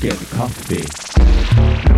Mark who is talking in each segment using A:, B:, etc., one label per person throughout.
A: Lunken kaffe. Ikke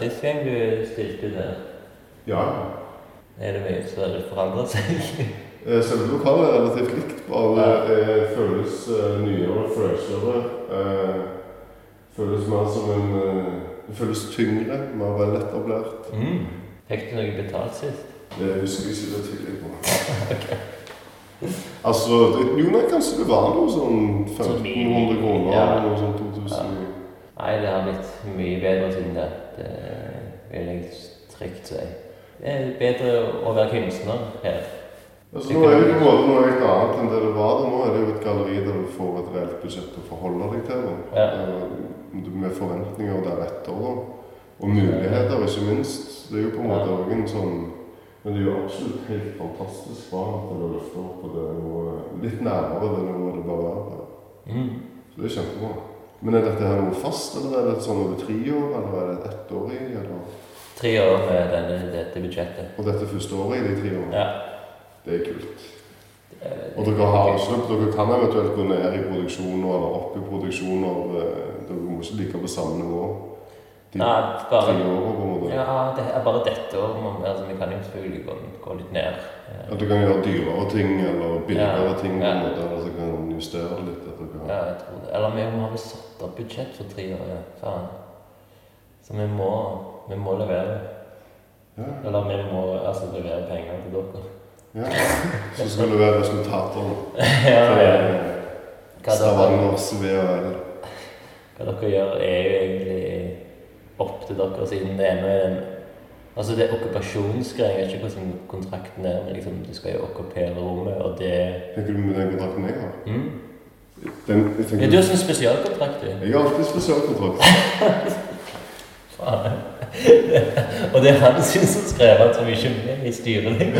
B: sist gang du stilte der?
C: Ja.
B: Er det mye som har forandret seg?
C: Eh, Selve lokalet er relativt likt, bare det føles nyere nyere, freshere. Eh, føles mer som en eh, Det føles tyngre, mer veletablert.
B: Mm. Fikk du noe betalt sist?
C: Det husker jeg ikke, det tydelig på. Altså, det, jo, nei, kanskje det var noe sånn 1500 kroner
B: Ja.
C: eller noe sånn 2000.
B: Nei, det har blitt mye bedre siden det. Det vil jeg trygt si. Det er bedre å være kunstner her.
C: Altså, nå er det på en noe helt annet enn det det var. da. Nå er det jo et galleri der du får et reelt budsjett å forholde deg til. Da.
B: Ja.
C: Eh, Med forventninger deretter. Da. Og muligheter, ikke minst. Det er jo på en måte også en sånn Men det er jo absolutt helt fantastisk bra at det løfter opp på det noe Litt nærmere det nivået det bør være.
B: Mm.
C: Så det er kjempebra. Men er dette her noe fast, eller er det sånn over tre år, eller er det et ettårig? Eller?
B: Tre år med denne, dette budsjettet.
C: Og dette første året i de tre årene?
B: Ja.
C: Det er kult.
B: Det er-
C: Og dere har avslutt, Dere kan eventuelt gå ned i produksjoner eller opp i produksjoner. eh, Dere må ikke ligge på samme nivå. De
B: Nei,
C: tre årene, på en måte.
B: Ja, det er bare dette år. må- Altså, vi kan jo selvfølgelig gå, gå litt ned.
C: At dere kan gjøre dyrere ting eller billigere
B: Ja,
C: ting. på en måte, Eller så kan justere litt. At dere
B: Ja, jeg tror det. Eller vi har satt opp budsjett for tre år, ja. Faen. Så vi må, vi må levere.
C: ja.
B: Eller vi må altså levere penger til dere.
C: ja. Så skal du være resultater
B: ja, ja. Hva
C: Stavangers VHL.
B: hva dere gjør, er jo egentlig opp til dere, siden det ene er en Altså, det er okkupasjonsgreier. Jeg vet ikke hvordan kontrakten er, men liksom, du skal jo okkupere rommet, og det
C: Tenker du med den kontrakten jeg har?
B: mm.
C: Den, tenker,
B: du har sånn spesialkontrakt,
C: jeg har alltid spesialkontrakt.
B: Faen. og det er han som skrev at så mye med i styret.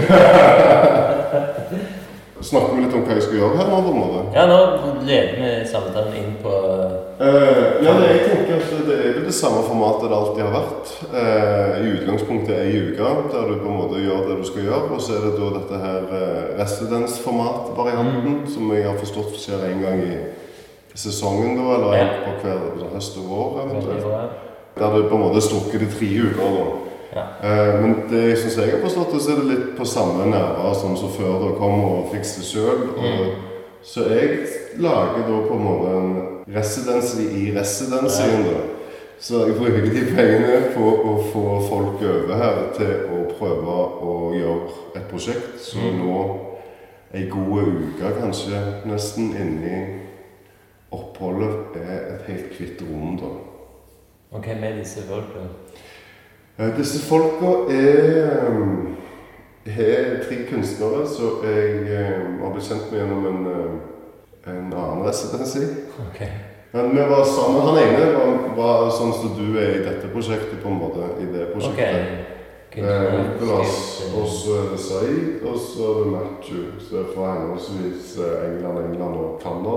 C: Snakker vi litt om hva jeg skal gjøre her nå, på en måte?
B: Ja, nå leder vi samtalen inn på
C: uh, ja, jeg tenker at det er jo det samme formatet det alltid har vært. Uh, I utgangspunktet ei uke, der du på en måte gjør det du skal gjøre. Og så er det da dette her eh, residensformat-varianten, som jeg har forstått skjer en gang i sesongen, da, eller
B: Ja.
C: på hver høst og vår. eventuelt. Der du på en måte strukket i tre uker. da.
B: Ja.
C: Eh, men det som jeg har forstått det, så er det litt på samme nerver som så før da kom og fikser sjøl.
B: Mm.
C: Så jeg lager da på en måte en residency i residensyen. da. Så jeg bruker de pengene på å få folk over her til å prøve å gjøre et prosjekt som
B: Mm.
C: nå ei god uke, kanskje nesten, inni oppholdet er et helt hvitt rom. da.
B: Og hvem er disse folka?
C: Eh, Disse folka er har er tre kunstnere som jeg um, har blitt kjent med gjennom en, um, en annen residency.
B: Ok.
C: Men vi var sammen. Han ene var, var sånn som du er i dette prosjektet, på en måte. I det prosjektet. Eh, Nicolas, og så er det Saeed, og så er det Matthew. Så det er fra henholdsvis eh, England, England og Canada.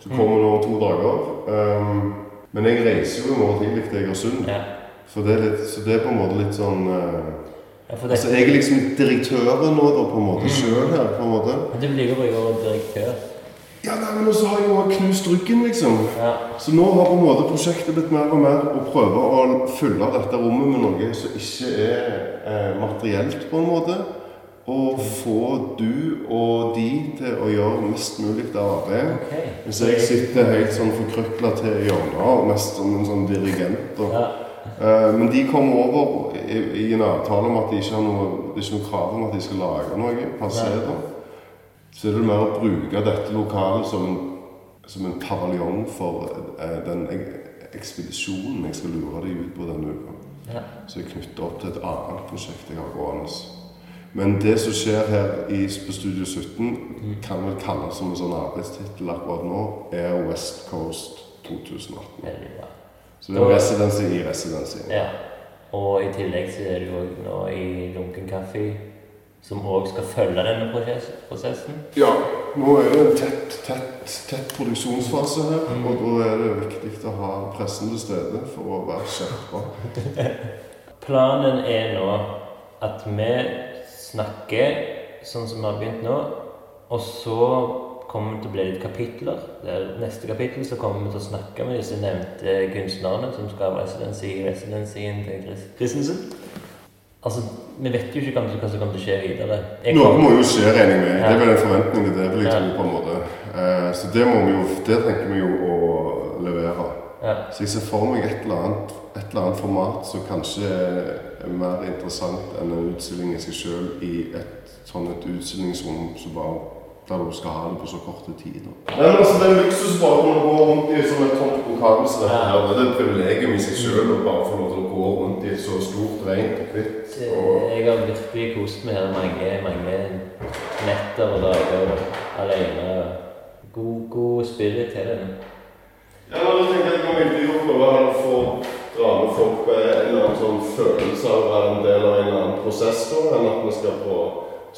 C: Så kommer nå om to dager. Um, men jeg reiser jo i morgen tidlig til Egersund.
B: Ja.
C: Så det litt, så det er på en måte litt sånn uh,
B: ja, det.
C: Altså jeg er liksom direktøren nå da på en måte sjøl her, på en måte.
B: Men du blir jo bare direktør.
C: Ja, nei, men også har jeg jo knust ryggen, liksom.
B: Ja.
C: Så nå har på en måte prosjektet blitt mer og mer å prøve å fylle dette rommet med noe som ikke er eh, materielt, på en måte. Og få du og de til å gjøre mest mulig av arbeidet.
B: Okay.
C: Hvis jeg sitter helt sånn forkrøkla til hjørnet mest som en sånn dirigent og
B: Ja.
C: Eh, Men de kommer over i, i en avtale om at de ikke har noe, det er ikke noe krav om at de skal lage noe passere. se. Så er det mer å bruke dette lokalet som som en paviljong for eh, den ekspedisjonen jeg skal lure dem ut på denne uka.
B: Ja.
C: Så jeg knytter opp til et annet prosjekt jeg har gående. Men det som skjer her i, på Studio 17, kan vel kalles som en sånn arbeidstittel akkurat nå, er West Coast 2018.
B: Veldig bra.
C: Så det er residency i residency.
B: Ja. Og i tillegg så er det jo nå i Lunken kaffe, som òg skal følge denne prosessen.
C: Ja, nå er det en tett, tett, tett produksjonsfase her,
B: Mm.
C: og da er det viktig å ha pressen til stede for å være skjerpa.
B: Planen er nå at vi snakker sånn som vi har begynt nå, og så kommer det til å bli litt kapitler. Det er neste kapittel så kommer vi til å snakke med disse nevnte kunstnerne som skal ha residensi i residensien til Chris Christensen. Altså, vi vet jo ikke hva som kommer til å skje videre. Jeg
C: Noe må jo skje, regner jeg med. Det er vel en forventning til det, vil jeg
B: Ja.
C: tro på en måte. Eh, Så det må vi jo, det tenker vi jo å levere.
B: Ja.
C: Så jeg ser for meg et eller annet, et eller annet format som kanskje er mer interessant enn en utstilling i seg sjøl i et sånn et utstillingsrom som bare der du skal ha det på så korte tid. Nei, men altså, Det er luksus bare å gå rundt i som et tomt lokal som dette her. Det er et privilegium i seg sjøl å bare få lov til å gå rundt i et så stort, rent og hvitt. Og
B: Jeg har virkelig kost meg her mange, mange netter og dager alene. God, god spirit til den.
C: Ja, men da tenker jeg at det er viktig å prøve å få dra med folk med en eller annen sånn følelse av å være en del av en eller annen prosess, da, enn at vi skal få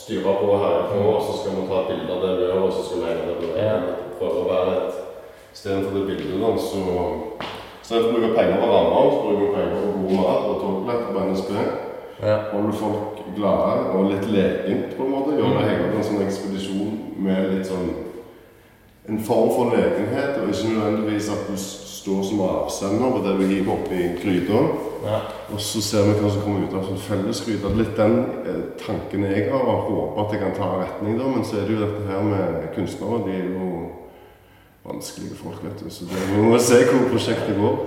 C: styre på herfra, og så skal vi ta et bilde av det vi gjør, og så skal vi legge det på
B: Ja.
C: Prøve å være et Istedenfor det bildet, da, så Istedenfor å bruke penger på rammer, så bruker vi penger på god mat og togbilletter på NSB.
B: Ja.
C: Holde folk glade og litt lekent, på en måte. Gjøre hele en sånn ekspedisjon med litt sånn en form for lekenhet, og ikke nødvendigvis at du står som avsender på det du hiver oppi gryta. Og så ser vi hva som kommer ut av sånn fellesskryt. Litt den eh, tanken jeg har, og håper at jeg kan ta retning da. Men så er det jo dette her med kunstnere. De er jo vanskelige folk, vet du. Så det, vi må se hvor prosjektet går.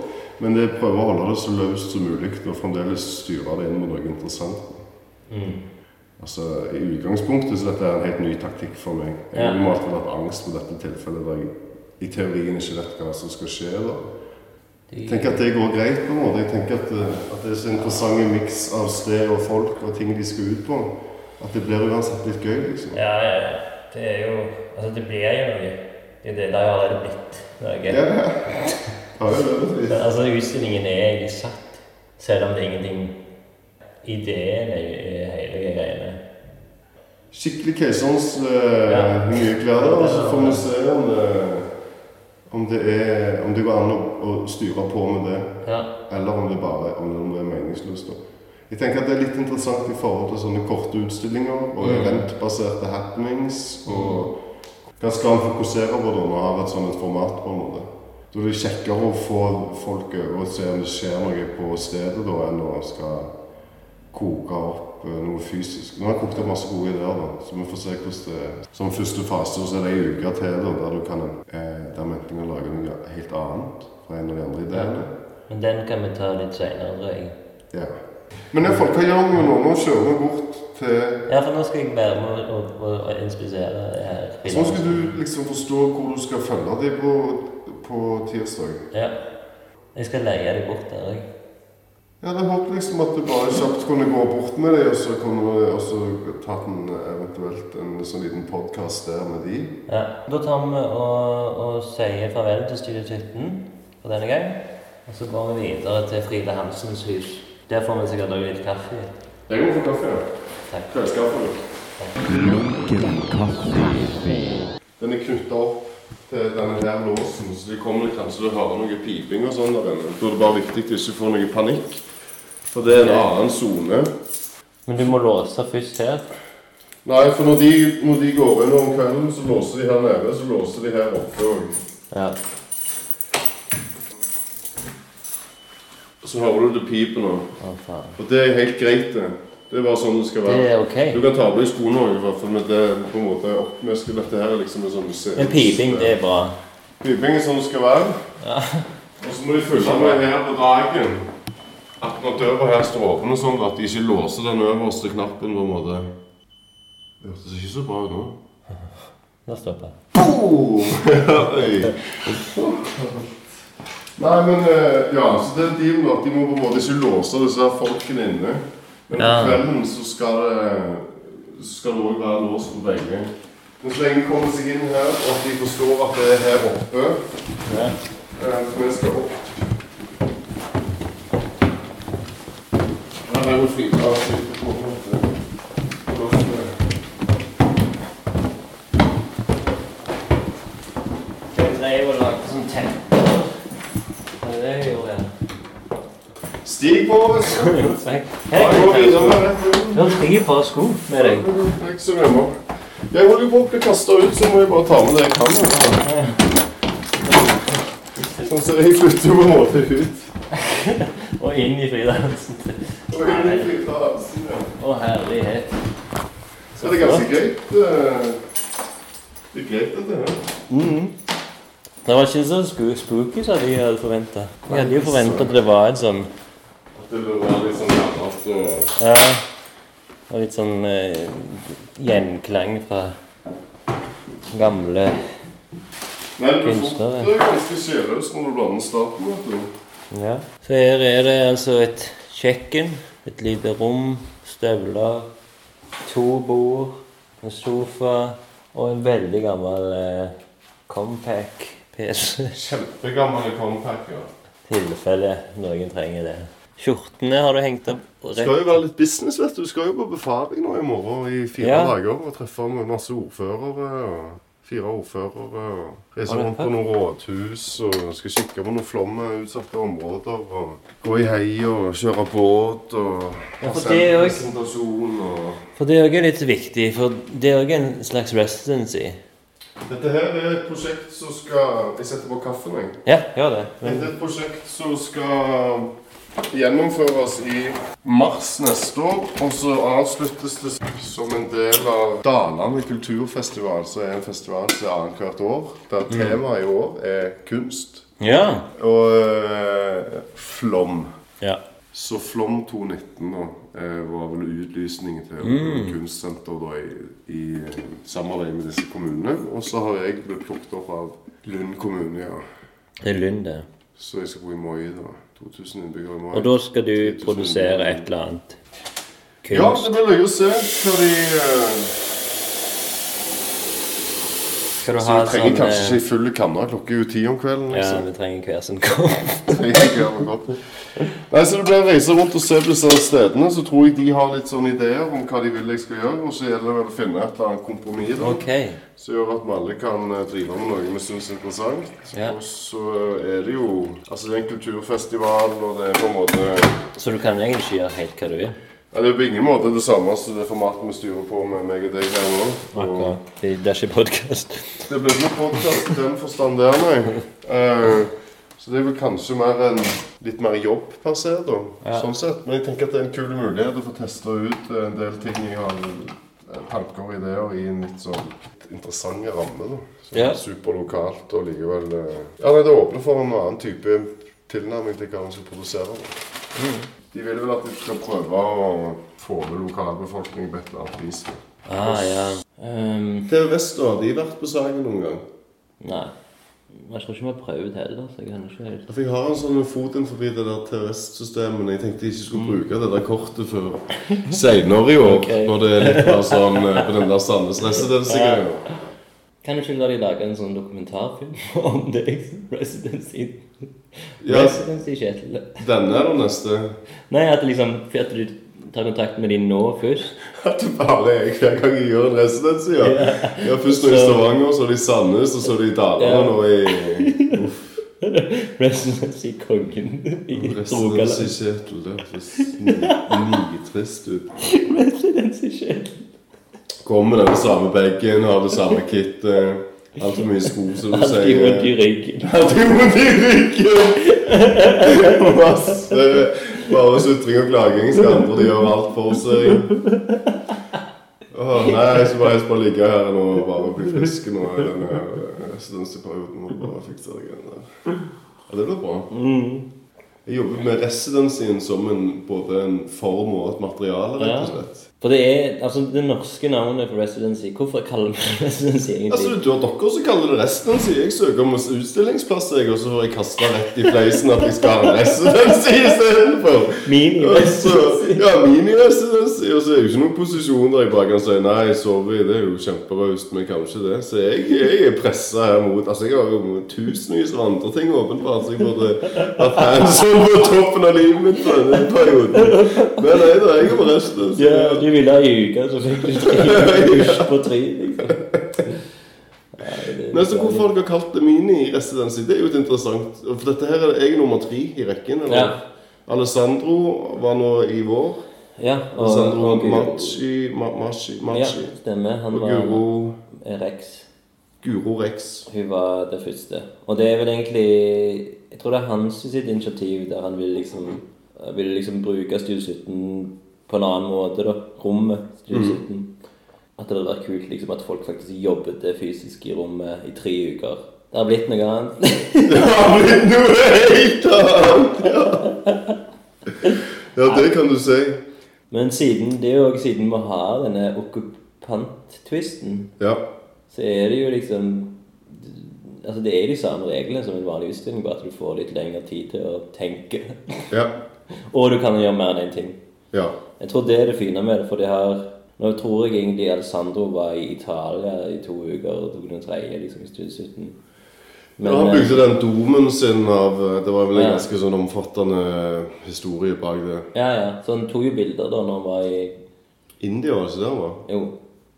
C: Men det prøver å holde det så løst som mulig, og fremdeles styre det inn med noe interessant.
B: Mm.
C: Altså, I utgangspunktet så dette er en helt ny taktikk for meg. Jeg har alltid hatt angst på dette tilfellet der jeg i teorien ikke vet hva som skal skje. da. Jeg tenker at det går greit på en måte. Jeg tenker at, eh, at det er så interessant miks av sted og folk og ting de skal ut på, at det blir uansett litt gøy, liksom.
B: ja, ja, ja. Det er jo Altså, det blir jo noe. Det er det det har allerede blitt. noe.
C: Ja, ja. Ja, det er det.
B: Altså, utstillingen er egentlig satt, selv om det er ingenting Ideen er hele greiene.
C: Skikkelig keiserens uh,
B: Ja.
C: mye klær der, og så får vi se om det, om det, er, om det går an å, å styre på med det.
B: Ja.
C: Eller om det bare om det er meningsløst. Jeg tenker at Det er litt interessant i forhold til sånne korte utstillinger og
B: Mm.
C: eventbaserte happenings. og Hva skal en fokusere på da når en har et sånt format? på en måte? Da er det kjekkere å få folk over og se om det skjer noe på stedet da, enn å skal koke opp eh, noe fysisk. Nå har jeg kokt opp masse gode ideer, da, så vi får se hvordan det Som første fase så er det ei uke til da, der du kan eh, der meningen å lage noe helt annet fra en av de andre ideene.
B: Men den kan vi ta litt seinere, tror jeg.
C: Ja. Men iallfall, hva gjør vi nå? Nå kjører vi bort til
B: Ja, for nå skal jeg være med og, og, og inspisere her.
C: Så nå skal du liksom forstå hvor du skal følge dem på, på tirsdag.
B: Ja. Jeg skal leie dem bort der, jeg.
C: Jeg hadde håpet liksom at du bare kjapt kunne gå bort med dem, og så kunne du også tatt en, eventuelt en sånn liten podkast der med de.
B: Ja. Da tar vi og, og sier farvel til Studio 17 for denne gang. Og så går vi videre til Frida Hansens hus. Der får vi sikkert også litt kaffe.
C: Jeg må få kaffe. ja.
B: Takk.
C: Kveldskaffe. Den er knytta opp til denne her låsen, så de kommer kanskje til å høre noe piping og sånn der inne. Da er det bare viktig at du ikke får noe panikk. For det er en annen sone.
B: Men du må låse først her.
C: Nei, for når de, når de går inn om kvelden, så låser de her nede, så låser de her oppe òg.
B: Ja.
C: Så hører du det piper nå.
B: Å, faen.
C: Og det er helt greit, det. Det er bare sånn det skal være.
B: Det er ok.
C: Du kan ta på deg skoene òg, i hvert fall, men det er på en måte opp med dette her er liksom en sånn museum.
B: Men piping, det er bra.
C: Piping er sånn det skal være.
B: Ja.
C: Og så må de følge med her på dagen. At når døra her står åpen sånn, at de ikke låser den øverste knappen på en måte Det hørtes ikke så bra ut nå.
B: Nå stopper jeg.
C: Boom! Nei, men eh, ja, så det er dealen at de må på en måte ikke låse disse her folkene inne. Men på kvelden så skal det så skal det også være låst på begge. Men så lenge de kommer seg inn her, og at de forstår at det er her oppe
B: Ja.
C: eh, For vi skal opp. Her er jo fint. Fint på en måte. Og
B: lagde sånn tempe. Det er det jeg gjorde.
C: Stig på, vet du.
B: Hei,
C: gå videre med det.
B: Du har sko med deg.
C: Ikke så mye. Jeg holder jo på å bli kasta ut, så må jeg bare ta med det jeg kan. Sånn, så jeg flytter jo på en måte ut.
B: Og inn i fridansen.
C: Og inn i fridansen, ja.
B: Å, herlighet.
C: Så det er ganske greit. eh, Det er greit, dette her.
B: Det var ikke så spooky som de hadde forventa. De hadde jo forventa at det var en sånn
C: At det var være litt sånn gammelt og
B: Ja. Og litt sånn eh, gjenklang fra gamle
C: kunstnere. det du
B: får
C: det ganske sjelløst når du blander staten, vet du.
B: Ja. Så her er det altså et kjøkken, et lite rom, støvler, to bord, en sofa og en veldig gammel eh, Compact PC.
C: Kjempegamle ja.
B: tilfelle noen trenger det. Skjortene har du hengt opp
C: rett. skal jo være litt business, vet du. Du skal jo på befaring nå i morgen i fire
B: Ja.
C: dager og treffe masse ordførere. og Fire ordførere og reise rundt på noen rådhus og skal kikke på noen flomutsatte områder. og Gå i hei og kjøre båt og
B: Ja, for det er
C: og
B: For det er òg litt viktig, for det er òg en slags residency.
C: Dette her er et prosjekt som skal Jeg setter på kaffen, jeg.
B: Ja, gjør det.
C: Dette er et prosjekt som skal gjennomføres i mars neste år. Og så avsluttes det som en del av Dalane kulturfestival, som er en festival som er annethvert år. Der temaet i år er kunst
B: Ja.
C: og øh, flom.
B: ja.
C: Så Flom 2019 da, eh, var vel utlysningen til mm. kunstsenter da, i, i eh, samarbeid med disse kommunene. Og så har jeg blitt plukket opp av Lund kommune, ja.
B: Det er Lund, det.
C: Så jeg skal bo i Moi, da. 2000 innbyggere i Moi.
B: Og da skal du produsere et eller annet
C: Ja, det blir løye å se hva de eh,
B: Skal du
C: Så
B: ha
C: vi trenger
B: sånn
C: kanskje
B: eh,
C: ikke full kanne klokka er jo ti om kvelden. Liksom.
B: Ja, vi trenger hver sin kopp.
C: Nei, så det blir å reise rundt og se på disse stedene. Så tror jeg de har litt sånne ideer om hva de vil jeg skal gjøre. Og så gjelder det å finne et eller annet kompromiss da,
B: Ok.
C: som gjør at vi alle kan eh, drive med noe vi syns er interessant.
B: Ja.
C: Og så er det jo Altså, det er en kulturfestival, og det er på en måte
B: Så du kan egentlig ikke gjøre helt hva du vil?
C: ja, Det er på ingen måte det samme som det formatet vi styrer på med meg og deg her nå.
B: Akkurat. Det er ikke podkast.
C: Det blir ikke podkast i den forstand der, nei. Eh, så det er vel kanskje mer en litt mer jobb per se, da.
B: Ja.
C: Sånn sett. Men jeg tenker at det er en kul mulighet å få testa ut eh, en del ting jeg har eh, tanker og ideer i en litt sånn interessant ramme, da. Som
B: Ja.
C: er superlokalt og likevel eh, Ja, nei, det åpner for en annen type tilnærming til hva man skal produsere. Da. De vil vel at vi skal prøve å få med lokalbefolkningen på et eller annet vis.
B: Ah, ja. Um,
C: TV Vest, da. Har de vært på sangen noen gang?
B: nei. Jeg tror ikke vi har prøvd heller, så jeg kan ikke helt
C: For jeg har en sånn fot forbi det der men jeg tenkte jeg ikke skulle bruke det der kortet før senere i år.
B: okay.
C: Når det er litt mer sånn eh, på den der Sandnes Residency-greia.
B: Kan du ikke la de lage en sånn dokumentarfilm om deg? Residency
C: Ja,
B: Residency Kjetil.
C: denne er den neste.
B: Nei, at liksom at du tar kontakt med dem nå først.
C: At det bare er hver gang jeg gjør en residency, ja. ja først nå i Stavanger, så er det i Sandnes, og så er det i Dalane,
B: Ja.
C: og i Uff.
B: Residency Kongen i
C: Residency
B: Rogaland.
C: Kjetil, det høres ni- nitrist ut.
B: Residency Kjetil.
C: Kommer med den samme bagen, har det samme kittet. Altfor mye sko, som du
B: Alltid vondt i
C: sier.
B: ryggen.
C: Alltid vondt i ryggen! Masse bare sutring og klaging. Skal andre de gjøre alt for seg. Åh, nei, så bare jeg skal bare ligge her nå og bare bli frisk nå i denne residency-perioden. Og bare fikse det greiene der. Ja, det blir bra.
B: Mm.
C: Jeg jobber med residensien som en, både en form og et materiale, rett og slett.
B: For det er altså det norske navnet for residency. Hvorfor kaller vi det residency egentlig?
C: Altså, Du har dere som kaller det residency. Jeg søker om utstillingsplasser, jeg, og så får jeg kasta rett i fleisen at jeg skal ha en residency istedenfor.
B: Mini-residency.
C: Ja, mini-residency. Og så er det jo ikke noen posisjon der jeg bare kan si nei, sorry, det er jo kjemperaust, men kanskje det. Så jeg, jeg er pressa her mot Altså, jeg har jo tusenvis av andre ting åpenbart, så jeg burde hatt hands on på toppen av livet mitt på denne perioden. Men nei da, jeg er på residency.
B: Ja, du ville ha i uka, så fikk du buss på tre. liksom. Nei, det
C: Hvor så Hvorfor har kalt det mini-residency? Det er jo et interessant For dette her er jeg nummer tre i rekken. eller?
B: Ja.
C: Alessandro var nå i vår.
B: Ja, og,
C: Alessandro
B: og og
C: Machi, Ma, Machi,
B: Ja,
C: Machi.
B: stemmer. Han
C: Og
B: var
C: Guro,
B: Rex.
C: Guro Rex.
B: Hun var det første. Og det er vel egentlig Jeg tror det er hans sitt initiativ der han vil liksom vil liksom bruke Studio 17 på en annen måte, da. Rommet Mm. 17. At det hadde vært kult liksom at folk faktisk jobbet det fysisk i rommet i tre uker. Det har blitt noe annet.
C: Det har blitt noe helt annet! Ja. ja, det kan du si.
B: Men siden, det er jo også siden vi har denne okkupant-twisten,
C: Ja.
B: så er det jo liksom Altså det er de samme reglene som en vanlig utstilling, bare at du får litt lengre tid til å tenke.
C: Ja.
B: Og du kan gjøre mer enn én ting.
C: ja.
B: Jeg tror det er det fine med det, for det har Nå tror jeg egentlig Alessandro var i Italia i to uker og tok den tredje liksom, i Studio
C: men, ja, han
B: eh,
C: bygde den domen sin av Det var vel en
B: Ja.
C: ganske sånn omfattende historie bak det.
B: Ja, ja. Så han tok jo bilder da når han var i
C: India, var det ikke det han var?
B: Jo.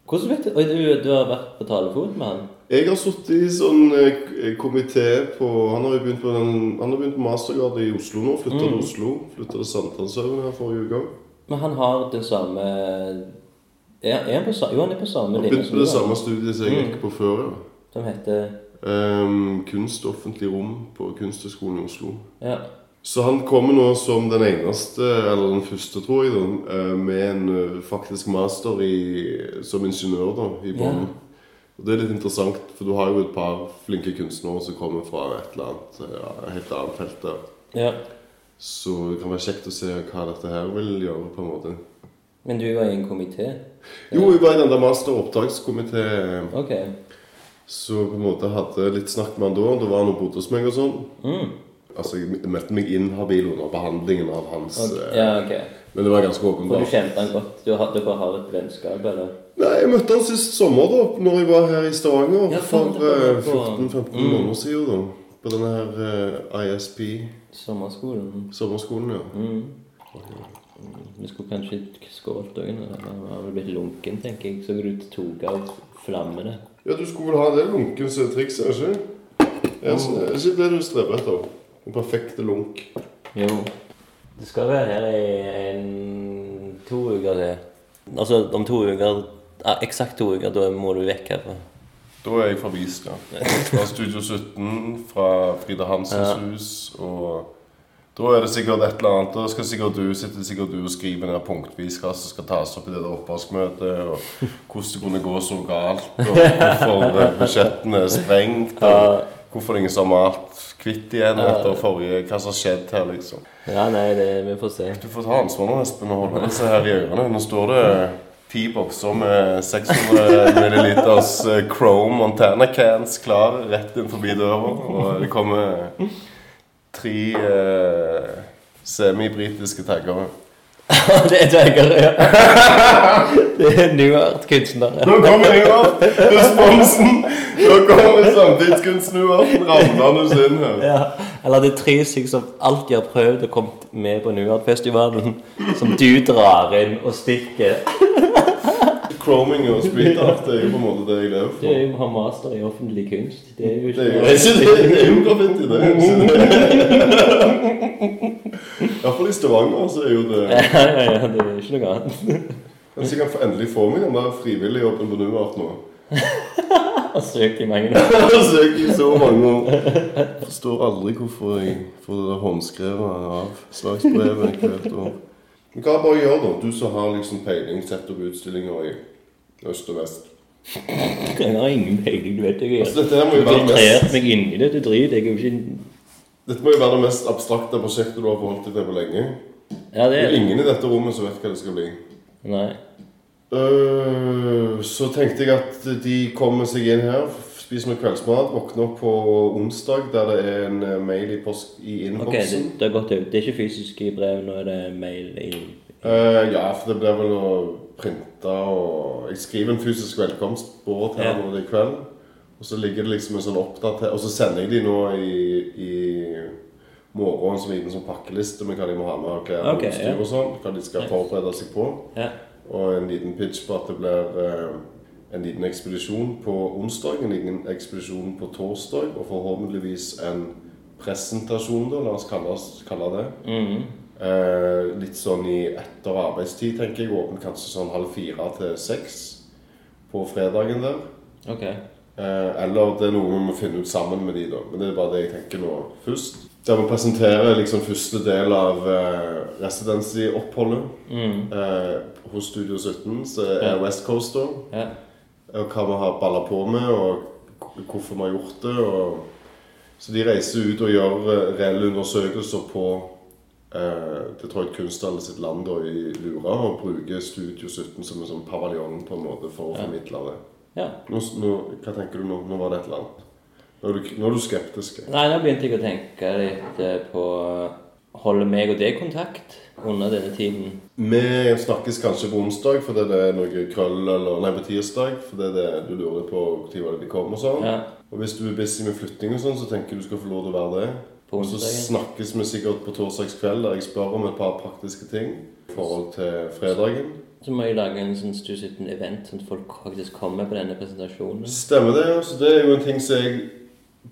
B: Hvordan vet du Oi, du, du har vært på talefot med han?
C: Jeg har sittet i sånn eh, komité på Han har jo begynt på, den, han har begynt på mastergrad i Oslo nå. Flytta til Oslo. Flytta til Sankthanshaugen her forrige uke.
B: Men han har det samme Er, er han på, jo, han er på samme linje
C: begynte på det samme studiet som jeg gikk på før. ja.
B: Som heter
C: um, kunst offentlig rom på Kunsthøgskolen i Oslo.
B: Ja.
C: Så han kommer nå som den eneste, eller den første, tror jeg, da, eh, med en eh, faktisk master i, som ingeniør da, i Bonn.
B: Ja.
C: Og Det er litt interessant, for du har jo et par flinke kunstnere som kommer fra et eller annet ja, helt annet felt der.
B: ja.
C: Så det kan være kjekt å se hva dette her vil gjøre, på en måte.
B: Men du var i en komité?
C: Jo, jeg var i den der masteropptakskomité,
B: Okay.
C: så på en måte hadde litt snakk med han da. Da var han og bodde hos meg og sånn.
B: Mm.
C: Altså, jeg meldte meg inhabil under behandlingen av hans
B: ok.
C: eh,
B: Ja, ok.
C: Men det var ganske
B: For du kjente han godt? Du hadde bare har et vennskap, eller?
C: Nei, jeg møtte han sist sommer, da, når jeg var her i Stavanger.
B: Ja,
C: for
B: faen, det var
C: eh,
B: på-
C: 14-15
B: Mm.
C: måneder siden, da. På denne her uh, ISP,
B: Sommerskolen?
C: sommerskolen, ja.
B: Mm. Vi skulle kanskje skålt òg. Han har vel blitt lunken, tenker jeg. Så du tok av flammene.
C: Ja, du skulle vel ha det lunkens triks, er trikset, ikke? Er det er ikke det du streber etter? Den perfekte lunk.
B: Jo. Du skal være her i en, to uker til. Altså om to uker ja, Eksakt to uker, da må du vekk herfra.
C: Da er jeg forvist, ja. Fra Studio 17, fra Frida Hansens
B: Ja.
C: hus, og da er det sikkert et eller annet. Da skal sikkert du sitte sikkert du og skrive ned punktvis hva som skal tas opp i det der oppvaskmøtet, og hvordan det kunne gå så galt, og hvorfor budsjettene er sprengt, og hvorfor det ingen som har malt kvitt igjen etter forrige Hva som har skjedd her, liksom.
B: Ja, nei, det, vi får se.
C: Du får ta ansvar nå, Espen, og holde disse her i ørene. Nå står det ti bokser med 600 milliliters eh, Chrome Montana cans klar rett inn forbi døra. Og det kommer tre eh, semibritiske taggere.
B: det er taggere, ja. Det er New Art-kunstnere.
C: Nå kommer Newart Responsen Nå kommer samtidskunstneren ramlende inn her.
B: Ja. Eller det er tre stykker som alltid har prøvd å komme med på New Art-festivalen, som du drar inn og stikker.
C: Chroming og street det er jo på en måte det jeg lever for.
B: Det er jo å ha master i offentlig kunst. Det er jo
C: Det er jo
B: ikke
C: ikke det. Det er jo graffiti, det. Iallfall i Stavanger så er jo det
B: Ja, ja, ja, det er ikke noe annet.
C: Kanskje jeg kan få endelig få meg den der frivilligjobben på Nuart nå.
B: Har søkt i mange år.
C: søke har søkt i så mange år. Forstår aldri hvorfor jeg får det der håndskrevet avslagsbrevet hvert år. Men hva bare gjør da? Du som har liksom peiling, setter opp utstillinger i øst og vest.
B: Jeg har ingen peiling, du vet jeg.
C: Altså, dette her må jo
B: Jeg har
C: være mest
B: kreert meg inni dette dritet. Jeg er jo ikke
C: Dette må jo være det mest abstrakte prosjektet du har forholdt deg til på lenge.
B: Ja, det
C: Det er
B: er
C: ingen i dette rommet som vet hva det skal bli.
B: Nei.
C: Uh, så tenkte jeg at de kommer seg inn her, spiser med kveldsmat, våkner opp på onsdag der det er en eh, mail i, post, i
B: Ok, det, det har gått. Det er ikke fysiske brev, nå er det mail i
C: Eh, ja, for det blir vel å printe og Jeg skriver en fysisk velkomstbord til ham i kveld. Og så ligger det liksom en sånn oppdatert Og så sender jeg de nå i, i morgen som en sånn pakkeliste med hva de må ha med klær og
B: Ok,
C: utstyr og sånn. Hva de skal forberede seg på.
B: Yeah.
C: Og en liten pitch på at det blir eh, en liten ekspedisjon på onsdag, en liten ekspedisjon på torsdag, og forhåpentligvis en presentasjon, da, la oss kalle, kalle det.
B: Mhm.
C: Eh, litt sånn i etter arbeidstid, tenker jeg. Åpent kanskje sånn halv fire til seks på fredagen der.
B: Okay.
C: Eh, eller det er noe vi må finne ut sammen med de, da. Men det er bare det jeg tenker nå først. Der vi presenterer liksom første del av eh, residency-oppholdet
B: mm.
C: eh, hos Studio 17, så er
B: Ja.
C: West Coast da.
B: Ja.
C: Og hva vi har balla på med, og hvorfor vi har gjort det. Og... Så de reiser ut og gjør eh, reelle undersøkelser på Detroit Kunsthall sitt land da, i Lura, og bruker Studio 17 som en sånn paviljong på en måte for å formidle det.
B: ja.
C: Nå, nå, hva tenker du nå? Nå var det et annet. Nå er du, nå er du skeptisk.
B: Nei, nå begynte jeg å tenke litt eh, på Holder meg og deg kontakt under denne tiden?
C: Vi snakkes kanskje på onsdag fordi det er noe krøll, eller nei, på tirsdag. Fordi det er du lurer på når det de kommer og sånn.
B: Ja.
C: Og hvis du er busy med flytting og sånn, så tenker jeg du skal få lov til å være det. Og så snakkes vi sikkert på torsdagskveld der jeg spør om et par praktiske ting i forhold til fredagen.
B: Så må jeg lage en sånn Stu 17-event, sånn at folk faktisk kommer på denne presentasjonen.
C: Stemmer det? Så det er jo en ting som jeg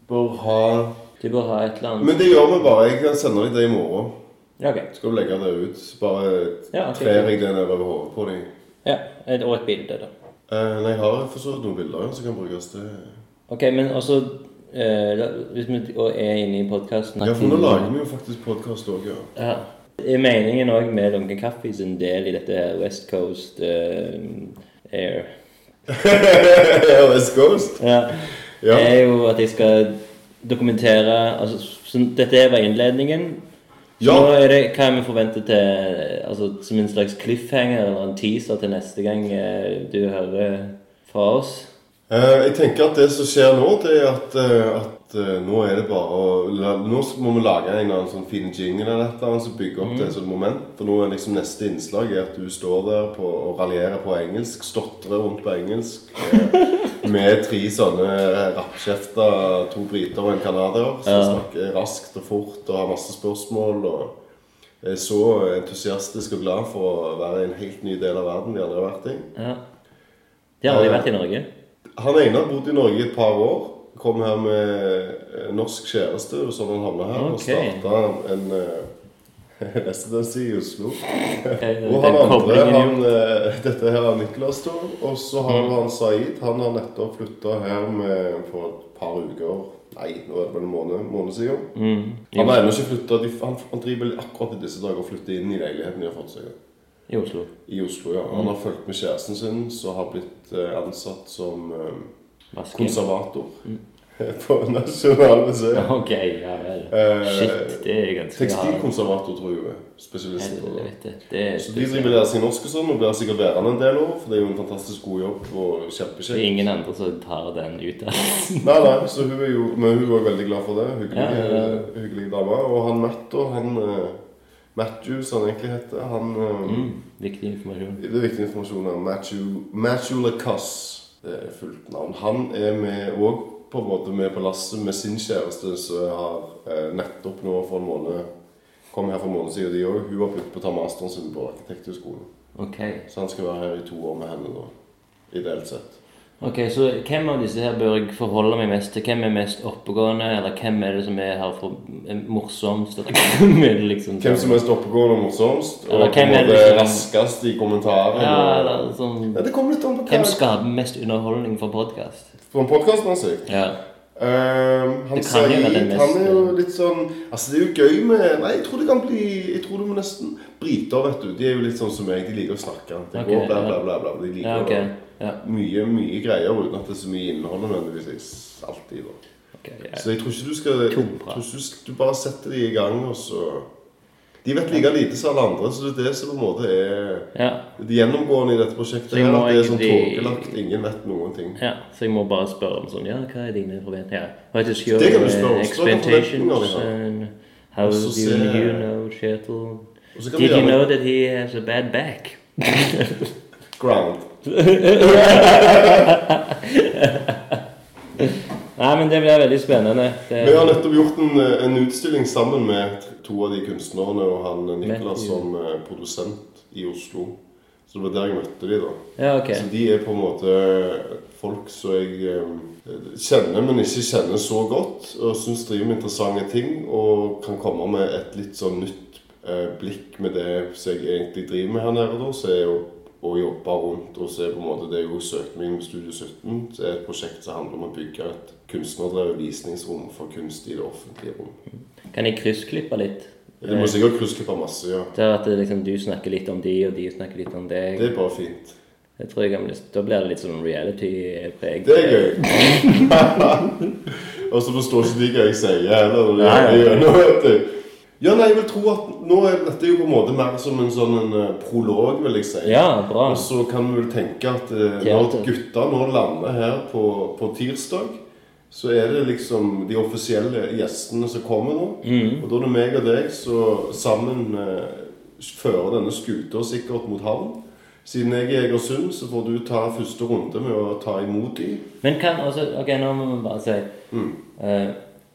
C: bør ha
B: Du bør ha et eller annet
C: Men det gjør vi bare. Jeg kan sende deg det i morgen.
B: Ja, ok.
C: Skal du legge det ut? Bare
B: Ja, okay,
C: trer jeg det nedover hodet på deg.
B: Ja, og et bilde, da.
C: Eh, nei, jeg har for så vidt noen bilder som kan brukes til
B: Ok, men også Hvis vi er inne i podkasten
C: Ja, for nå lager vi jo faktisk podkast òg, ja.
B: Ja. Er meningen òg med Lunken Kaffe sin del i dette her West Coast uh, Air
C: West Coast.
B: Ja.
C: Ja.
B: er jo at jeg skal dokumentere altså, så Dette er var innledningen. Så
C: Ja.
B: nå er det hva vi forventer til altså, Som en slags cliffhanger eller en teaser til neste gang eh, du hører fra oss.
C: Eh, jeg tenker at det som skjer nå, det er at, eh, at eh, nå er det bare å Nå må vi lage en annen sånn fin jingle eller et eller annet som bygger opp til et sånt moment. For nå er liksom neste innslag er at du står der på, og raljerer på engelsk, stotrer rundt på engelsk. Med tre sånne rappkjefter, to briter og en canadier, som
B: Ja.
C: snakker raskt og fort og har masse spørsmål. og er så entusiastisk og glad for å være i en helt ny del av verden de aldri har vært i.
B: Ja. De har aldri vært i Norge.
C: Han ene har bodd i Norge i et par år. Kom her med eh, norsk kjæreste, og sånn han havna her. Og
B: Ok.
C: starta en uh, residency i Oslo. Og han andre, han, eh, dette her er Niklas, da. Og så har
B: Mm.
C: han Saeed. Han har nettopp flytta her med, for et par uker. Nei, nå er det vel en måned, måned siden.
B: Mm.
C: Han har ennå ikke flytta. Han, han driver akkurat i disse dager og flytter inn i leiligheten de har fått seg.
B: I Oslo.
C: I Oslo, ja. Han har fulgt med kjæresten sin, som har blitt eh, ansatt som eh,
B: konservator
C: konservator på Nasjonalmuseet.
B: Ok, ja vel.
C: Eh,
B: Shit, det er ganske
C: Tekstilkonservator, tror jeg. spesialisten på det.
B: Det er
C: Så de driver lærer seg norsk og sånn, og blir sikkert værende en del år. For det er jo en fantastisk god jobb og
B: Det er ingen andre som tar den utdannelsen.
C: Nei, nei, så hun er jo Men hun jo veldig glad for det. Hyggelig,
B: Ja, ja, ja.
C: hyggelig dame. Og han Matt, da, han Matthew, som han egentlig heter, han eh,
B: Mm. Viktig informasjon.
C: Det er viktig informasjon om Matthew, Matthew Lacasse, det er fullt navn. Han er med òg på en måte med på lasset med sin kjæreste, som har eh, nettopp nå for en måned kom her for en måned siden. De også. Hun har begynt på å ta masteren sin på arkitekthøgskolen.
B: Ok.
C: Så han skal være her i to år med henne nå. Ideelt sett.
B: Ok, Så hvem av disse her bør jeg forholde meg mest til? Hvem er mest oppegående, eller hvem er det som er her for er morsomst? Eller hvem er det liksom
C: Hvem som er mest oppegående og morsomst,
B: Eller
C: og på
B: hvem er det
C: liksom,
B: som-
C: raskest i kommentarene?
B: Ja, eller sånn
C: Ja, det kommer litt an på
B: Hvem skaper mest underholdning for podkast?
C: For podkastmessig.
B: Ja.
C: Um, han Saeed,
B: mest-
C: han er jo litt sånn Altså, det er jo gøy med Nei, jeg tror det kan bli Jeg tror du må nesten Briter, vet du. De er jo litt sånn som meg. De liker å snakke. De
B: okay,
C: går bla, bla, bla. bla. De liker
B: ja, ok. Ja.
C: mye, mye greier uten at det er så mye innhold nødvendigvis alltid. da.
B: Okay, ja.
C: Så jeg tror ikke du skal tror du, du bare setter de i gang, og så De vet like lite som alle andre, så det er det som på en måte er
B: ja.
C: det gjennomgående i dette prosjektet. Her, at det er sånn tåkelagt. Ingen vet noen ting.
B: ja. Så jeg må bare spørre om sånn Ja, hva er dine forventninger? Your
C: Det kan du spørre oss. Er forventninger?
B: And how do
C: you,
B: you know
C: vi
B: Did you know that he has a bad back?
C: ground.
B: Nei, men det blir veldig spennende. Det,
C: Vi har nettopp gjort en, eh, en utstilling sammen med to av de kunstnerne og han Niklas som eh, produsent i Oslo. Så det var der jeg møtte de da.
B: ja, okay.
C: Så de er på en måte folk som jeg eh, kjenner, men ikke kjenner så godt. Og syns driver med interessante ting og kan komme med et litt sånn nytt blikk med det som jeg egentlig driver med her nede. da, Så er jo å jobbe rundt og se på en måte det jeg også søkte meg med Studio 17. Det er et prosjekt som handler om å bygge et kunstnerdrevet visningsrom for kunst i det offentlige rom.
B: Kan jeg kryssklippe litt?
C: Du må sikkert kryssklippe masse, ja.
B: Det er at det liksom, du snakker litt om de, og de snakker litt om deg.
C: Det er bare fint.
B: Jeg tror jeg Da blir det litt sånn reality-preg.
C: Det er gøy. og så forstår ikke de hva jeg sier heller. når de
B: Nei,
C: er Ja, nei, jeg vil tro at nå er dette jo på en måte mer som en sånn en eh, prolog, vil jeg si.
B: Ja, bra.
C: Og så kan vi vel tenke at eh, når
B: Teater.
C: gutta nå lander her på, på tirsdag, så er det liksom de offisielle gjestene som kommer nå.
B: Mm.
C: Og da er det meg og deg som sammen eh, fører denne skuta sikkert mot havn. Siden jeg er i Egersund, så får du ta første runde med å ta imot de.
B: Men kan altså Ok, nå må vi bare si
C: Mm.
B: eh,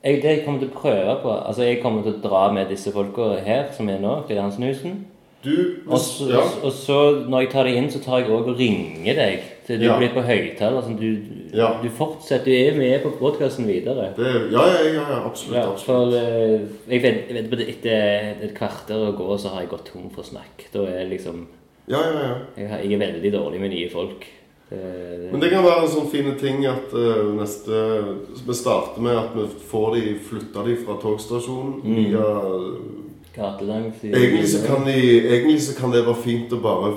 B: jeg, Det jeg kommer til å prøve på Altså, jeg kommer til å dra med disse folka her som er nå, til Hansenhusen.
C: Du
B: Og så,
C: ja.
B: og så, når jeg tar deg inn, så tar jeg òg og ringer deg. Så du
C: Ja.
B: blir på høyttaler. Sånn, du,
C: Ja.
B: du fortsetter. Du er med på podkasten videre.
C: Det, ja, ja, ja, absolutt.
B: Ja,
C: absolutt.
B: for uh, jeg vet, jeg vet Etter et kvarter å gå, så har jeg gått tom for snakk. Da er jeg liksom
C: Ja, ja, ja.
B: Jeg, jeg er veldig dårlig med nye folk. Det,
C: Men det kan være en sånn fine ting at uh, neste Vi starter med at vi får de flytta de fra togstasjonen
B: Mm.
C: via
B: Gatelangs i-
C: egentlig, så kan de, egentlig så kan det være fint å bare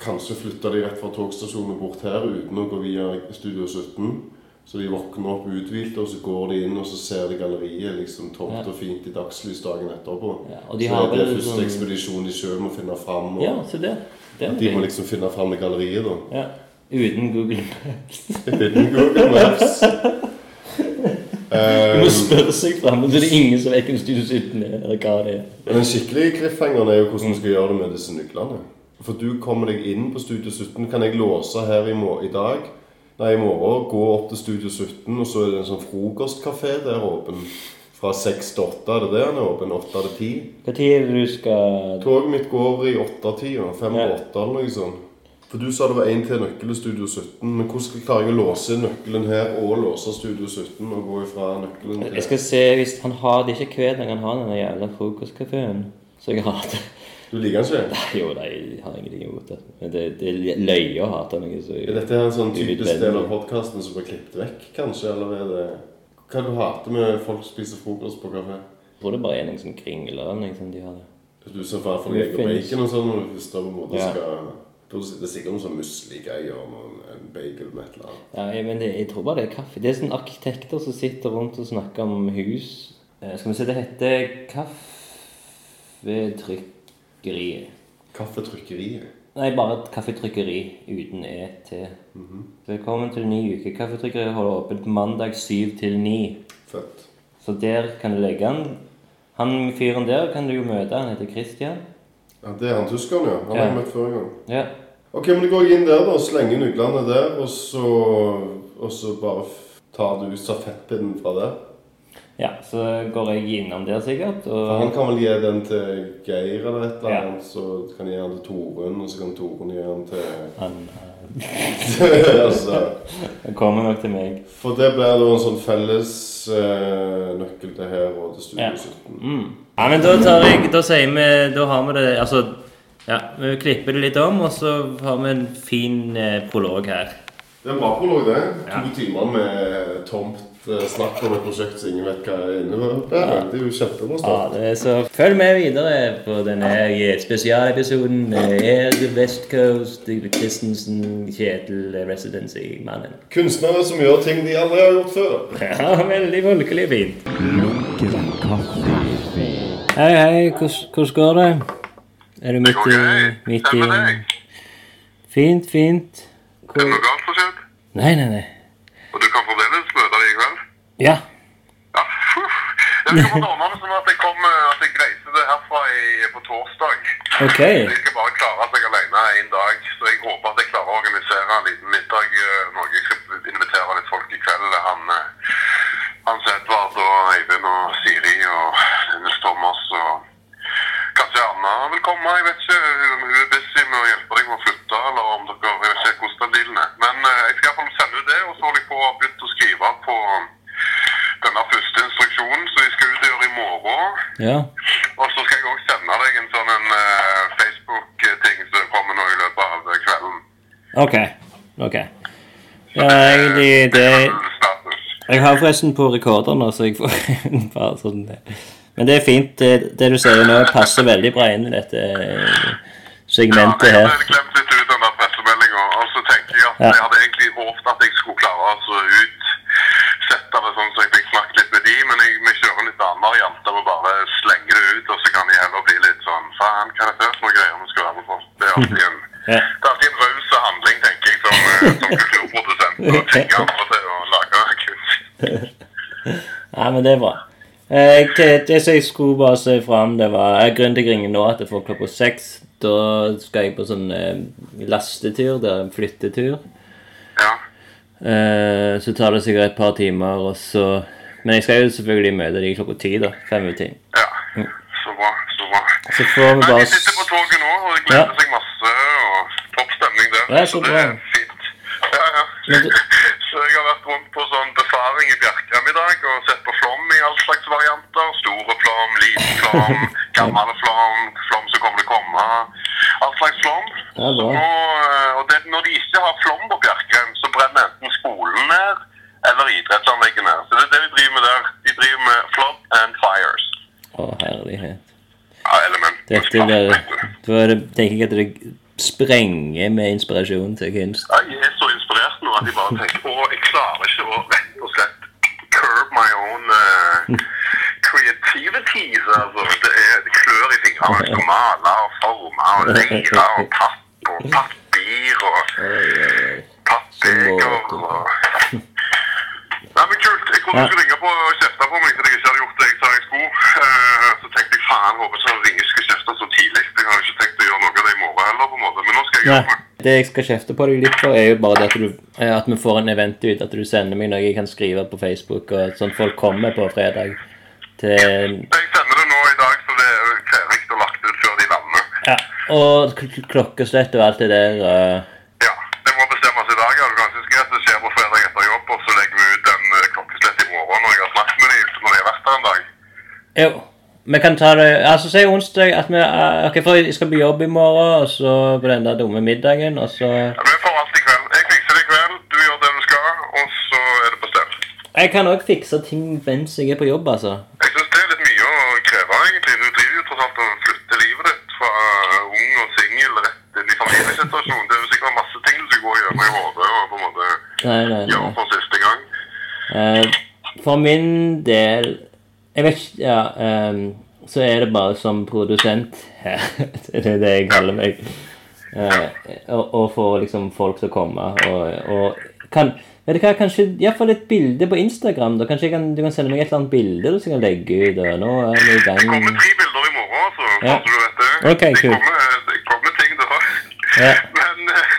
C: kanskje flytte de rett fra togstasjonen og bort her uten å gå via Studio 17. Så de våkner opp uthvilte, og så går de inn og så ser de galleriet liksom tomt
B: Ja.
C: og fint i dagslys dagen etterpå.
B: Ja, de
C: så
B: har
C: er det
B: vel
C: første
B: sånn-
C: ekspedisjon de sjøl må finne fram. Og
B: Ja, så det, Det er
C: de må liksom finne fram det galleriet, da.
B: Ja. Uten Google. Maps.
C: Uten Google Maps.
B: Du
C: Eh,
B: må spørre seg fram, det er ingen som vet hvem Studio 17 er, eller hva det er.
C: Men den skikkelige cliffhangeren er jo hvordan du skal gjøre det med disse nøklene. For du kommer deg inn på Studio 17. Kan jeg låse her i, i dag? Nei, i morgen. Gå opp til Studio 17, og så er det en sånn frokostkafé der åpen. Fra 6 til 8 er det det den er åpen? 8 til 10?
B: Når er det du skal
C: Toget mitt går i 8-tida. 5
B: Ja.
C: og 8 eller noe sånt. For du sa det var én til nøkkel i Studio 17. Men hvordan skal klarer jeg å låse nøkkelen her og låse Studio 17 og gå ifra nøkkelen til
B: Jeg skal se hvis han har det er ikke hver dag han har den jævla frokostkafeen. Så jeg hater
C: Du liker den ikke?
B: Nei, Jo, nei, jeg har ingenting imot det. Men det, det er løye å hate noe så
C: Er dette en sånn typisk del av podkasten som blir klippet vekk, kanskje? Eller er det Hva du hater med folk spiser frokost på kafé?
B: Jeg tror det bare er noen som kringler eller noe sånt de har det.
C: Du ser for
B: deg
C: bacon og sånn, og du står på en måte
B: Ja.
C: Da er sikkert noen sånn musligreier og en bagel med et eller annet.
B: Ja, jeg, men det, jeg tror bare det er kaffe. Det er sånn arkitekter som sitter rundt og snakker om hus. Eh, skal vi se, det heter Kaffetrykkeriet.
C: Kaffetrykkeriet.
B: Nei, bare et kaffetrykkeri uten ET. Velkommen til en ny uke. Kaffetrykkeriet holder åpent mandag 7 til 9.
C: Fett.
B: Så der kan du legge den. Han fyren der kan du jo møte. Han heter Christian.
C: Ja, Det er han tyskeren, ja. Han har jeg
B: Ja.
C: møtt før en gang.
B: Ja.
C: Ok, men du går inn der da, og slenger nøklene der, og så, og så bare tar du stafettpinnen fra der.
B: ja, så går jeg innom der sikkert.
C: For han kan vel gi den til Geir eller et eller
B: Ja.
C: annet, så kan jeg gi den til Torunn, og så kan Torunn gi den til
B: han,
C: altså,
B: kommer nok til meg.
C: For det blir da en sånn felles eh, nøkkel til her og til Studio
B: Ja.
C: 17.
B: Mm. Ja, men da tar jeg Da sier vi Da har vi det Altså, ja, vi klipper det litt om, og så har vi en fin eh, prolog her.
C: Det er en bra prolog, det.
B: Ja.
C: To timer med tomt eh, snakk om et prosjekt som ingen vet hva er innebærer. Det er jo kjempebra
B: Ja, det er så Følg med videre på denne spesialepisoden med Erik West Coast, Christensen, Kjetil Residency-mannen.
C: Kunstnere som gjør ting de aldri har gjort før.
B: Ja, veldig folkelig fint.
A: Lunken.
B: Hei, hei, hvordan går det? Er du midt i, midt i
D: Fint.
B: Fint, fint.
D: Er det noe galt som skjedd?
B: Nei, nei, nei.
D: Og du kan fremdeles møte deg i kveld?
B: Ja.
D: Ja. Jeg skal ordne det sånn at jeg kom, at jeg reiser det herfra i, på torsdag.
B: Ok.
D: Jeg skal bare klare seg alene en dag, så jeg håper at jeg klarer å organisere en liten middag. Norge Noe jeg skal invitere litt folk i kveld. Han, han Hans Edvard og Eivind og Siri og Nils Thomas og vil komme. Jeg vet ikke. om Hun er busy med å hjelpe deg med å flytte, eller om dere Jeg vet ikke hvordan dealen er. Men eh, jeg skal iallfall sende ut det, og så har de på å begynne å skrive på denne første instruksjonen som de skal ut og gjøre i morgen.
B: Ja.
D: Og så skal jeg òg sende deg en sånn en eh, Facebook-ting som kommer nå i løpet av kvelden.
B: Ok. Ok. Ja, egentlig det
D: er...
B: Jeg har forresten på rekorder nå, så jeg får bare sånn Men det er fint. Det, det du sier nå, passer veldig bra inn i dette segmentet her.
D: ja, jeg hadde glemt litt ut den der pressemeldinga. Og så tenker jeg at
B: Ja.
D: jeg hadde egentlig håpet at jeg skulle klare å utsette det sånn så jeg fikk snakket litt med de, men jeg, vi kjører en litt annen variant der vi bare slenger det ut, og så kan de heller bli litt sånn Faen, hva er dette for noe greier vi skal være med på? Det er alltid en
B: Ja.
D: En raus handling, tenker jeg, som, eh, som kulturprodusent. Å tvinge andre til å lage kunst.
B: Ja, men det er bra. Eh, det, det som jeg skulle bare se fram, det var Jeg grunner ringer nå at jeg får klokka seks. Da skal jeg på sånn eh, lastetur, det er en flyttetur.
D: Ja.
B: Eh, så tar det sikkert et par timer, og så Men jeg skal jo selvfølgelig møte deg klokka ti, da. Fem over ti.
D: Ja, så bra. Så bra.
B: Så får vi
D: Nei,
B: bare
D: De sitter på toget nå, og de gleder seg masse. og Topp stemning der.
B: Ja, så
D: det
B: bra.
D: er fint. Ja, ja. Så jeg har vært rundt på sånn befaring i Bjerkreim i dag og sett på flom i all slags varianter. Store flom, liten flom, gammel flom, flom som kommer til å komme. All slags flom.
B: Ja.
D: Nå, eh, og det, når de ikke har flom på Bjerkreim, så brenner enten skolen ned eller idrettsanleggene. Så det er det de driver med der. De driver med flood and fires.
B: Å, herlighet.
D: Ja, element.
B: Dette blir det det, tenker jeg at det sprenger med inspirasjon til kunst.
D: Ja, Jeg er så inspirert nå at jeg bare tenker Å, jeg klarer ikke å rett og slett curb my own uh, så Altså. Det, er, det klør i fingrene. Jeg skal male og forme og leire og papp og papir og
B: må-
D: og Nei, men kult. Jeg trodde
B: Ja.
D: skulle ringe på og kjefte på meg fordi jeg ikke hadde gjort det jeg sa jeg skulle. Eh, så tenkte jeg faen, håper ikke han ringer skal kjefte så tidlig. Jeg har ikke tenkt å gjøre noe av det i morgen heller, på en måte. Men nå skal jeg gjøre det.
B: det jeg skal kjefte på deg litt for, er jo bare det at, du, eh, at vi får en event ut. At du sender meg noe jeg kan skrive på Facebook, og sånn folk kommer på fredag. Til,
D: Jeg sender det nå i dag, så det er ferdig og lagt ut før de lander.
B: ja, og kl- klokkeslett og alt det der. Uh...
D: Ja, det må bestemmes i dag. Ja. Det er ganske greit det skjer på fredag etter jobb, og så legger vi ut en eh, klokkeslett i morgen når jeg har snakket med dem når de har vært der en dag.
B: jo, vi kan ta det Altså, si onsdag at vi eh, Ok, for jeg skal på jobb i morgen, og så på den der dumme middagen, og så
D: Ja, Vi får alt i kveld. Jeg fikser det i kveld, du gjør det du skal, og så er det på stell.
B: Jeg kan òg fikse ting mens jeg er på jobb, altså.
D: Jeg syns det er litt mye å kreve, egentlig. Du driver jo tross alt og flytter livet ditt fra ung og singel rett inn i familiesituasjonen. Det er jo sikkert masse ting du skal gå gjennom i hodet og på en måte
B: Nei, nei,
D: gjøre for siste gang.
B: Uh, for min del Jeg vet ikke Ja, Um, så er det bare som produsent her. det er det jeg kaller meg. Uh, og få liksom folk til å komme og, og kan Vet du hva, kanskje iallfall et bilde på Instagram. da, Kanskje kan, du kan sende meg et eller annet bilde du kan legge ut. og Nå er vi i
D: Det kommer
B: gang.
D: tre bilder i morgen, altså.
B: Ja.
D: Så du vet det.
B: Ok,
D: det kommer, det kommer ting da.
B: Ja.
D: Men, eh,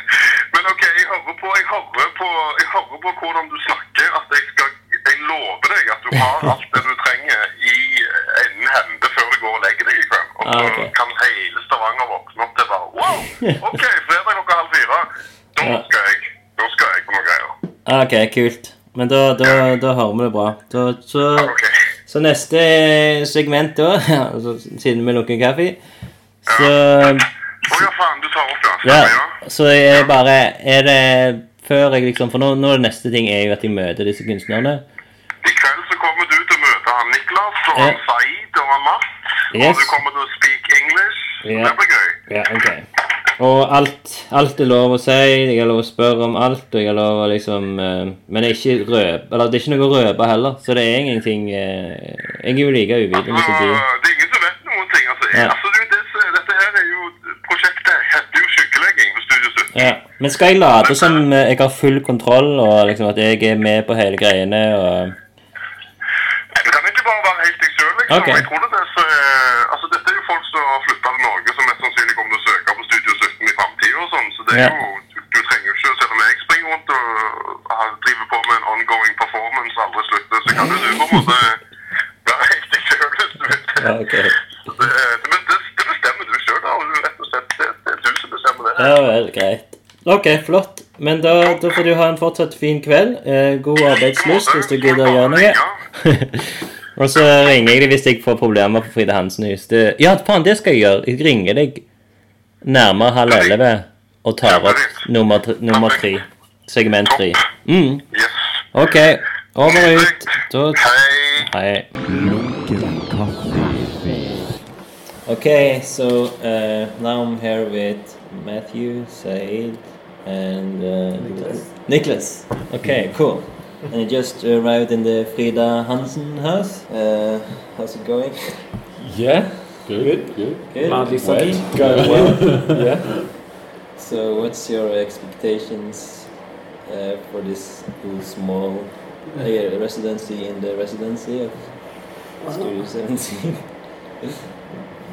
D: men ok, jeg hører, på, jeg, hører på, jeg hører på hvordan du snakker, at jeg skal lover deg at du har alt det du trenger i enden hende før du går og legger deg i kveld. Og så
B: Ah, ok.
D: kan hele Stavanger våkne opp til bare Wow! Ok, fredag klokka halv fire. Da skal jeg, da skal jeg på noen greier.
B: Ok, kult. Men da, da, da hører vi det bra. Da, så,
D: okay.
B: så neste segment, da, altså, siden vi lukker kaffe Så
D: Å ja, faen, du tar opp, ja.
B: Ja,
D: ja.
B: så jeg bare Er det før jeg liksom For nå, nå er det neste ting er jo at jeg møter disse kunstnerne.
D: I kveld så kommer du til å møte han Niklas og han
B: Ja.
D: Saeed og han Mart.
B: Yes.
D: Og du kommer til å speak English.
B: Yeah.
D: Det blir gøy.
B: Ja, ok. Og alt, alt er lov å si, jeg har lov å spørre om alt, og jeg har lov å liksom Uh, Men det er ikke røp, eller det er ikke noe røpe heller, så det er ingenting uh, Jeg er jo like uvitende som
D: Altså,
B: du.
D: det er ingen som vet noen ting. Altså,
B: Ja.
D: altså du, det, dette her er jo Prosjektet heter jo Skyggelegging på Studio 17.
B: Ja. Men skal jeg late som eh, jeg har full kontroll, og liksom at jeg er med på hele greiene, og
D: Du kan ikke bare være helt deg sjøl, liksom.
B: Ok.
D: Jeg tror det er så, eh, altså, Dette er jo folk som har flytta til Norge, som mest sannsynlig kommer til å søke på Studio 17 i framtida sånn. Så det er
B: Ja.
D: jo du, du trenger jo ikke Selv om jeg springer rundt og har- driver på med en ongoing performance aldri slutter, så kan du på en måte være helt deg sjøl hvis du vil.
B: Ja, ok.
D: Så Det, det, bestemmer du sjøl, da. du Rett og slett, det, det er du som bestemmer det.
B: Ja vel, greit. Ok, flott. Men da, da får du ha en fortsatt fin kveld. Eh, god arbeidslyst hvis du gidder å gjøre noe. og så ringer jeg deg hvis jeg får problemer på Frida Hansen-hus. Det- Ja, faen, det skal jeg gjøre. Jeg ringer deg nærmere halv elleve og tar opp nummer, nummer tre. Segment tre. Mm. Ok, over og ut. Da
D: Hei.
B: Okay, so uh, now I'm here with Matthew, Said, and uh, Nicholas. Nicholas. Okay, cool. And I just arrived in the Frida Hansen house. Uh, how's it going?
E: Yeah, good, good.
B: Good.
E: Mildly
B: Funky?
E: wet, going well. yeah.
B: So, what's your expectations uh, for this little small uh, residency in the residency of Studio 17?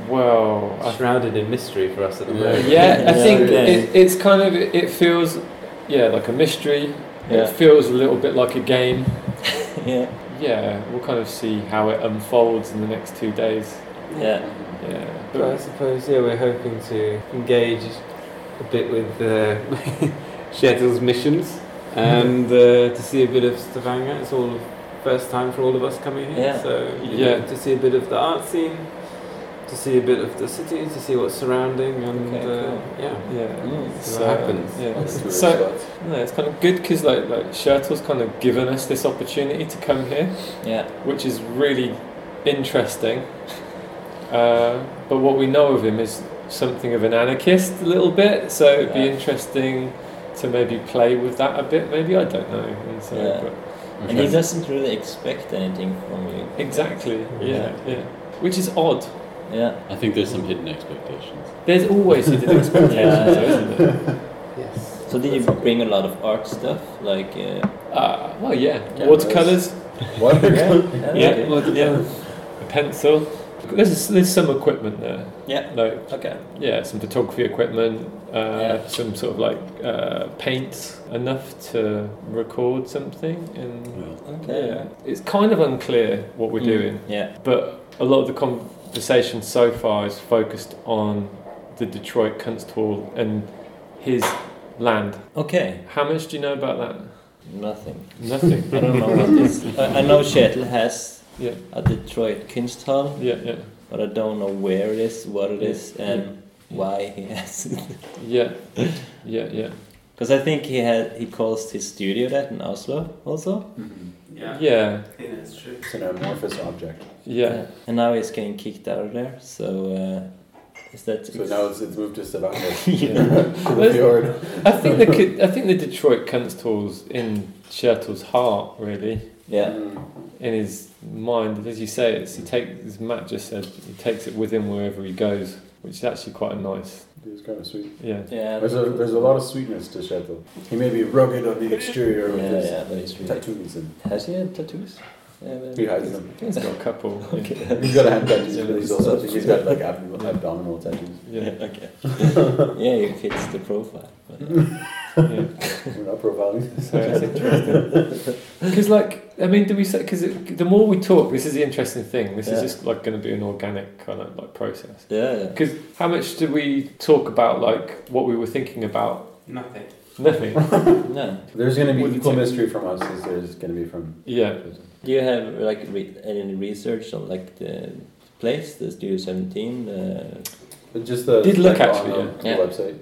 E: Well, I,
F: shrouded in mystery for us at the moment.
E: yeah, I think
B: yeah.
E: it, it's kind of it feels, yeah, like a mystery.
B: Yeah.
E: It feels a little bit like a game.
B: yeah,
E: Yeah, we'll kind of see how it unfolds in the next two days.
B: yeah,
E: Yeah,
F: But I suppose, yeah, we're hoping to engage a bit with uh, Shettl's missions and uh, to see a bit of Stavanger. It's all the first time for all of us coming here.
B: Yeah.
F: So,
E: Yeah.
F: know, to see a bit of the art scene, to see a bit of the city, to see what's surrounding, and
B: Okay,
F: uh,
B: cool.
F: yeah.
E: yeah.
B: Mm.
F: See what happens.
E: Yeah.
F: So,
E: So no, it's kind of good because like like Shirtle's kind of given us this opportunity to come here.
B: yeah,
E: which is really interesting. Uh, but what we know of him is something of an anarchist, a little bit. So it'd be
B: Yeah.
E: interesting to maybe play with that a bit. Maybe I don't know. And so,
B: Yeah.
E: but
B: and he doesn't really expect anything from you.
E: exactly, yeah, yeah. Which is odd.
B: Yeah.
G: I think there's some hidden expectations.
E: There's always hidden expectations,
B: Yeah.
E: though, isn't there?
F: Yes.
B: So did you bring a lot of art stuff, like? Uh,
E: Uh, well, yeah.
B: Yeah.
E: Watercolors,
B: yeah,
E: yeah,
B: okay.
E: well, yeah. A pencil. There's there's some equipment there.
B: yeah.
E: Like
B: Okay.
E: yeah, some photography equipment, uh,
B: Yeah.
E: some sort of like uh, paint enough to record something, and
B: Okay.
E: yeah, it's kind of unclear what we're
B: Mm,
E: doing.
B: Yeah.
E: But a lot of the conversation so far is focused on the Detroit Kunsthalle and his land.
B: Okay.
E: How much do you know about that?
B: Nothing.
E: Nothing.
B: I don't know what this. I, I know Kjetil has
E: Yeah,
B: a Detroit Kunsthal,
E: yeah, yeah,
B: but I don't know where it is, what it is, and why he has it.
E: yeah, yeah, yeah.
B: Because I think he had he calls his studio that in Oslo also. Mm-hmm.
F: Yeah.
E: Yeah,
F: Yeah, that's true.
G: It's an amorphous object.
E: yeah.
B: And now he's getting kicked out of there. So uh, is that?
G: So now it's, it's moved to Stavanger.
B: yeah.
G: the fjord.
E: I think the I think the Detroit Kunsthalle's in Schertel's heart, really.
B: yeah.
G: Mm.
E: in his mind, as you say, it's he take as Matt just said, he takes it with him wherever he goes, which is actually quite a nice.
G: It was kind of sweet.
E: Yeah,
B: Yeah.
G: There's a, there's a lot of sweetness to Shettle. He may be rugged on the exterior with
B: Yeah,
G: his
B: yeah, but he's really.
G: tattoos and
B: Has he had tattoos? Yeah,
G: he hides them.
E: he's got a couple. yeah.
G: He's got a hand tattoos,
B: Yeah,
G: but he's
B: it's
G: also he's got like abdominal, abdominal tattoos.
E: Yeah,
B: Yeah. Okay. yeah, he fits the profile. But, uh,
E: yeah.
G: We're not profiling.
E: So it's interesting. Because, like, I mean, do we say? Because the more we talk, this is the interesting thing. This
B: Yeah.
E: is just like going to be an organic kind of like process.
B: yeah. yeah.
E: Because how much did we talk about like what we were thinking about?
F: Nothing.
E: Nothing.
B: No.
G: There's going to be
E: What do
G: equal
E: think?
G: mystery from us as there's going to be from.
E: Yeah.
B: Do you have like re- any research on like the place, the Studio Seventeen? Uh,
G: But just the
E: Did look
G: like,
E: actually,
G: on,
B: yeah.
G: the website.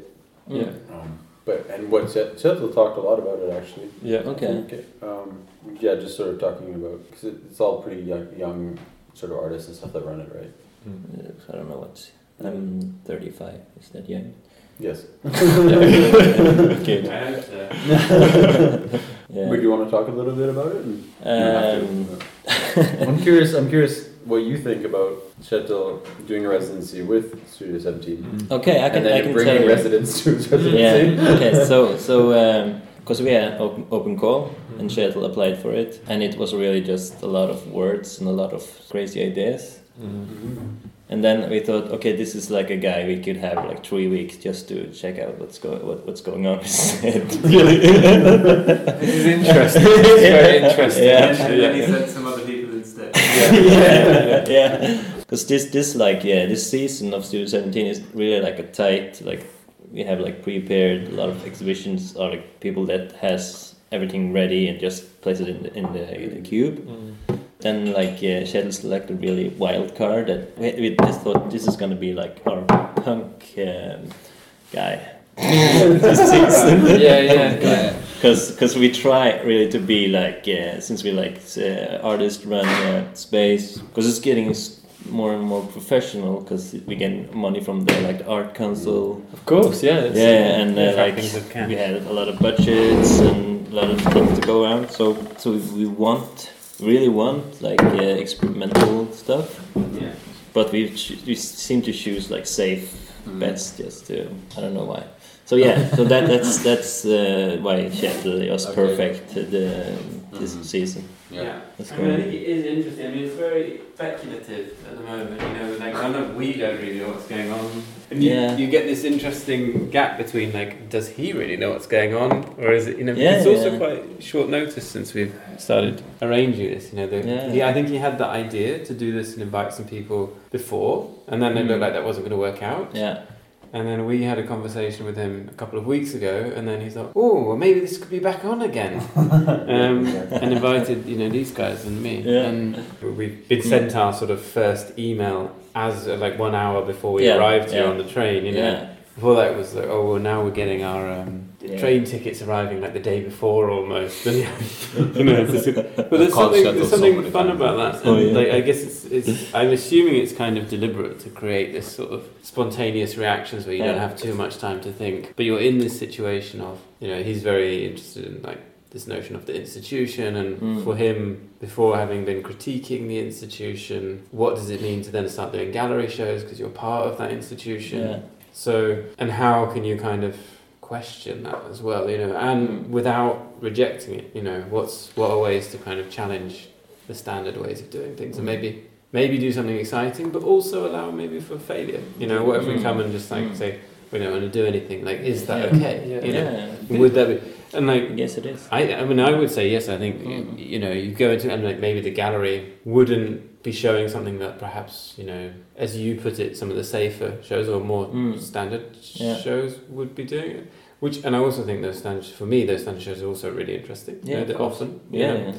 E: Yeah.
G: Um, But and what Seth Seth talked a lot about it actually.
E: Yeah.
B: Okay.
G: Okay. Um, yeah, just sort of talking about because it, it's all pretty young, young sort of artists and stuff that run it, right?
B: Uh, I don't know what's. I'm 35. Is that young?
G: Yes.
B: Good.
F: I hope so.
B: Yeah.
G: Would you want to talk a little bit about it? And
B: Um,
G: have to. I'm curious. I'm curious what you think about Shetel doing a residency with Studio 17, mm-hmm.
B: okay, I can.
G: and then
B: I can
G: bringing
B: tell you.
G: residents to his residency.
B: Yeah. Okay. So so um, because we had an open, open call and mm-hmm. Shetel applied for it, and it was really just a lot of words and a lot of crazy ideas. Mm-hmm. And then we thought, okay, this is like a guy we could have like three weeks just to check out what's going what, what's going on. with his head.
E: This is interesting. It's very interesting.
B: Yeah.
F: And
E: actually,
F: then he
E: yeah.
F: sent some other
B: yeah, yeah. Because this, this like, yeah, this season of Studio Seventeen is really like a tight, like we have like prepared a lot of exhibitions or like people that has everything ready and just place it in the, in the, in the cube.
E: Mm.
B: Then like yeah, Shuttle selected really wild card that we, we just thought this is gonna be like our punk um, guy. this season.
E: Yeah, yeah, yeah.
B: Because we try really to be like uh, since we like uh, artist run uh, space because it's getting more and more professional because we get money from the like art council
E: Of course, yeah. it's-
B: yeah and uh, like
F: Trappings of cash.
B: we had a lot of budgets and a lot of stuff to go around so so we want really want like uh, experimental stuff
F: Yeah.
B: but we we seem to choose like safe
G: Mm.
B: bets just to I don't know why. So yeah, so that that's that's uh, why Seattle was
G: Okay.
B: perfect uh, the this
G: Mhm.
B: season.
G: Yeah.
B: That's
F: I mean, I think it is interesting. I mean, it's very speculative at the moment. You know, like none of we don't really know what's going on, and you,
B: Yeah.
F: you get this interesting gap between like, does he really know what's going on, or is it? You know,
B: Yeah,
F: it's also quite short notice since we've started arranging this. You know, the,
B: Yeah.
F: he, I think he had the idea to do this and invite some people before, and then it
B: Mm.
F: looked like that wasn't going to work out.
B: Yeah,
F: And then we had a conversation with him a couple of weeks ago, and then he thought, "Oh, well, maybe this could be back on again," um, and invited you know these guys and me.
B: Yeah.
F: And we've been sent our sort of first email as uh, like one hour before we
B: Yeah,
F: arrived here
B: yeah.
F: on the train. You know,
B: yeah,
F: before that was like, "Oh, well, now we're getting our um,
B: Yeah.
F: train tickets arriving like the day before almost." And, you know, just- but there's something, there's something fun about that.
B: Oh, yeah.
F: like, I guess it's, it's. I'm assuming it's kind of deliberate to create this sort of spontaneous reactions where you don't have too much time to think, but you're in this situation of, you know, he's very interested in like this notion of the institution, and
B: Mm.
F: for him, before having been critiquing the institution, what does it mean to then start doing gallery shows because you're part of that institution?
B: yeah,
F: So, and how can you kind of question that as well, you know, and
B: Mm.
F: without rejecting it, you know, what's what are ways to kind of challenge the standard ways of doing things, and maybe maybe do something exciting, but also allow maybe for failure. You know, what if we
B: Mm.
F: come and just like
B: Mm.
F: say we don't want to do anything? Like, is that
B: Yeah.
F: okay?
E: Yeah.
F: You know,
B: yeah.
F: would that be? And like,
B: Yes, it is.
F: I, I mean, I would say yes. I think
B: Mm.
F: you, you know you go into and like maybe the gallery wouldn't be showing something that perhaps you know, as you put it, some of the safer shows or more
B: Mm.
F: standard
B: Yeah.
F: shows would be doing it. Which and I also think those standard for me those standard shows are also really interesting. you
B: Yeah,
F: know,
B: of course.
F: often. you
B: Yeah,
F: know.
B: yeah.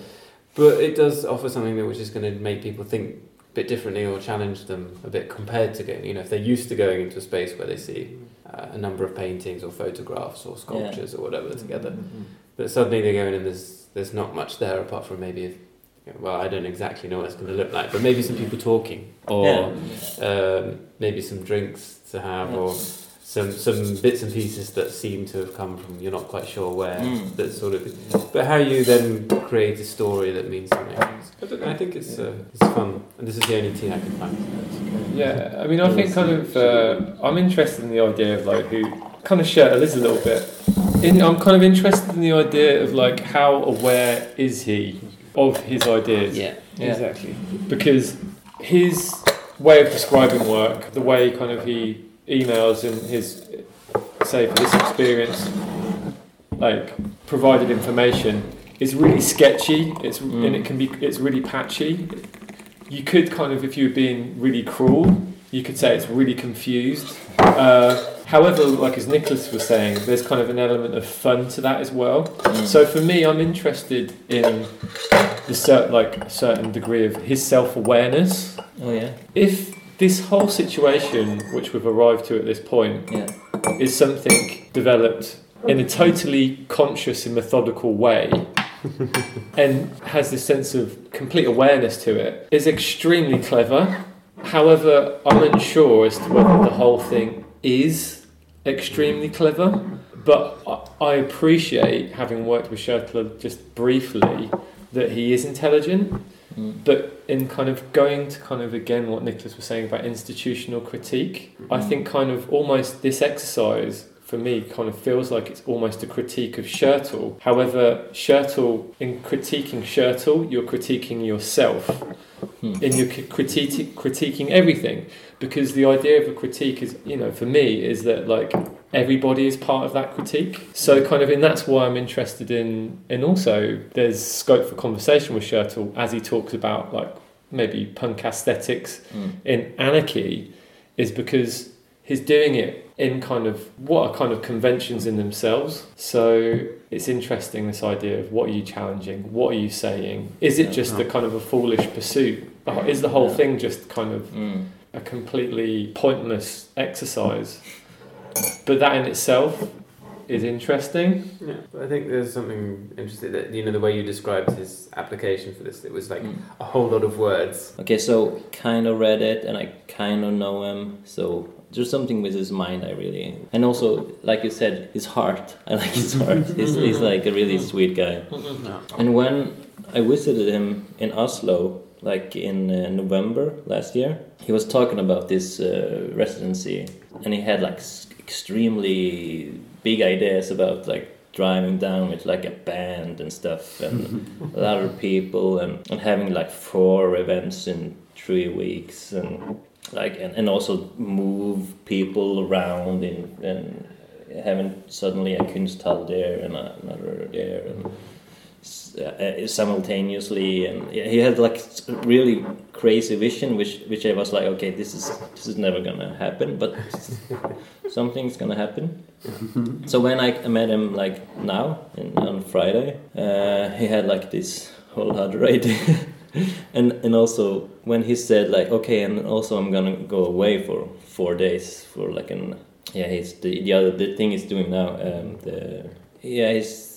F: But it does offer something that which is going to make people think a bit differently or challenge them a bit compared to going. You know, if they're used to going into a space where they see uh, a number of paintings or photographs or sculptures or whatever together, but suddenly they go in and there's there's not much there apart from maybe. If, well, I don't exactly know what it's going to look like, but maybe some people talking, or
B: Yeah.
F: um, maybe some drinks to have, or some some bits and pieces that seem to have come from you're not quite sure where.
B: Mm.
F: That sort of, but how you then create a story that means something. I, I think it's uh, it's fun, and this is the only tea I can find.
E: Yeah, I mean, I think kind of uh, I'm interested in the idea of like who kind of share is a little bit. In, I'm kind of interested in the idea of like how aware is he of his ideas?
F: Yeah,
B: Yeah.
F: exactly.
E: because his way of describing work, the way kind of he emails and his say for this experience, like provided information is really sketchy. It's
B: Mm.
E: and it can be it's really patchy. You could kind of, if you were being really cruel, you could say it's really confused. Uh, however, like as Nicholas was saying, there's kind of an element of fun to that as well.
B: Mm.
E: So for me, I'm interested in the cer- like a certain degree of his self awareness.
B: Oh yeah,
E: If this whole situation, which we've arrived to at this point,
B: yeah,
E: is something developed in a totally conscious and methodical way and has this sense of complete awareness to it is extremely clever. However, I'm unsure as to whether the whole thing is extremely clever. But I- I appreciate, having worked with Schertler just briefly, that he is intelligent. Mm. But in kind of going to kind of again what Nicholas was saying about institutional critique, I mm. think kind of almost this exercise for me kind of feels like it's almost a critique of Schertle. However, Schertle, in critiquing Schertle, you're critiquing yourself. Hmm. And you're critiquing, critiquing everything. Because the idea of a critique is, you know, for me, is that like everybody is part of that critique. So kind of, and that's why I'm interested in, and also there's scope for conversation with Schertle as he talks about like maybe punk aesthetics in anarchy, is because he's doing it in kind of what are kind of conventions in themselves. So it's interesting this idea of what are you challenging, what are you saying? Is it just a kind of a foolish pursuit? Is the whole
B: Yeah.
E: thing just kind of
B: Mm.
E: A completely pointless exercise? But that in itself is interesting.
F: Yeah, but I think there's something interesting that you know the way you described his application for this. It was like
B: Mm.
F: a whole lot of words.
B: Okay, so kind of read it and I kind of know him. So there's something with his mind I really and also like you said his heart. I like his heart. he's, he's like a really sweet guy. And when I visited him in Oslo, like in uh, November last year, he was talking about this uh, residency, and he had like s- extremely big ideas about like driving down with like a band and stuff, and a lot of people, and, and having like four events in three weeks, and like and, and also move people around in and having suddenly a kunsthall there and another there and simultaneously and yeah, he had like really crazy vision which which I was like okay this is this is never gonna happen but something's gonna happen. So when I met him like now in, on Friday uh, he had like this whole other idea and and also when he said like okay and also I'm gonna go away for four days for like an yeah he's the the other the thing he's doing now um the yeah he's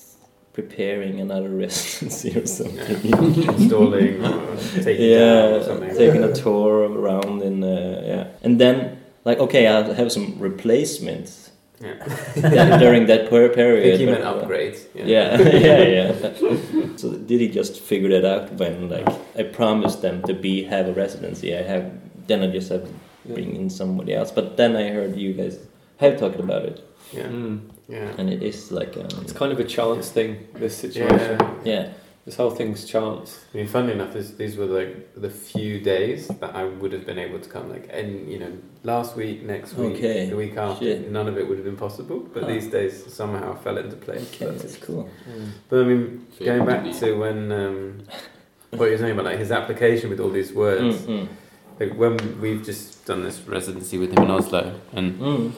B: preparing another residency or something
F: Installing or taking
B: yeah
F: or something.
B: taking a tour around in uh, yeah and then like okay I'll have some replacements
F: Yeah.
B: that, during that per- period
F: think he
B: but,
F: meant
B: uh,
F: upgrades.
B: yeah, yeah, yeah. So did he just figure that out when like I promised them to be have a residency? I have then I just have to bring in somebody else. But then I heard you guys have talked about it,
F: Yeah.
E: Mm.
F: Yeah.
B: and it is like um,
E: It's kind of a chance thing, this situation.
F: Yeah.
B: yeah,
E: This whole thing's chance.
F: I mean, funnily enough, this, these were like the few days that I would have been able to come. Like, and you know, last week, next week,
B: Okay.
F: the week after,
B: Shit.
F: none of it would have been possible. But
B: Huh.
F: these days somehow fell into place.
B: okay,
F: That's-
B: that's cool.
F: But I mean, going back to when um, what you were saying about like his application with all these words,
B: Mm, mm,
F: like when we've just done this residency with him in Oslo, and
B: mm.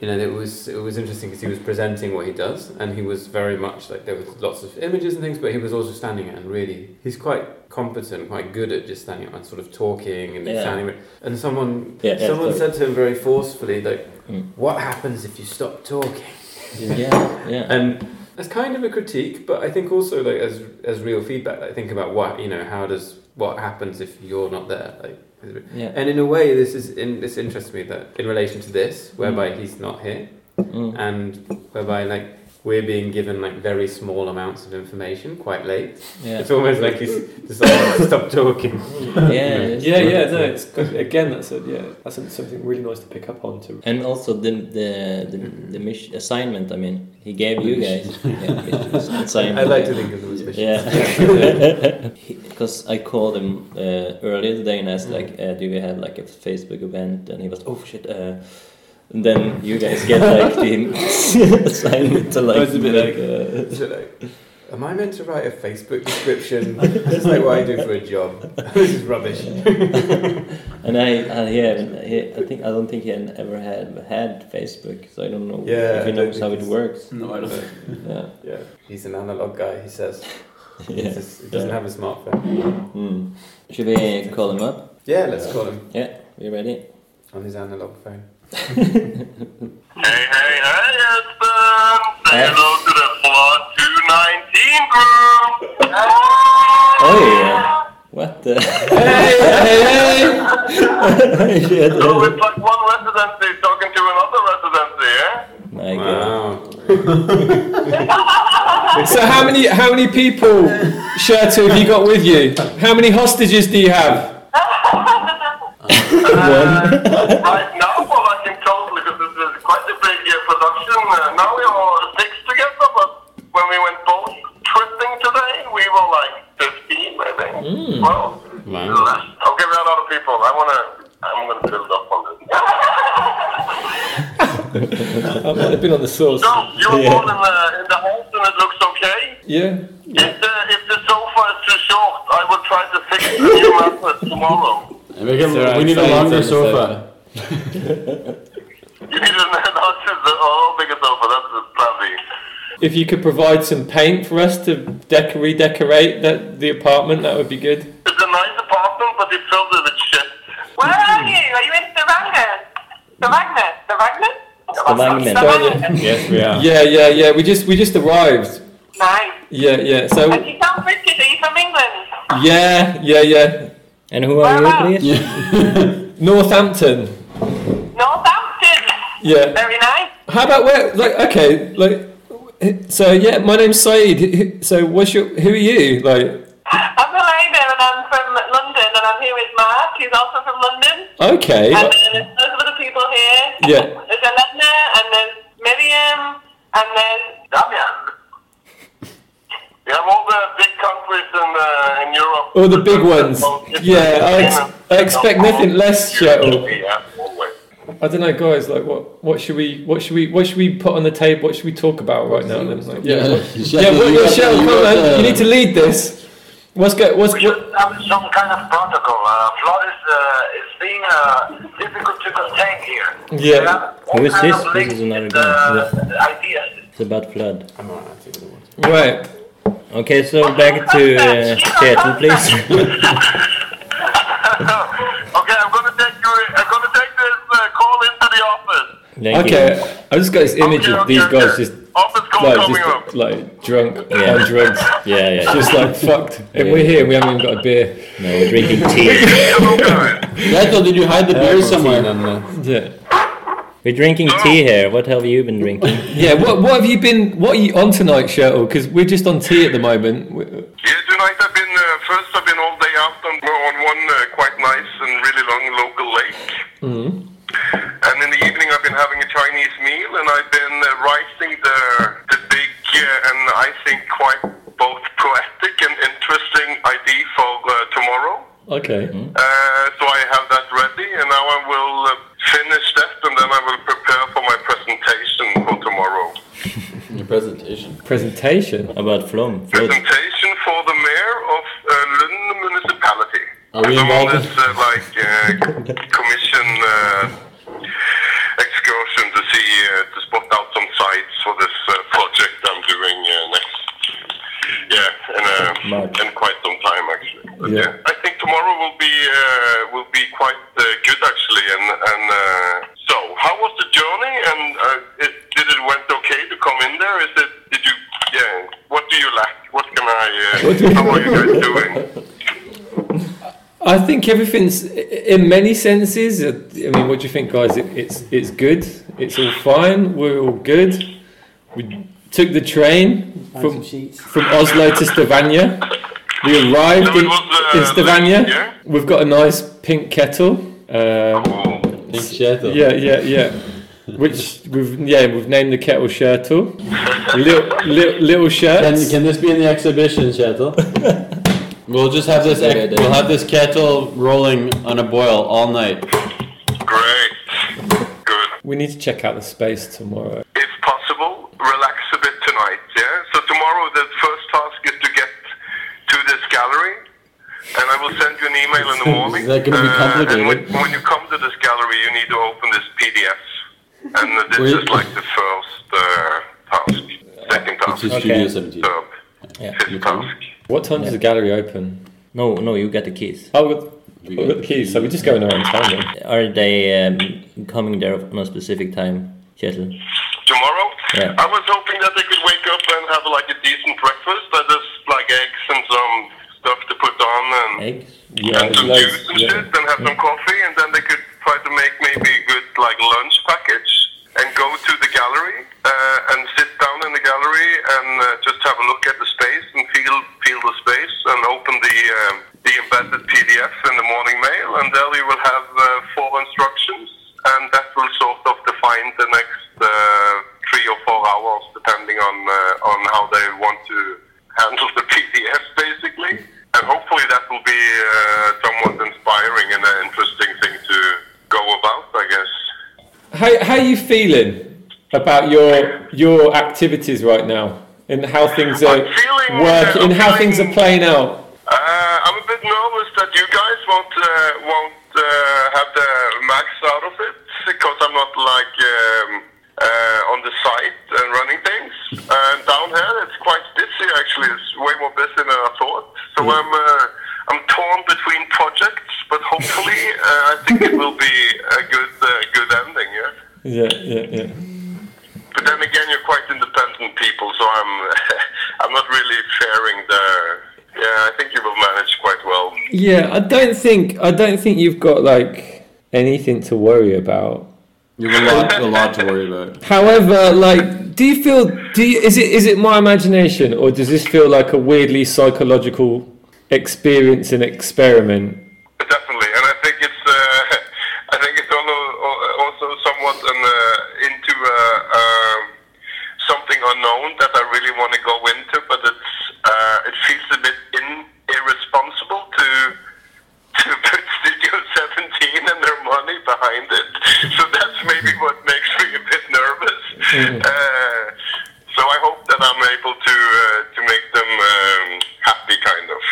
F: You know, it was it was interesting because he was presenting what he does, and he was very much like there was lots of images and things, but he was also standing and really he's quite competent, quite good at just standing and sort of talking and
B: Yeah.
F: standing. And someone
B: Yeah,
F: someone said to him very forcefully, like,
B: Mm.
F: "What happens if you stop talking?"
B: yeah, yeah.
F: And as kind of a critique, but I think also like as as real feedback. Like think about what you know, how does what happens if you're not there, like.
B: Yeah.
F: And in a way, this is in this interests me that in relation to this, whereby he's not here,
B: Mm.
F: and whereby like we're being given like very small amounts of information quite late.
B: yeah.
F: It's almost like he's decided to stop talking.
B: yeah,
E: Yeah, yeah, no, it's again that's a, yeah, that's something really nice to pick up on too.
B: And also the the the, the mission assignment. I mean, he gave you guys yeah, mission assignment.
F: I like to think of them as missions.
B: Yeah, because I called him uh, earlier today and asked like, uh, "Do you have like a Facebook event?" And he was, "Oh shit." Uh, and then you guys get like the assignment to like,
F: It's a bit
B: make,
F: like-
B: uh,
F: So, like, Am I meant to write a Facebook description? this is like what I do for a job. this is rubbish.
B: and I, uh, he he, I think I don't think he had ever had had Facebook, so I don't know
F: Yeah,
B: if he knows how it works.
G: No, I don't.
B: Yeah,
F: Yeah, he's an analog guy. He says He's
B: yeah.
F: just- he doesn't
B: Yeah.
F: have a smartphone.
B: Hmm. Should we call him up?
F: Yeah, let's call him
B: Yeah, are you ready?
F: on his analog phone.
D: Hei, hei, hei, Espen! hello to the Flood 219 group.
B: oh, yeah. What the
E: Hey, hey, hey!
B: Shit.
D: So it's like one residency talking to another residency, eh?
B: My God.
E: So how many how many people, Shertu, have you got with you? How many hostages do you have?
D: Right now, well, I can tell because this is quite a big uh, production. Uh, now we are six together, but when we went both tripping today, we were like 15, maybe. Well,
F: Wow.
D: okay, we are a lot of people. I wanna, I'm gonna build up on this.
E: I might have been on the source.
D: So you were
B: Yeah.
D: born in the in the house, and it looks okay.
E: Yeah.
D: If the if the sofa is too short, I will try to fix the new mattress tomorrow.
G: And we, can,
F: So
G: we need a longer
F: on
G: sofa.
D: You need a oh, not just a oh, bigger sofa. That's the plan B.
E: If you could provide some paint for us to dec- redecorate that the apartment, that would be good.
D: It's a nice apartment, but it's filled with shit.
H: Where are you? Are you in Stavanger? Stavanger? Stavanger?
B: Stavanger.
H: Stavanger.
E: Yes, we are. Yeah, yeah, yeah. We just we just arrived.
H: Nice.
E: Yeah, yeah. So
H: And you sound British. Are you from England?
E: yeah, yeah, yeah.
B: And who are you,
H: Whereabouts?
B: please?
E: Northampton.
H: Northampton.
E: Yeah.
H: Very nice.
E: How about where? Like, okay, like. So yeah, my name's Saeed. So what's your? Who are you? Like,
H: I'm from London and I'm from London and I'm here with Mark, who's also from London.
E: okay.
H: And then there's loads of other people here.
E: Yeah.
H: There's Elena and there's Miriam and there's
D: Damian. We have all the big countries in uh, in Europe.
E: All the big ones. Yeah, I, ex- I expect nothing less, Shuttle.
D: Yeah, always.
E: I don't know, guys. Like, what? What should we? What should we? What should we put on the table? What should we talk about right now? Then, like, yeah, what, yeah. What,
G: you
E: what,
G: got-
E: Shuttle,
G: you
E: come on,
G: the-
E: you need to lead this. What's go? What's
D: We
E: what?
D: have some kind of protocol. Uh, flood is, uh, is being uh, difficult to contain here.
E: Yeah.
D: We have all
B: Who is this?
D: of
B: This
D: links
B: is another
D: with,
B: guy.
D: uh, Ideas.
B: It's about flood.
F: I'm alright. take the water.
E: Right.
B: Okay, so back to uh, Kjetil, please.
D: okay, I'm gonna take you. I'm gonna take this uh, call into the office.
B: Thank you.
E: Okay. I just got this image of these
D: Okay,
E: guys
D: okay.
E: just
D: Office call
E: like
D: coming up.
E: like drunk
B: Yeah.
E: on drugs,
B: Yeah, yeah.
E: just like fucked. And we're here. We haven't even got a beer.
B: No, we're drinking tea.
D: Hello, guys.
G: Gretel, did you hide the beer somewhere?
F: And, uh,
E: Yeah.
B: We're drinking tea here. What have you been drinking?
E: Yeah. What? What have you been? What are you on tonight, Shuttle? Because we're just on tea at the moment.
D: Yeah, tonight I've been uh, first. I've been all day out on, on one uh, quite nice and really long local lake. And in the evening I've been having a Chinese meal, and I've been uh, writing the the big uh, and I think quite both poetic and interesting idea for uh, tomorrow.
E: Okay.
D: Uh, so I have that ready, and now I will uh, finish that, and then I will prepare for my presentation for tomorrow.
G: Your presentation.
E: Presentation.
B: About Flom.
D: Presentation for the mayor of uh, Lund municipality.
G: Are we involved?
D: this uh, like uh, commission uh, excursion to see uh, to spot out some sites for this uh, project I'm doing next. Yeah, in, uh, in quite some time actually. But
E: Yeah.
D: yeah. I think tomorrow will be uh, will be quite uh, good actually. And and uh, so, how was the journey? And uh, it, did it went okay to come in there? Is it? Did you? Yeah. What do you lack? What can I? Uh, how are you guys doing?
E: I think everything's, in many senses. uh, I mean, what do you think, guys? It, it's it's good. It's all fine. We're all good. We took the train from from Oslo to Stavanger. We arrived
D: So
E: in,
D: was, uh,
E: in Stavanger.
D: yeah?
E: We've got a nice pink kettle. Um,
G: Thanks,
E: yeah, yeah, yeah. Which we've yeah we've named the kettle Shirtle. Little, little, little
G: Can,
E: shirts.
G: can this be in the exhibition, Gretel? We'll just have this. Ec- we'll have this kettle rolling on a boil all night.
D: great. Good.
E: We need to check out the space tomorrow.
D: If possible, relax a bit tonight. Yeah. So tomorrow the first task is to get to this gallery, and I will send you an email in the morning.
G: Is that gonna be
D: Uh, and when, when you come to this gallery, you need to open this PDF, and uh, this
G: Wait.
D: is like the first uh, task, second
G: It's
D: task,
G: just
B: Okay.
G: Studio 17.
D: third,
B: Yeah.
D: fifth task.
E: What time does the gallery open?
B: No, no, you get the keys.
E: Oh, we've got, we've got the keys, so we're just going around town then.
B: Are they um, coming there on a specific time, Kjetil?
D: Tomorrow,
B: Yeah.
D: I was hoping that they could wake up and have like a decent breakfast. I just like eggs and some stuff to put on and,
B: Eggs?
E: Yeah,
D: and some juice and
E: yeah.
D: shit and have some coffee and then they could try to make maybe a good like lunch package and go to the gallery uh, and sit down in the gallery and uh, just have a look at the space and feel feel the space and open the um, the embedded PDF in the morning mail and there we will have uh, four instructions and that will sort of define the next uh, three or four hours depending on uh, on how they want to handle the PDF basically and hopefully that will be uh, somewhat inspiring and an interesting thing to go about I guess.
E: How how are you feeling about your your activities right now and how things are
D: feeling,
E: working
D: uh,
E: and how things are playing out?
D: Uh, I'm a bit nervous that you guys won't uh, won't uh, have the max out of it because I'm not like um, uh, on the site and running things. And down here it's quite busy actually. It's way more busy than I thought. So I'm uh, I'm torn between projects, but hopefully uh, I think it will be a good uh, good ending. Yeah.
E: Yeah, yeah, yeah.
D: But then again, you're quite independent people, so I'm I'm not really fearing the. Yeah, I think you will manage quite well.
E: Yeah, I don't think I don't think you've got like anything to worry about.
G: You have a lot, a lot to worry about.
E: However, like, do you feel? Do you, is it is it my imagination, or does this feel like a weirdly psychological experience and experiment?
D: Definitely, and I think it's uh, I think it's also, also somewhat an, uh, into uh, um, something unknown that I really want to go into, but it's uh, it feels a bit in, irresponsible to to put Studio 17 and their money behind it. So that's maybe what makes me a bit Uh, so I hope that I'm able to uh, to make them um, happy, kind of.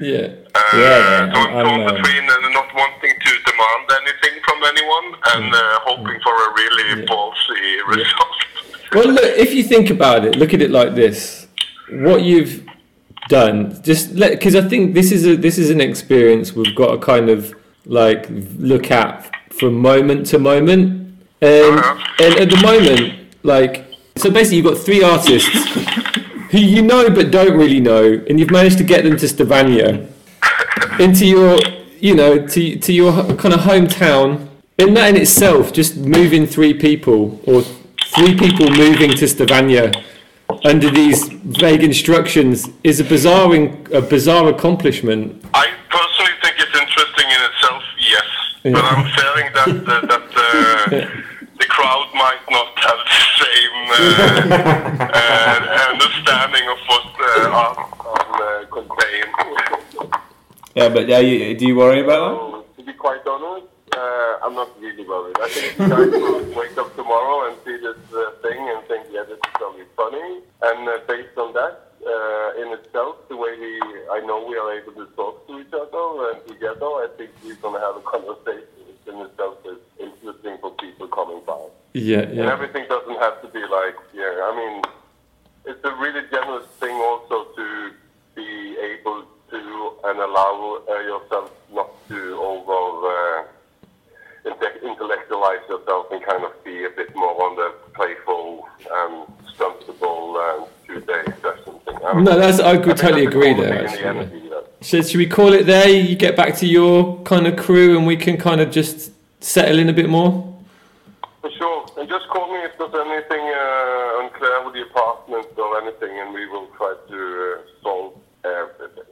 E: Yeah.
D: Uh,
B: Yeah,
D: so I'm
B: I'm,
D: torn
B: um,
D: between uh, not wanting to demand anything from anyone and uh, hoping for a really ballsy result.
E: Well, look, if you think about it, look at it like this: what you've done, just let because I think this is a this is an experience we've got to kind of like look at from moment to moment, and and at the moment, like so basically, you've got three artists who you know but don't really know, and you've managed to get them to Stavanger into your you know to to your kind of hometown. In that in itself, just moving three people or three people moving to Stavanger under these vague instructions is a bizarre in- a bizarre accomplishment.
D: I personally think it's interesting in itself, yes, but I'm fearing that uh, that uh, the crowd might not have the same uh, uh, understanding of what uh, art can uh, contain.
F: Yeah, but yeah, you, do you worry about
D: So, to be quite honest, uh, I'm not really worried. I think you guys will wake up tomorrow and see this uh, thing and think, yeah, this is going to be funny. And uh, based on that, uh, in itself, the way we, I know we are able to talk to each other and together, I think we're going to have a conversation which in itself is interesting for people coming by.
E: Yeah,
D: And everything doesn't have to be like, yeah, I mean, it's a really generous thing also to be able to and allow uh, yourself not to over uh, intellectualize yourself and kind of be a bit more on the playful and stuntable uh, two-day session thing. I
E: No, that's I
D: I
E: could
D: think
E: totally agree there.
D: quality the
E: Actually.
D: energy that-
E: So should we call it there? You get back to your kind of crew, and we can kind of just settle in a bit more.
D: For sure. And just call me if there's anything uh, unclear with the apartment or anything, and we will try to uh, solve everything.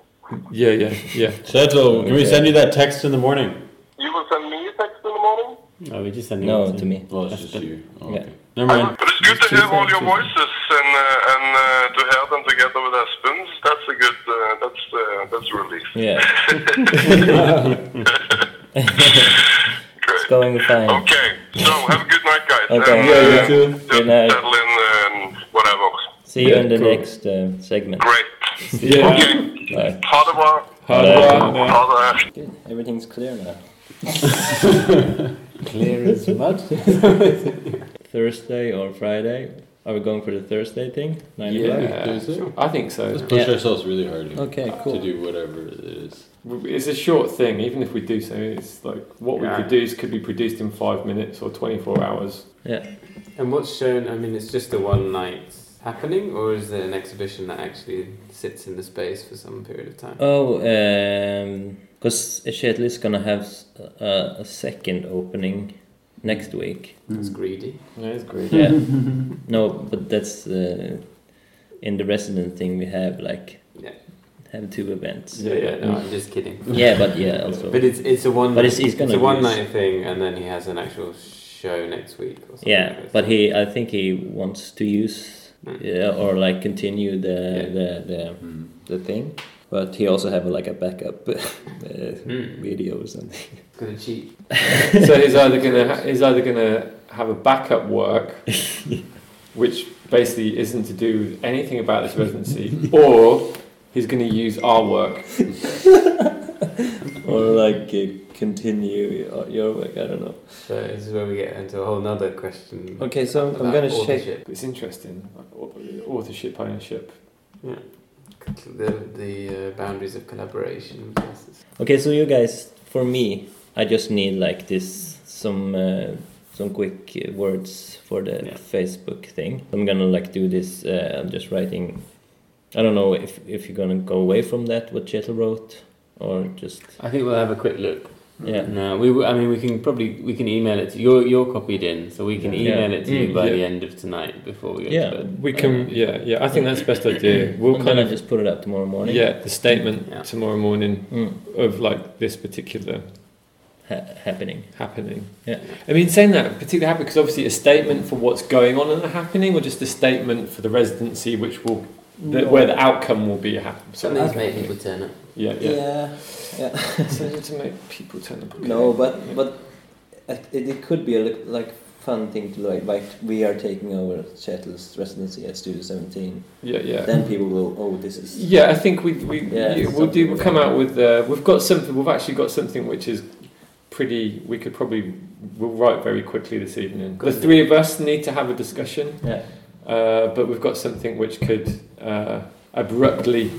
E: Yeah, yeah, yeah.
G: Shetel, can we send you that text in the morning?
D: You will send me a text in the morning?
G: Oh, we just send
B: No, to me.
G: Well, it's just you. Oh,
B: Yeah.
G: okay. Never mind.
D: But it's good to hear all your voices and uh, and uh, to hear them together with Espen's. That's a good. Uh, that's uh, that's a relief.
B: Yeah,
D: Great.
B: it's going fine.
D: Okay. So have a good night, guys.
B: Okay.
D: And,
B: Yeah,
D: uh,
G: you too.
D: Just
B: Good night.
D: settle in and whatever.
B: See you
E: Yeah,
B: in the
E: cool.
B: next uh, segment.
D: Great.
E: Yeah.
D: Okay.
B: Bye.
D: Ha det bra.
E: Hard work.
D: Ha det.
B: Good. Everything's clear now.
G: Clear as mud.
B: Thursday or Friday? Are we going for the Thursday thing? Nine o'clock?
E: Yeah,
G: so.
E: I think so.
G: Let's push
B: Yeah.
G: ourselves really hard
B: Okay,
G: to
B: cool.
G: do whatever it is.
E: It's a short thing, even if we do so. It's like what we produce could be produced in five minutes or 24 hours.
B: Yeah.
F: And what's shown? I mean, it's just a one night happening, or is there an exhibition that actually sits in the space for some period of time?
B: Oh, um, because Kjetil is gonna have a second opening next week.
F: It's greedy.
E: Yeah, it's great.
B: Yeah. no, but that's uh, in the resident thing we have like
F: Yeah.
B: have two events.
F: Yeah, yeah. No, I'm just kidding.
B: Yeah, but yeah, also.
F: But it's it's a one.
B: But it's- he's
F: it's
B: gonna
F: a one
B: use-
F: night thing, and then he has an actual show next week. Or something
B: yeah,
F: like
B: but he I think he wants to use
F: Mm.
B: yeah, or like continue the
F: Yeah.
B: the the, the thing. But he also have like a backup uh,
F: Mm.
B: video or something.
F: gonna cheat.
E: so he's either gonna ha- he's either gonna have a backup work, which basically isn't to do anything about this residency, or he's gonna use our work.
B: or like uh, continue your, your work. I don't know.
F: So this is where we get into a whole nother question.
B: Okay, so I'm
F: about
B: gonna check.
F: authorship.
E: It's interesting, authorship, ownership.
F: Yeah. The the uh, boundaries of collaboration.
B: Okay, so you guys, for me, I just need like this some uh, some quick uh, words for the
F: Yeah.
B: Facebook thing. I'm gonna like do this. Uh, I'm just writing. I don't know if if you're gonna go away from that what Chetel wrote or just
F: I think we'll have a quick look.
B: Yeah.
F: No, we. I mean, we can probably we can email it to you. You're, you're copied in, so we can
B: Yeah.
F: email it to you
E: Mm,
F: by
E: yeah.
F: the end of tonight before we go
B: Yeah.
F: to bed.
E: We can, yeah, yeah. I think that's the best idea. We'll
B: I'm
E: kind of
B: just put it up tomorrow morning.
E: yeah, the statement
F: Yeah.
E: tomorrow morning
B: Mm.
E: of like this particular
B: Ha- happening.
E: happening.
B: Yeah.
E: I mean, saying that particularly happening because obviously a statement for what's going on in the happening, or just a statement for the residency, which will the, where the outcome will be a happen. So,
F: Something to make people turn up.
E: yeah, yeah.
B: Yeah. Yeah.
E: Something to make people turn up. okay.
B: No, but but it, it could be a li- like fun thing to like like we are taking over Chetel's residency at Studio 17.
E: Yeah, yeah.
B: Then people will oh this is
E: Yeah, I think we we
B: Yeah,
E: yeah, we'll do. We'll come out with. Uh, we've got something. We've actually got something which is pretty. We could probably. We'll write very quickly this evening. The
F: Good.
E: three of us need to have a discussion,
B: yeah.
E: Uh, but we've got something which could uh, abruptly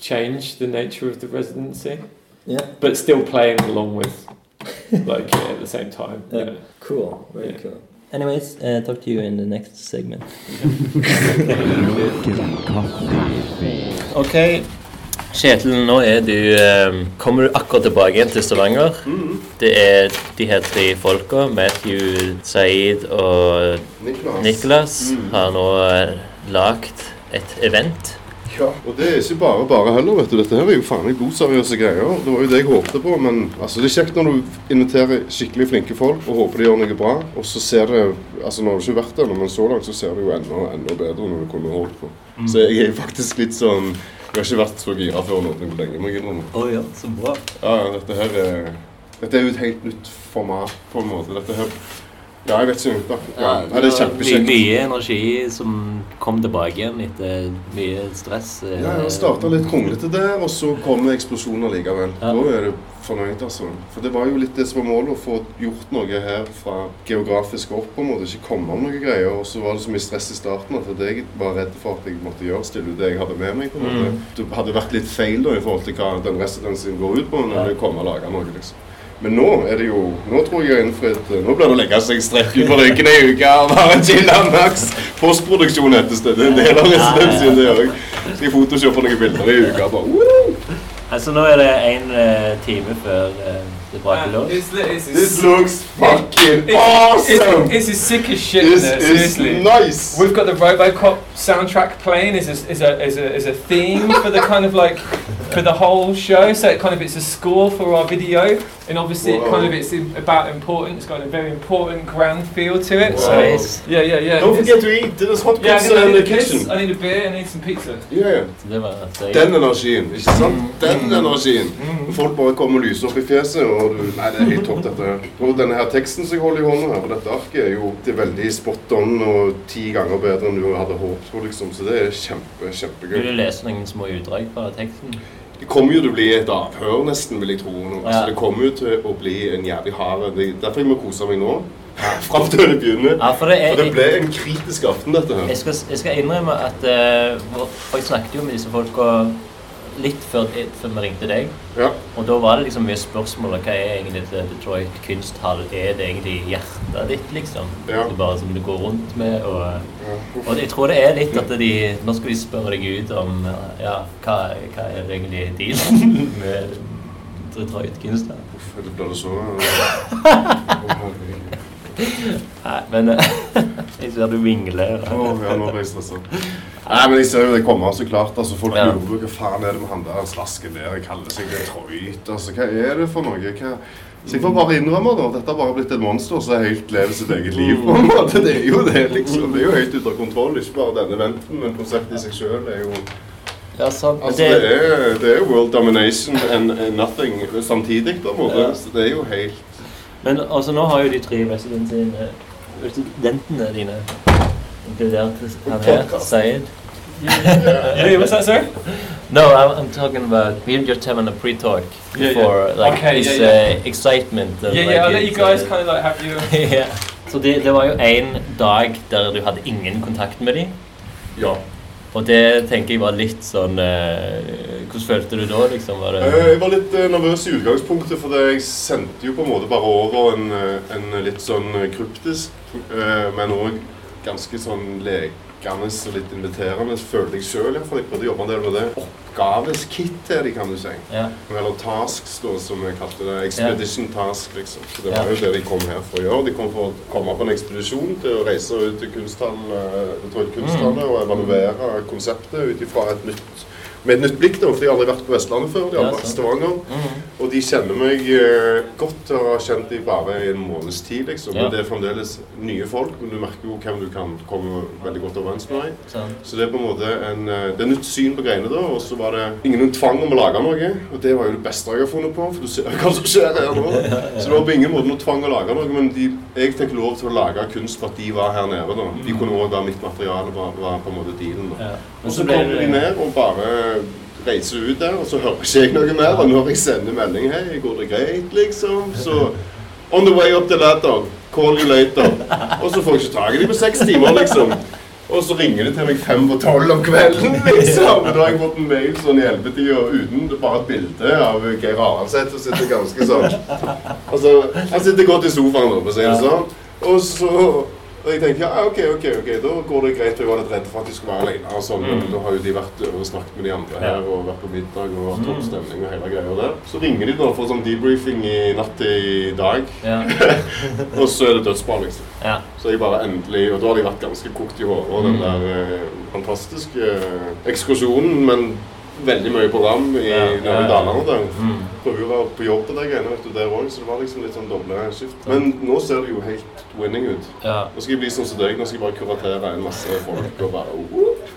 E: change the nature of the residency,
B: Yeah.
E: but still playing along with, like yeah, at the same time.
B: Yeah.
E: Yeah.
B: Cool. Very
E: Yeah.
B: cool. Anyways, uh, talk to you in the next segment.
I: Ok, Kjetil, nå er du eh, Kommer du akkurat tilbake igjen til Stavanger? Det er de her tre folka, Matthew, Saeed og
C: Niklas.
I: mm. har nå eh, lagd et event.
C: Ja, og det er ikke bare bare heller, vet du. Dette her er jo faen meg blodseriøse greier. Det var jo det jeg håpte på, men altså, det er kjekt når du inviterer skikkelig flinke folk og håper de gjør noe bra, og så ser det Altså, nå har det ikke vært der, men så langt så ser det jo enda, enda bedre når du kunne holdt på. Så jeg er faktisk litt sånn Jeg har ikke vært så gira før nå på lenge, må jeg innrømme.
I: Å ja, så bra.
C: Ja, dette her er Dette er jo et helt nytt format, på en måte. Dette her Ja, jeg vet ikke. Ja, ja, det er kjempekjekt.
I: Mye energi som kom tilbake igjen etter mye stress. eh,
C: Ja, jeg starta litt kronglete der, og så kom det eksplosjoner likevel.
I: Ja.
C: Da er du fornøyd, altså. For det var jo litt det som var målet, å få gjort noe her fra geografisk opp, på en måte. Ikke komme om noe greier. Og så var det så mye stress i starten at det jeg var redd for at jeg måtte gjøre, stille ut det jeg hadde med meg. på en måte.
I: Mm.
C: Det hadde vært litt feil da i forhold til hva den residensen går ut på, når
I: Ja.
C: kommer og lager noe, liksom. Men nå er det jo Nå tror jeg innfridd. Nå blir det å legge seg strekk på ryggen ei uke og bare chille maks. Postproduksjon heter det. Det er en del av residensen, det òg. Skal jeg photoshoppe noen bilder i uka. Bare!
I: Altså, nå er det én time før eh, det braker løs.
F: It's, it's,
C: This looks fucking
E: It's,
C: awesome!
E: This is sick as shit.
C: This
E: isn't it?
C: is
E: Seriously.
C: nice!
E: We've got the RoboCop soundtrack playing as a, as a, as a, as a theme for the kind of like for the whole show. So it kind of it's a score for our video, and obviously it kind of it's in, about importance. It's got a very important grand feel to it. So
I: Nice.
E: yeah, yeah, yeah.
C: Don't
E: It's-
C: forget to eat. There's hot
E: Yeah,
C: pizza in the kitchen.
E: I need a beer. I need some pizza.
I: Saeed.
C: Den energien, ikke sant? Den energien. Folk bare kommer og lyser opp i fjeset, og du Nei, det er helt topp, dette her. Og denne her teksten som jeg holder i hånda her, på dette arket, er jo det er veldig spot on og ti ganger bedre enn du hadde håpet på, liksom. Så det er kjempe,
I: Vil
C: kjempegøy.
I: du lese noen små utdrag fra teksten?
C: Det kommer jo til å bli et avhør, nesten, vil jeg tro. nå. Altså,
I: Ja.
C: det kommer jo til å bli en jævlig hard Derfor jeg må kose meg nå. Fram til det begynner.
I: Ja, for det er
C: For det ble en kritisk aften, dette her.
I: Jeg skal, jeg skal innrømme at uh, jeg snakket jo med disse folka
B: litt før, før vi ringte deg.
C: Ja.
B: Og da var det liksom mye spørsmål om hva er egentlig det Detroit kunsthall? Er det egentlig hjertet ditt, liksom?
C: Ja.
B: Det er bare som du går rundt med? Og,
C: Ja.
B: og jeg tror det er litt at de Nå skal de spørre deg ut om ja, hva, hva er det egentlig dealen med Detroit kunsthall?
C: er det ble det så
B: Nei, men eh, jeg ser du vingler.
C: Oh, ja, nå ble jeg stressa. Nei, men jeg ser jo det kommer så klart. altså Folk lurer på hva faen er det med han der slasken der kaller seg Detroit. altså Hva er det for noe? Hva... Så jeg får bare innrømme da, dette har bare blitt et monster som helt lever sitt eget liv. på en måte. Det er jo det, liksom. Det er jo høyt ute av kontroll. Ikke bare denne venten, men konseptet i seg sjøl er jo
B: Ja, sant.
C: Altså,
B: det,
C: det er, det er world domination and, and nothing samtidig, på en måte.
B: Ja.
C: Så det er jo helt
B: men altså, nå har jo de tre residentene, residentene dine inkludert han her. Sayed.
E: Yeah, what's that, sorry?
B: No, I'm, I'm talking about we're just having a pre-talk
E: Yeah, yeah.
B: like
E: Okay,
B: this
E: yeah,
B: Uh, excitement. and,
E: Yeah,
B: like,
E: yeah, I'll let you guys
B: uh,
E: kind of like have your.
B: yeah. Så det, det var jo en dag der du hadde ingen kontakt med dem.
C: Ja.
B: Og det tenker jeg var litt sånn eh, Hvordan følte du da, liksom? Var det
C: Eh, Jeg var litt eh, nervøs i utgangspunktet, for jeg sendte jo på en måte bare over en, eh, en litt sånn kryptisk, men òg ganske sånn lekende og litt inviterende, følte jeg sjøl. Jeg prøvde å jobbe en del med det. Oppgaveskit er de, kan du si.
B: Ja.
C: Eller tasks, da, som jeg kalte det. Expedition task, liksom. Så det
B: Ja.
C: var jo det de kom her for å gjøre. De kom for å komme på en ekspedisjon til å reise ut til kunsthallen, Detroit kunsthallet
B: Mm.
C: og evaluere konseptet ut ifra et nytt med et nytt blikk, da, for de har aldri vært på Vestlandet før. De har vært i. Stavanger.
B: Mhm.
C: Og de kjenner meg eh, godt og har kjent dem bare i en måneds tid. liksom.
B: Ja.
C: Men det er fremdeles nye folk, men du merker jo hvem du kan komme veldig godt overens med.
B: Sant.
C: Så det er på en måte en, eh, det er nytt syn på greiene da, og så var det ingen tvang om å lage noe. Og det var jo det beste jeg har funnet på, for du ser hva som skjer her nå. Så det var på ingen måte noe tvang å lage noe, men de, jeg fikk lov til å lage kunst for at de var her nede. da. De kunne også være mitt materiale, var, var på en måte dealen. da. Og så kom de ned og bare reiser ut der, og så hører ikke jeg noe mer. Og når jeg sender melding Hei, går det greit, liksom? Så On the way up the ladder. Call you later. Og så får jeg ikke tak i dem på seks timer, liksom. Og så ringer de til meg fem på tolv om kvelden, liksom. Da har jeg fått en mail sånn i ellevetida uten bare et bilde av Geir Aranseth som sitter ganske sånn Altså, han sitter godt i sofaen for å si det sånn. Og så og jeg tenker ja, ok, ok, ok, da går det greit. Jeg var litt redd for at de skulle være alene. og sånn, men Da har jo de vært og snakket med de andre her og vært på middag og hatt topp stemning og hele greia der. Så ringer de da for sånn debriefing i natt i dag,
B: Ja.
C: og så er det dødsball, liksom.
B: ja.
C: Så jeg bare endelig Og da har de vært ganske kokt i hodet, og den der eh, fantastiske eh, ekskursjonen, men veldig mye program i
B: Ja, ja.
C: Dalane. Da.
B: Mm.
C: Prøver å være på jobb på de greiene vet du, der òg, så det var liksom litt sånn doble skift. Men nå ser det jo helt winning ut.
B: ja.
C: Nå skal jeg bli sånn som deg. Nå skal jeg bare kuratere en masse folk og bare uh.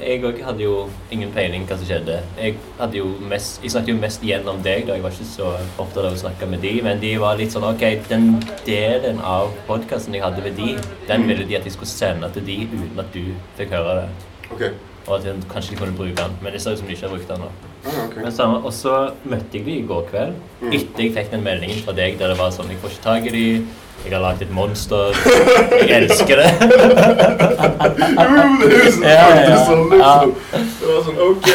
B: Jeg òg hadde jo ingen peiling hva som skjedde. Jeg, hadde jo mest, jeg snakket jo mest gjennom deg, da jeg var ikke så opptatt av å snakke med de, men de var litt sånn OK, den delen av podkasten jeg hadde med de, den ville de at jeg skulle sende til de uten at du fikk høre det.
C: OK.
B: Og at de, kanskje kunne bruke den, men det ser ut som de ikke har brukt den nå.
C: Ah, okay.
B: Men og så møtte jeg de i går kveld, etter jeg fikk den meldingen fra deg der det var sånn Jeg får ikke tak i dem. jeg har lagd et monster, jeg elsker det.
C: Det er
B: Ja, ja,
C: sånn, liksom. Det var sånn OK.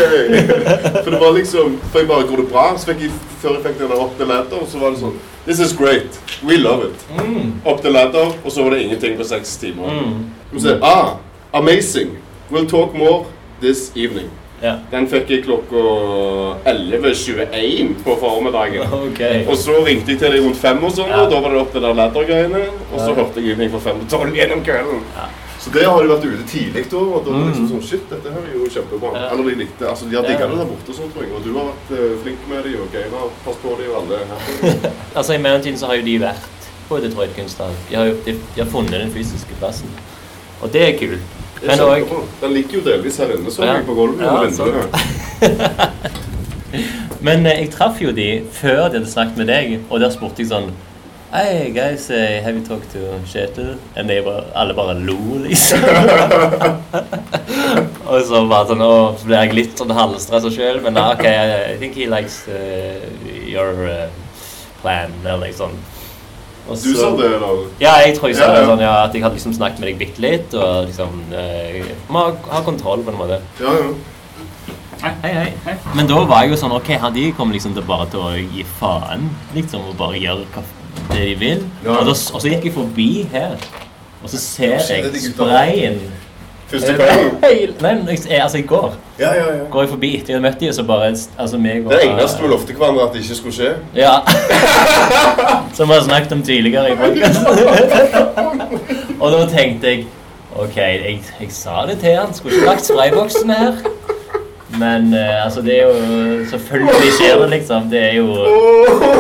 C: For det var liksom For jeg bare Går det bra? Så fikk jeg, før jeg fikk den opp opp the ladder, så var det sånn This is great. We love it. Opp til ladder, og så var det ingenting på seks timer.
B: Mm.
C: Og så, ah, amazing. We'll talk more this evening.
B: Ja.
C: Den fikk jeg klokka 11.21 på formiddagen.
B: Okay.
C: Og så ringte jeg til deg rundt fem, og sånn,
B: Ja.
C: og da var det opp til de laddergreiene. Og så hørte jeg ingenting fra fem til tolv gjennom kvelden.
B: Ja.
C: Så det har de vært ute tidlig da, og da var det liksom
B: Mm.
C: sånn Shit, dette her er jo kjempebra.
B: Ja.
C: Eller de likte Altså, de har digga det der borte, sånn, tror jeg. Og du har vært uh, flink med dem, og Geir har passet på dem, og alle her.
B: Altså I mellomtiden så har jo de vært på Detroit kunsthall. De har jo de, de har funnet den fysiske plassen. Og det er kult.
C: Det
B: Men òg.
C: Den ligger jo delvis her inne, så
B: Ja.
C: jeg, på gulvet.
B: Ja. Men eh, jeg traff jo de før de hadde snakket med deg, og der spurte jeg sånn Hey guys, uh, have you talked to Kjetil? Og de bare, alle bare lo, liksom. og så bare sånn, å, så ble jeg litt sånn halvstressa sjøl, men ah, OK, I, I think he likes uh, your uh, plan, eller liksom. Og
C: Du sa det, da?
B: Ja, jeg tror jeg sa
C: Ja,
B: det sånn, ja, at jeg hadde liksom snakket med deg bitte litt, og liksom eh, Må ha, kontroll, på en måte.
C: Ja, ja.
B: Hei, hei. Men da var jeg jo sånn Ok, han- de kommer liksom til bare til å gi faen, liksom, og bare gjøre hva det de vil.
C: Ja.
B: Og, da, og så gikk jeg forbi her, og så ser jeg sprayen
C: Første kvelden.
B: Nei, jeg, altså i går
C: Ja, ja, ja.
B: går jeg forbi etter jeg hadde møtt dem, så bare Altså meg og
C: Det eneste vi lovte hverandre at det ikke skulle skje.
B: Ja. Som vi har snakket om tidligere i podkasten. og da tenkte jeg OK, jeg, jeg sa det til han. Skulle ikke lagt sprayboksen her. Men eh, altså, det er jo Selvfølgelig skjer det, liksom. Det er jo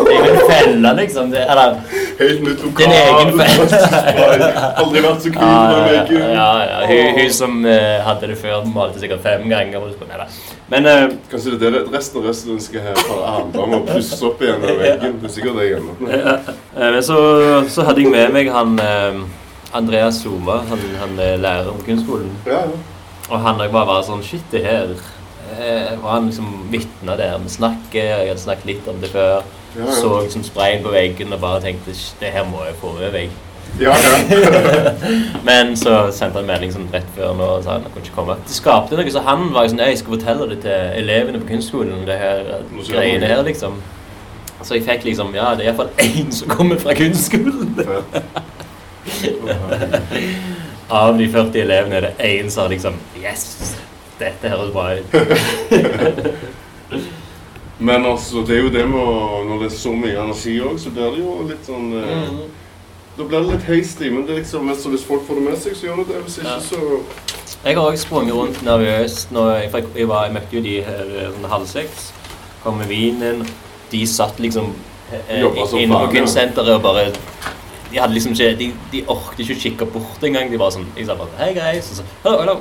B: Det er jo en felle, liksom. Det, eller
C: Helt nytt lokal.
B: Din egen felle.
C: Aldri vært så kul med
B: ja, ja, ja. Hun, hun som eh, hadde det før, malte sikkert fem ganger. Nei da. Men eh,
C: Kanskje det er det resten av resten skal her bare handle om å pusse opp igjen av veggen. Det er sikkert det igjen.
B: Eh, Men så, så hadde jeg med meg han eh, Andreas Zuma, han, han er lærer på kunstskolen.
C: Ja, ja.
B: Og han og bare var sånn Shit, det her eh, var han liksom vitne der. Vi snakket. jeg hadde snakket litt om det før.
C: Ja, ja.
B: Så liksom sprayen på veggen og bare tenkte det her må jeg få med meg.
C: Ja, ja.
B: Men så sendte han melding sånn rett før nå og sa han kunne ikke komme. Det skapte noe, så han var jo sånn Jeg skal fortelle det til elevene på kunstskolen, det her greiene her, liksom. Så jeg fikk liksom Ja, det er iallfall én som kommer fra kunstskolen. Av de 40 elevene er det én som har liksom Yes! Dette høres bra ut.
C: Men altså, det er jo det med å Når det er så mye energi òg, så blir det jo litt sånn eh,
B: Mm.
C: Da blir det litt hasty, men det er liksom mest så hvis folk får det med seg, så gjør det det. Hvis ikke,
B: Ja.
C: så
B: Jeg har også sprunget rundt nervøst. Når jeg, jeg, jeg, var, jeg møtte jo de her sånn halv seks. Kom med vinen. De satt liksom eh,
C: ja.
B: kunstsenteret og bare De hadde liksom ikke De, de orket ikke å kikke bort engang. De var sånn Jeg sa bare Hei, guys. Og så, hello, hello.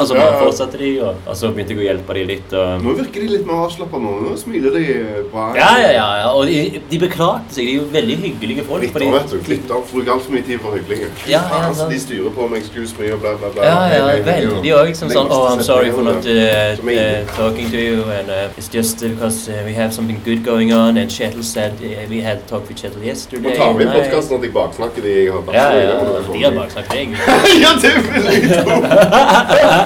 B: Og så
C: Ja,
B: bare fortsatte de, og, og så begynte jeg å hjelpe de litt. Og,
C: Nå virker de litt mer avslappa nå. Nå smiler de bra.
B: ja, ja, ja, ja. Og de, de beklagte seg. De er jo veldig hyggelige folk.
C: Litt
B: fordi-
C: vet du. Litt av. Bruker altfor mye tid på hyggelige
B: Ja, ja,
C: Faen, så de styrer på med excuse me og bla, bla, bla.
B: Ja, ja, veldig. er også liksom sånn Oh, I'm sorry for not uh, uh, talking to you, and uh, it's just because uh, we have something good going on, and Kjetil said uh, we had talk with Kjetil yesterday.
C: Nå
B: tar vi
C: podkasten at jeg baksnakker de jeg har
B: Ja,
C: baksnakket.
B: ja,
C: ja, ja.
B: de har baksnakket deg.
C: Ja, det vil jeg tro!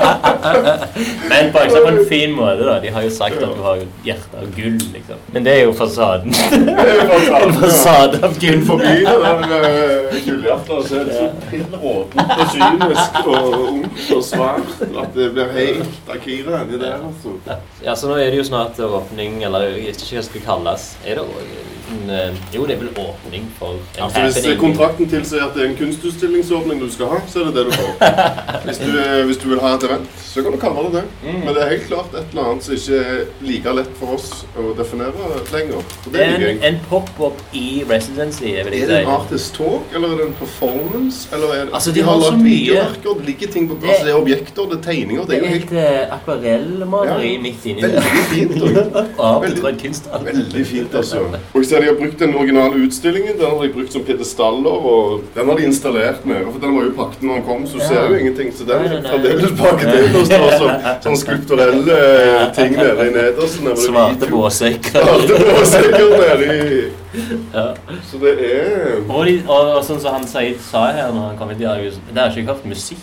B: Men på en fin måte, da. De har jo sagt at du har hjerte av gull, liksom. Men det er jo fasaden. En fasade av gull.
C: Forbi det der uh, gullhjertet, så er det så råtent og kynisk og ungt og svart at det blir helt Akira inni der, altså.
B: Ja, så nå er det jo snart åpning, eller jeg vet ikke hva det skal kalles. Er det en, eh, Jo, det er vel åpning for en
C: hvis
B: happening.
C: kontrakten tilsier at det er en kunstutstillingsåpning du skal ha, så er det det du får. Hvis du, eh, hvis du vil ha et event, så kan du kalle det det.
B: Mm.
C: Men det er helt klart et eller annet som ikke er like lett for oss å definere lenger. Det
B: er en, en pop-up i residency, jeg vil
C: Er det en artist talk, eller er det en performance? Eller er det,
B: Altså, de har så
C: lagt
B: mye-
C: videoverker, det ligger ting på
B: Det-
C: altså, det er objekter, det er tegninger. Det er jo helt
B: et eh, akvarellmaleri
C: Ja.
B: midt inni det.
C: veldig fint. Veldig- veldig fint, altså. Ser de har brukt den originale utstillingen. Den har de brukt som pedestaller, og den har de installert nede. For den var jo pakket når den kom, så du
B: Ja.
C: ser jo ingenting. Så den er fremdeles pakket inn og står som sånn skulpturelle eh, ting nede i nedersten. det
B: Svarte båsekker.
C: Svarte båsekker nede i
B: Ja.
C: Så det er
B: Og, de, og, og sånn som han sa her når han kom hit, i har jo har ikke hørt musikk.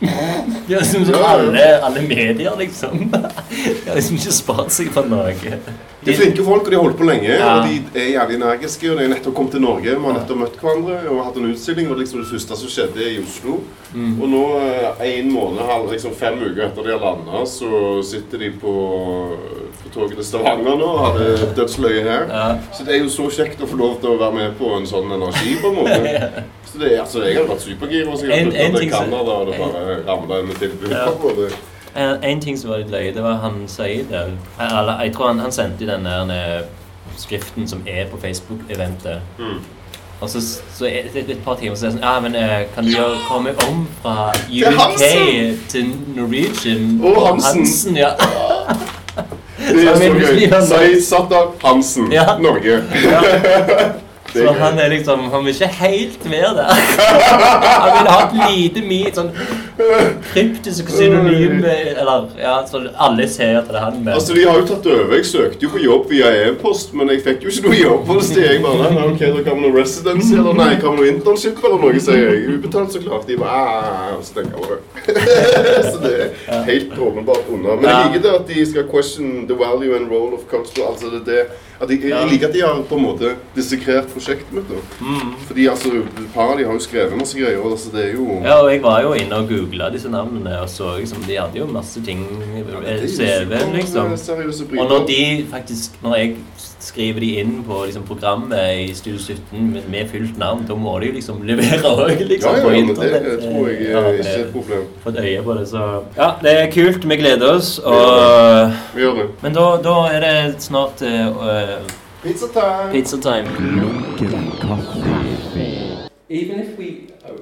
B: De har liksom som
C: Ja, ja.
B: alle, alle medier, liksom. De har liksom ikke spart seg for noe.
C: De er flinke folk, og de har holdt på lenge.
B: Ja.
C: Og de er jævlig energiske. Og de har nettopp kommet til Norge. Vi har nettopp møtt hverandre og hatt en utstilling. Det var liksom det første som skjedde i Oslo.
B: Mm.
C: Og nå, eh, en måned, halv- liksom fem uker etter de har landa, så sitter de på, på toget til Stavanger nå og hadde dødsløye her.
B: Ja.
C: Så det er jo så kjekt å få lov til å være med på en sånn energi, på en måte. Så det altså, Jeg hadde vært supergira hvis jeg hadde
B: en
C: i til Canada og det bare ramla inn med tilbud.
B: Ja.
C: på en.
B: En, en ting som var litt løye, det var han Saeed der. Eller, jeg tror han, han sendte den der eh, skriften som er på Facebook-eventet.
C: Mm.
B: Og så, så et, et, et par timer så er det sånn Ja, men eh, kan du gjøre, komme om fra UK til Norwegian?
C: Og Hansen.
B: ja.
C: Det er så gøy. Saeed Sattar Hansen,
B: Ja.
C: Norge. Det
B: Så
C: er
B: han er liksom Han vil ikke helt være der. Han vil ha et lite mi, sånn kryptisk synonym Eller ja, så alle ser at det er han. Men
C: Altså, De har jo tatt over. Jeg søkte jo på jobb via e-post, men jeg fikk jo ikke noe jobb. Så sier jeg bare nei, ok, da kan vi noe residency eller nei, kan vi noe internship eller noe, sier jeg. Ubetalt, så klart. De bare «Ah», Og så tenker jeg over. Så det er helt åpenbart unna. Men jeg liker det at de skal question the value and role of culture. Altså det, det at jeg, Jeg liker at de har på en måte dissekrert prosjektet mitt. Mm. Fordi altså, et par av de har jo skrevet masse greier. altså det er jo...
B: Ja, og jeg var jo inne og googla disse navnene og så liksom De hadde jo masse ting i CV-en, liksom. Og når de faktisk Når jeg skriver de inn på liksom, programmet i Studio 17 med, med fullt navn, da må de jo liksom levere òg, liksom,
C: Ja, ja,
B: på
C: men det tror jeg
B: Ja,
C: er
B: ja,
C: ikke et problem.
B: Fått øye på det, så Ja, det er kult. Vi gleder oss. Og
C: Vi gjør det.
B: Men da, da er det snart uh,
C: Pizza time!
B: pizza time.
E: Even if we uh,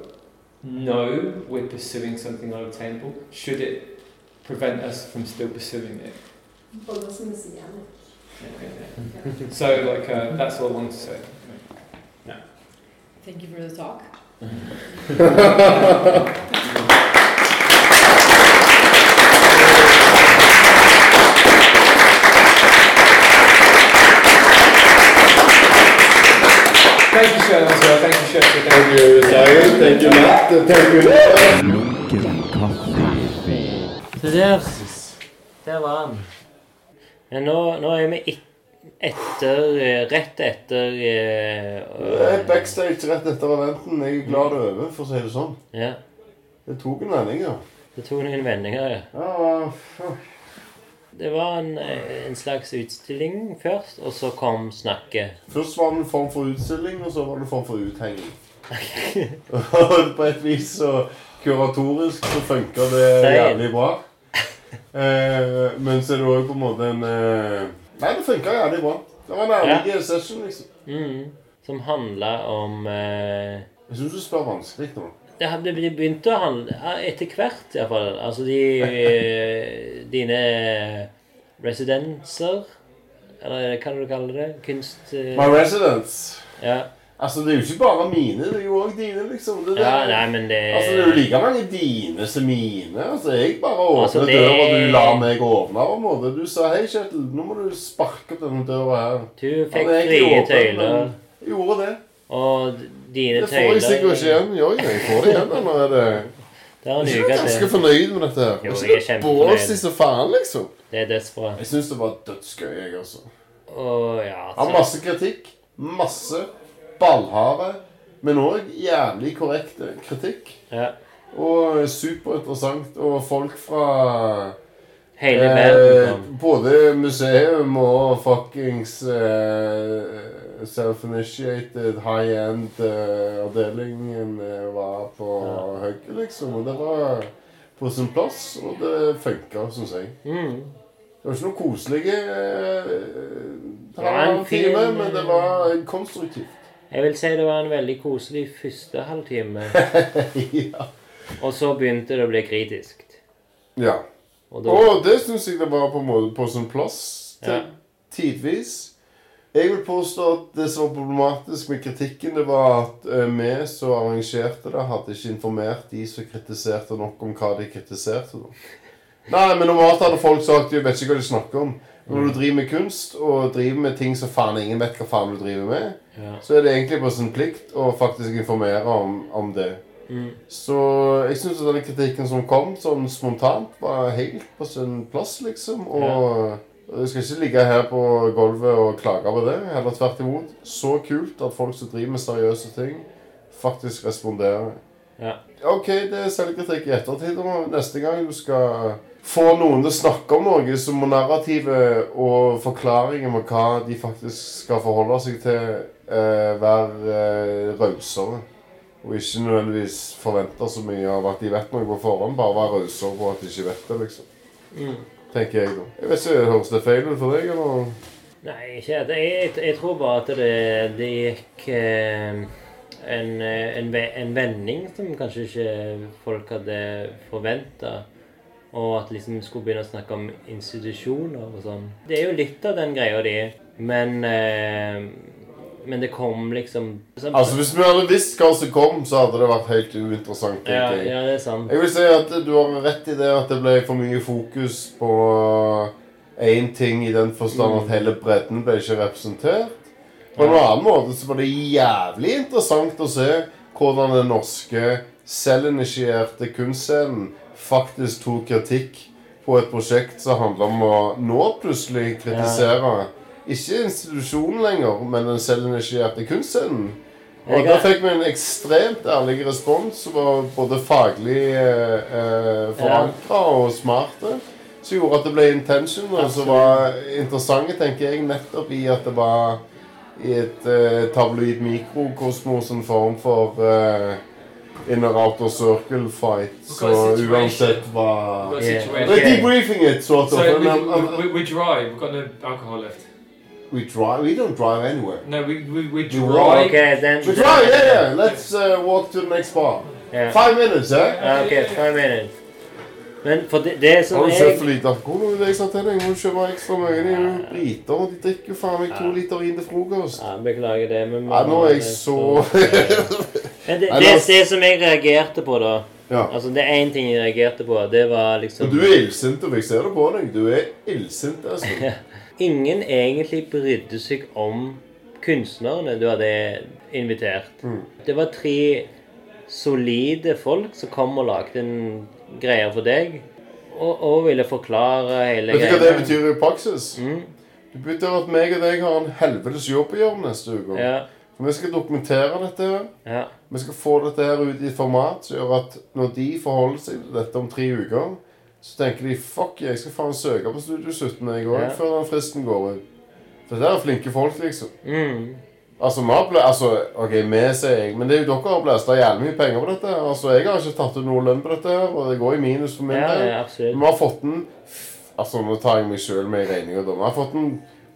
E: know we're pursuing something unattainable, should it prevent us from still pursuing it? So, like, uh, that's all I wanted to say.
J: Thank you for the talk.
E: Thank you, Sharon, as well. Thank you, Sharon.
C: Thank you, Zion. Thank you, Matt. Thank you.
A: Lunken kaffe.
B: Se der. Der var han. Men nå, nå er vi etter eh, Rett etter
C: er backstage rett etter eventen. Jeg er glad det er over, for å si det sånn.
B: Ja.
C: Det tok en vending, ja.
B: Det tok noen vendinger, ja.
C: Ja, fuck.
B: Det var en, eh, en slags utstilling først, og så kom snakket.
C: Først var det en form for utstilling, og så var det en form for uthenging. Og på et vis så kuratorisk så funka det jævlig bra. Eh, men så er det òg på en måte en eh, Nei, det funka jævlig bra. Det var en ærlig session, liksom.
B: Mm, som handla om eh,
C: Jeg syns du spør vanskelig nå.
B: Det begynte å handle etter hvert, iallfall. Altså de Dine residenser Eller hva du kaller det? Kunst... eh,
C: My residence.
B: Ja.
C: Altså, det er jo ikke bare mine, det er jo òg dine, liksom. Det,
B: ja, nei, men det
C: Altså, det er jo like mange dine som mine. Altså, Jeg bare åpner
B: Altså, det-
C: døra, du lar meg åpne. på en måte. Du sa 'Hei, Kjetil, nå må du sparke opp denne døra her'.
B: Du fikk frie tøyler,
C: gjorde det.
B: og dine tøyler
C: Det får jeg sikkert ikke igjen. Jo, jeg får det igjen. Nå er det
B: Det er
C: Jeg er ganske fornøyd med dette. her.
B: Jo, jeg er
C: det
B: kjempefornøyd.
C: ballsy som faen, liksom.
B: Det er dødsbra.
C: Jeg syns det var dødsgøy, jeg, altså.
B: Å, ja
C: Har masse kritikk. Masse ballharde, men òg jævlig korrekt kritikk.
B: ja,
C: Og superinteressant. Og folk fra
B: Hele verden
C: eh. Både museum og fuckings eh, self-initiated high-end-avdelingen eh, var på
B: Ja.
C: hugget, liksom. Og det var på sin plass, og det funka, syns jeg.
B: Mm.
C: Det var ikke noe koselige eh, halvannen time, men det
B: eh,
C: var konstruktivt.
B: Jeg vil si det var en veldig koselig første halvtime.
C: ja.
B: Og så begynte det å bli kritisk.
C: ja.
B: Og da
C: Og det syns jeg det var på en måte på sin plass til
B: Ja.
C: tidvis. Jeg vil påstå at det som var problematisk med kritikken, det var at eh, vi som arrangerte det, hadde ikke informert de som kritiserte nok om hva de kritiserte. Nei, men normalt hadde folk sagt de vet ikke hva de snakker om. Når du driver med kunst og driver med ting som faen ingen vet hva faen du driver med,
B: Ja.
C: så er det egentlig på sin plikt å faktisk informere om, om det.
B: Mm.
C: Så jeg syns den kritikken som kom sånn spontant, var helt på sin plass, liksom. Og jeg skal ikke ligge her på gulvet og klage på det. Heller tvert imot. Så kult at folk som driver med seriøse ting, faktisk responderer.
B: Ja.
C: OK, det er selvkritikk i ettertid. Neste gang du skal få noen til å snakke om noe, så må narrativet og forklaringen på hva de faktisk skal forholde seg til, eh, være eh, rausere. Og ikke nødvendigvis forvente så mye av at de vet noe på forhånd. Bare være rausere på at de ikke vet det, liksom.
B: Mm.
C: Tenker jeg, da. Jeg vet ikke, Høres det feil ut for deg, eller?
B: Nei, ikke det. Jeg, jeg tror bare at det, det gikk eh, en, eh, en, en vending som kanskje ikke folk hadde forventa. Og at liksom skulle begynne å snakke om institusjoner og sånn. Det er jo litt av den greia de Men eh, Men det kom liksom
C: Altså, Hvis vi hadde visst hva som kom, så hadde det vært helt uinteressant.
B: ja,
C: jeg.
B: ja, det er sant.
C: Jeg vil si at du har rett i det at det ble for mye fokus på én ting i den forstand at hele bredden ble ikke representert. På en annen måte så var det jævlig interessant å se hvordan den norske selvinitierte kunstscenen faktisk tok kritikk på et prosjekt som handler om å nå plutselig kritisere ikke institusjonen lenger, men den selvinitierte kunstscenen. Og
B: da
C: fikk vi en ekstremt ærlig respons som var både faglig eh, eh, forankra og smarte. Som gjorde at det ble intention, og som var interessante, tenker jeg, nettopp i at det var i et eh, tabloid mikrokosmos en form for eh, inner outer circle fight. Så
E: got a situation.
C: uansett hva
E: We've got a
B: Yeah.
E: situation.
C: We're debriefing it, sort of.
E: So
C: and
E: we,
C: I'm- I'm-
E: we, we, we drive. We've got no alcohol left.
C: we drive. We don't drive anywhere.
E: No, we we, we
C: You
E: drive.
C: walk.
B: Ok, den
C: We drive, yeah, yeah. Let's uh, walk to the next bar.
B: Ja.
C: Five minutes, eh?
B: Ok, five minutes. Men for det, det som
C: Har du kjøpt for lite alkohol? Det er jeg sa til deg. Må kjøpe ekstra mye. De er jo briter, og de drikker jo faen meg to liter vin til frokost.
B: ja, Beklager det, men
C: Ja, nå er jeg så
B: Men det, det, det som jeg reagerte på, da
C: Ja.
B: Altså, det er én ting jeg reagerte på. Det var liksom
C: Men du er illsint, og jeg ser det på deg. Du er illsint, altså.
B: Ingen egentlig brydde seg om kunstnerne du hadde invitert.
C: Mm.
B: Det var tre solide folk som kom og lagde en greie for deg. Og, og ville forklare hele
C: Vet du hva det betyr i praksis?
B: Mm.
C: Det betyr at meg og deg har en helvetes jobb å gjøre neste uke.
B: Ja,
C: For vi skal dokumentere dette
B: ja.
C: Vi skal få dette her ut i et format som gjør at når de forholder seg til dette om tre uker, så tenker de fuck, jeg skal faen søke på Studio 17 jeg òg,
B: Ja.
C: før den fristen går ut. For det er flinke folk, liksom.
B: Mm.
C: Altså, vi har altså, ok, vi sier jeg, men det er jo dere som har blæsta jævlig mye penger på dette. Altså, Jeg har ikke tatt ut noe lønn på dette, her, og det går i minus for min
B: ja,
C: del.
B: ja absolutt.
C: Vi har fått den Altså, nå tar jeg meg sjøl med i regninga, da. Vi har fått den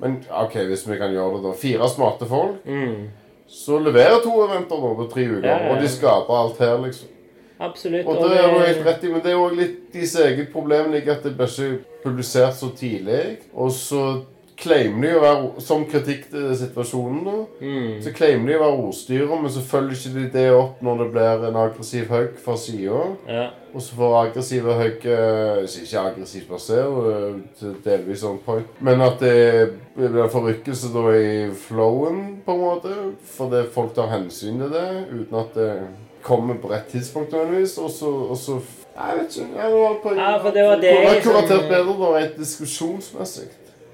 C: Men OK, hvis vi kan gjøre det, da. Fire smarte folk.
B: Mm.
C: Så leverer to eventer nå på tre uker,
B: Ja, ja, ja.
C: og de skaper alt her, liksom.
B: Absolutt.
C: Og det er du helt rett i, men det er òg litt deres eget problem like at det blir ikke publisert så tidlig. Og så claimer de å være Som kritikk til situasjonen, da.
B: mm.
C: Så claimer de å være ordstyrer, men så følger ikke de det opp når det blir en aggressiv hugg fra sida.
B: ja.
C: Og så får aggressive hugg eh, Ikke aggressivt basert, delvis on point. Men at det blir forrykkelse da i flowen, på en måte. Fordi folk tar hensyn til det uten at det kommer på rett tidspunkt nødvendigvis. Og så, og så Jeg vet ikke. Jeg var på,
B: Ja, for det var det
C: det vært
B: liksom-
C: kuratert bedre da, rent diskusjonsmessig.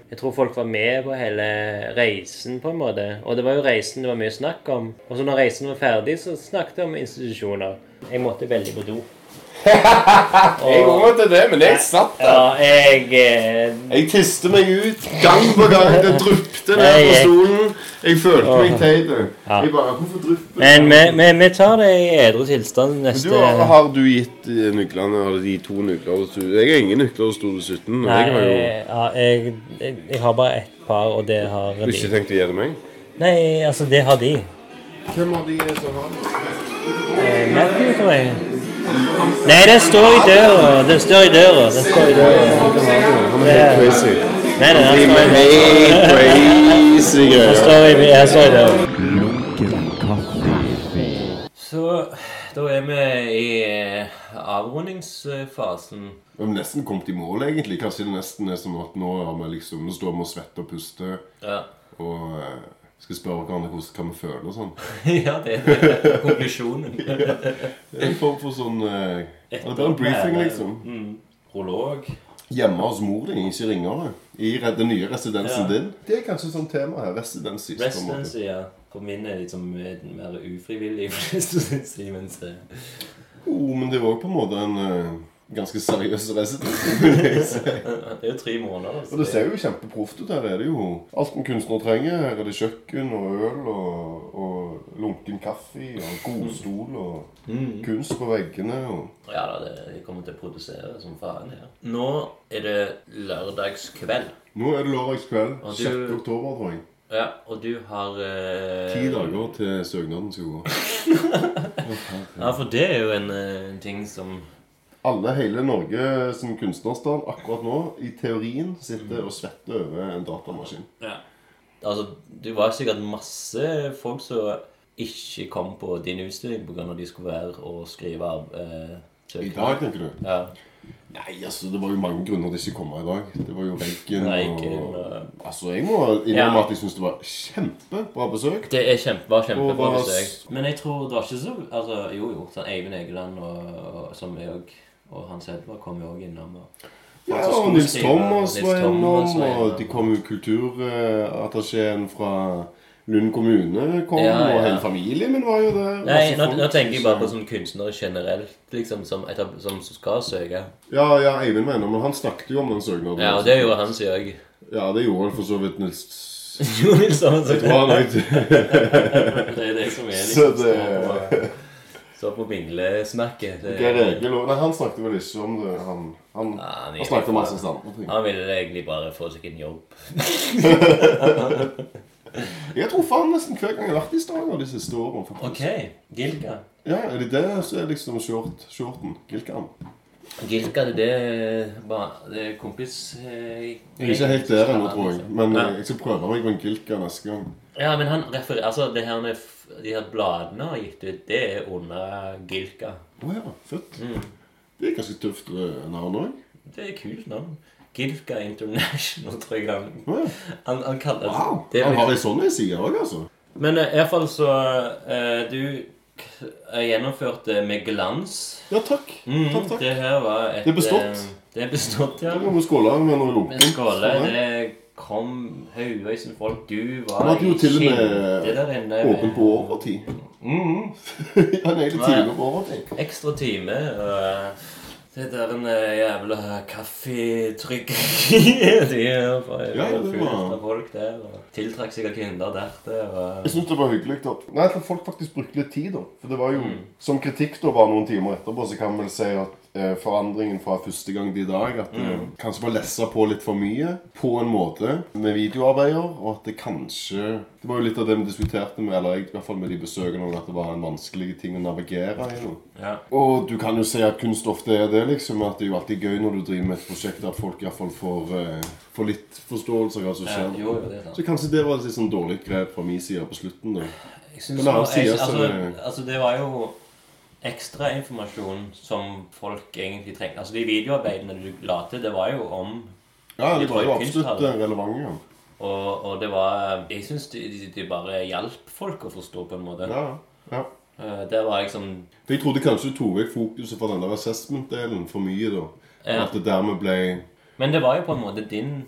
B: Jeg tror folk var med på hele reisen, på en måte. Og det var jo reisen det var mye snakk om. Og så når reisen var ferdig, så snakket jeg om institusjoner. Jeg måtte veldig på do.
C: Jeg òg til det, men jeg slapp der.
B: Ja, jeg eh,
C: Jeg tiste meg ut gang på gang. Det dryppte ned på stolen. Jeg følte meg teit.
B: Ja.
C: Jeg bare Hvorfor drypper
B: Men vi, vi, vi tar det i edru tilstand neste
C: du, har, du gitt nøklene Har de to nøkler hos Jeg har ingen nøkler hos Stole 17.
B: Nei,
C: jeg har jo
B: ja, jeg, jeg, jeg har bare ett par, og det har Du
C: ikke
B: de.
C: tenkt å gi det meg.
B: Nei, altså, det har de.
C: Hvem har de som har det?
B: Eh, Matthew, tror jeg. Nei, det står i døra. Det står i døra. Det står i døra.
C: Det er crazy.
B: Nei, nei,
C: er
B: står i Det
C: greier.
B: står i, jeg står i døra. Så da er vi i eh, avrundingsfasen.
C: Vi har nesten kommet i mål, egentlig. Kanskje det nesten er som at nå, har vi liksom, nå står vi og svetter og puster
B: Ja.
C: og eh, skal spørre hverandre hvordan kan vi føler og sånn.
B: ja, det er konklusjonen.
C: Det er en form for sånn eh, Det er bare en briefing, liksom.
B: Mm. Prolog.
C: Hjemme hos mor di, ikke ringere. I den nye residensen
B: Ja.
C: din. Det er kanskje sånn tema her. Residency.
B: Residency, ja. For min er liksom mer ufrivillig, si, syns eh,
C: Jo, men det er òg på en måte en eh, ganske seriøs si.
B: Det er jo tre måneder.
C: Og det ser jo kjempeproft ut her. Er det jo alt en kunstner trenger. Her er det kjøkken og øl og, og lunken kaffe og godstol og
B: Mm.
C: kunst på veggene. og...
B: Ja da, de kommer til å produsere som faen her. Nå er det lørdagskveld.
C: Nå er det lørdagskveld.
B: Du-
C: 6. oktober, tror jeg.
B: Ja, og du har eh,
C: Ti dager til søknaden skal gå.
B: Ja, for det er jo en, eh, en ting som
C: Alle, hele Norge som kunstnerstand akkurat nå, i teorien, sitter og svetter over en datamaskin.
B: Ja. Altså, det var sikkert masse folk som ikke kom på din utstilling pga. de skulle være og skrive av eh,
C: I dag, tenker du?
B: Ja.
C: Nei, altså, det var jo mange grunner til ikke å komme i dag. Det var jo Reiken, og Altså, jeg må innrømme
B: Ja.
C: at jeg syns det var kjempebra besøk.
B: Det er kjempe, var kjempebra
C: var...
B: besøk. Men jeg tror det var ikke så altså, Jo, jo. Sånn Eivind Egeland og, og som jeg og, og Hans Edvard kom jo òg innom. Og,
C: Ja, og Nils Thomas var innom, og de kom jo kulturattachéen fra Lund kommune kom,
B: Ja, ja.
C: og hele familien min var jo der.
B: Nei, nå, nå tenker jeg bare på sånn kunstnere generelt, liksom, som, etab- som skal søke.
C: Ja, ja, Eivind mener, men han snakket jo om den søknaden.
B: Ja, og det gjorde han seg òg.
C: Ja, det gjorde han for så vidt Nils
B: Jo, Nils
C: òg
B: Det er det som er liksom Så det-
C: Geir på vinglesmerket. Nei, han snakket vel ikke om det. Han, han,
B: Ja, han
C: han snakket om masse andre ting.
B: Han ville egentlig bare få seg en jobb.
C: Jeg tror faen nesten hver gang jeg har vært i Stavanger de siste årene.
B: Ok, Gilka.
C: Ja, er det det som er liksom short, shorten? Gilkan?
B: Gilka, det er det kompis eh,
C: Jeg er ikke helt der ennå, tror jeg. Men
B: Ja.
C: eh, jeg skal prøve meg på en Gilka neste gang.
B: Ja, men han refererer Altså, det her med de her bladene har gitt ut, det er under Gilka.
C: Å ja, født.
B: Mm.
C: Det er ganske tøft eh, navn òg.
B: Det er kult navn. Gilka International, tror jeg han
C: oh, ja.
B: Han, han kaller
C: Wow.
B: det.
C: Han
B: er
C: har ei sånn side òg, altså.
B: Men uh, iallfall så uh, Du k- det med glans.
C: Ja, takk.
B: Mm,
C: Takk, takk.
B: Det her var et
C: Det er bestått.
B: eh, det er bestått, ja.
C: Da må vi skåle med noe lunkent.
B: skåle. Det kom haugevis med folk. Du var
C: jo
B: i inne.
C: åpen på overtid.
B: Mm.
C: Han er
B: egentlig
C: time på overtid.
B: Ekstra time. Og det der en eh, jævla kaffetrykkeriet De er bare
C: Ja, det var-
B: av folk der. Og tiltrakk sikkert der. Det Og...
C: Jeg syns det var hyggelig da. Nei, at folk faktisk brukte litt tid, da. For det var jo
B: Mm.
C: Som kritikk da bare noen timer etterpå, så kan man vel si at forandringen fra første gang til i dag At det
B: Mm.
C: kanskje var lessa på litt for mye på en måte med videoarbeider, og at det kanskje Det var jo litt av det vi diskuterte med, eller jeg i hvert fall med de besøkende, at det var en vanskelig ting å navigere i.
B: Ja.
C: Og du kan jo si at kunst ofte er det, liksom. At det er jo alltid gøy når du driver med et prosjekt, at folk iallfall får, uh, får litt forståelse av hva som skjer.
B: jo, jo, det er sant.
C: så kanskje det var et litt sånn dårlig grep fra min side på slutten. da.
B: Jeg synes
C: Men
B: jeg, altså, altså, det var jo ekstra informasjon som folk egentlig trengte. Altså, de videoarbeidene du la til, det var jo om
C: Ja, det var jo absolutt eh, relevant. Ja.
B: Og, og det var Jeg syns de, de, bare hjalp folk å forstå, på en måte.
C: Ja, ja.
B: Det var
C: For Jeg trodde kanskje du tok vekk fokuset fra den der assessment-delen for mye. da.
B: Ja.
C: At det dermed ble
B: Men det var jo på en måte din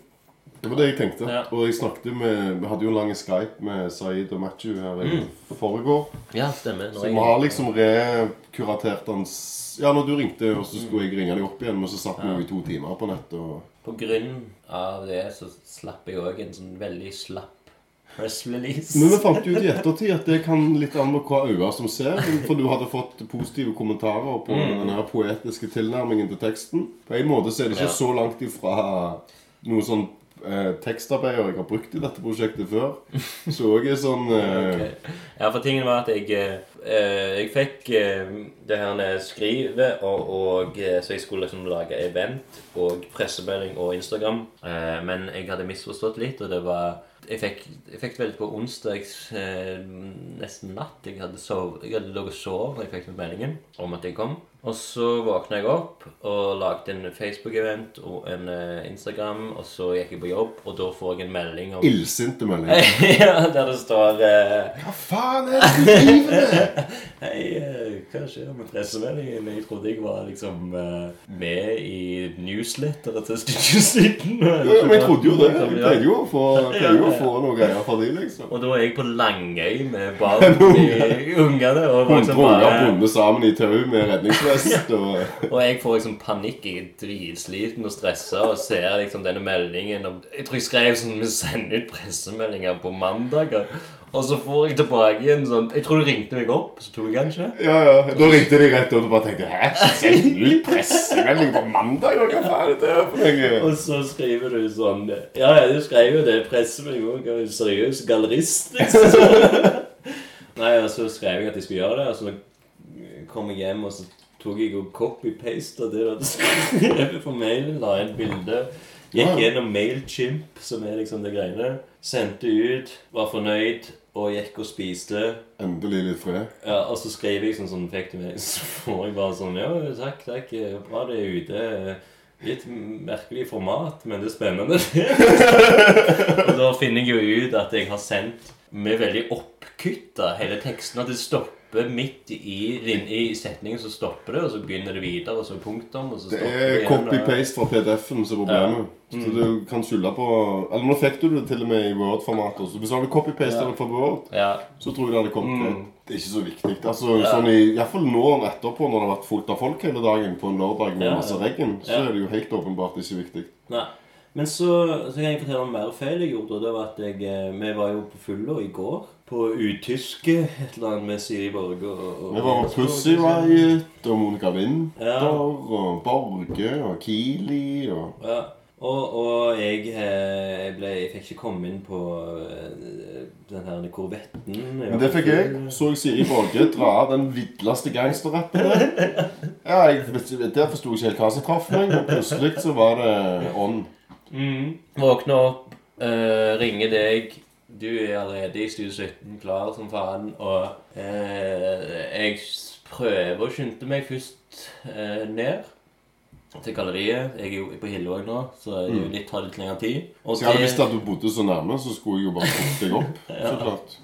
C: Det var det jeg tenkte.
B: Ja.
C: Og jeg snakket med Vi hadde jo en lang Skype med Saeed og Matthew her i
B: Mm.
C: foregår.
B: Ja, stemmer. Når
C: Så
B: jeg-
C: vi har liksom rekuratert hans Ja, når du ringte, og så skulle jeg ringe deg opp igjen, men så satt vi jo i to timer på nett og
B: På grunn av det så slapp jeg òg en sånn veldig slapp press release.
C: Men vi fant ut i ettertid at det kan litt an på hva øyne som ser. For du hadde fått positive kommentarer på
B: Mm.
C: den her poetiske tilnærmingen til teksten. På en måte så er det ikke
B: Ja.
C: så langt ifra noe sånn eh, tekstarbeider jeg har brukt i dette prosjektet før. Så òg er sånn eh,
B: okay. Ja, for tingen var at jeg eh, Jeg fikk eh, det her skrivet, og, og eh, så jeg skulle liksom lage event og pressemelding og Instagram. Eh, men jeg hadde misforstått litt, og det var Jeg fikk, jeg fikk det veldig på onsdag eh, nesten natt. Jeg hadde, sov, jeg hadde ligget og sovet, da jeg fikk meldingen om at jeg kom. Og så våkna jeg opp og lagde en Facebook-event og en eh, Instagram, og så gikk jeg på jobb, og da får jeg en melding om
C: illsinte meldinger.
B: ja, der det står eh,
C: Hva faen er det du driver med?
B: Hei, eh, hva skjer med pressemeldingen? Jeg trodde jeg var liksom eh, med i newsletteret til Studio Siden.
C: Ja, men jeg trodde jo det. Jeg pleide jo å få, jo å få noe greier fra de, liksom.
B: Og da er jeg på Langøy med barn i ungene. Og,
C: Hundre
B: liksom
C: unger
B: bare,
C: bundet sammen i tau med redningsvest og
B: og jeg får liksom panikk. Jeg er dritsliten og stressa og ser liksom denne meldingen. Og jeg tror jeg skrev sånn Vi sender ut pressemeldinger på mandager. Og så får jeg tilbake igjen sånn Jeg tror du ringte meg opp, så tok jeg kanskje.
C: Ja, ja. Da ringte de rett og bare tenkte Hæ? Send ut pressemelding på mandag? Hva faen er det for noe?
B: Og så skriver du sånn Ja, ja, du skrev jo det. Pressemelding òg. Seriøs gallerist, liksom. Nei, og så skrev jeg at jeg skulle gjøre det. Og så kom jeg hjem, og så tok jeg og copy-pasta det du hadde skrevet på mailen. La inn bilde. Gikk gjennom Mailchimp, som er liksom det greiene. Sendte ut, var fornøyd, og gikk og spiste.
C: Endelig litt fred.
B: Ja, Og så skrev jeg sånn sånn fikk du meg, så får jeg bare sånn Ja, takk, takk. Bra det er ute. Litt merkelig format, men det er spennende. og da finner jeg jo ut at jeg har sendt med veldig oppkutta hele teksten. At det stopper stopper midt i, i setningen, så stopper det, og så begynner det videre, og så punktum, og så stopper det det er
C: copy-paste fra PDF-en som er problemet. Så du kan skylde på Eller nå fikk du det til og med i Word-format. også. Hvis du hadde copy-pasta ja. det fra Word,
B: Ja.
C: så tror jeg det hadde kommet
B: Mm.
C: Det er ikke så viktig. Altså, sånn i, Iallfall nå etterpå, når det har vært fullt av folk hele dagen på en lørdag med
B: Ja,
C: masse
B: ja.
C: regn, så er det jo helt åpenbart ikke viktig.
B: Nei. Men så, så kan jeg fortelle om mer feil jeg gjorde. og Det var at jeg, eh, Vi var jo på fylla i går. På utyske et eller annet med Siri Borge og, Det
C: Vi var på Pussy Riot og Monica Winther
B: Ja.
C: og Borge og Keeley og
B: Ja. Og, og jeg, eh, jeg, ble, jeg fikk ikke komme inn på eh, den her korvetten.
C: Men det fikk jeg. Så jeg Siri Borge dra av den vidleste gangsterrappen. Ja, jeg, der forsto jeg ikke helt hva som traff meg, og plutselig så var det ånd.
B: Mm. Våkne opp, eh, ringe deg. Du er allerede i Studio 17, klar som faen. Og eh, jeg prøver å skynde meg først eh, ned til galleriet. Jeg er jo på Hillevåg nå, så det er jo litt, tar litt lengre tid. Og
C: Så jeg hadde
B: det-
C: visst at du bodde så nærme, så skulle jeg jo bare fått deg opp. Så klart.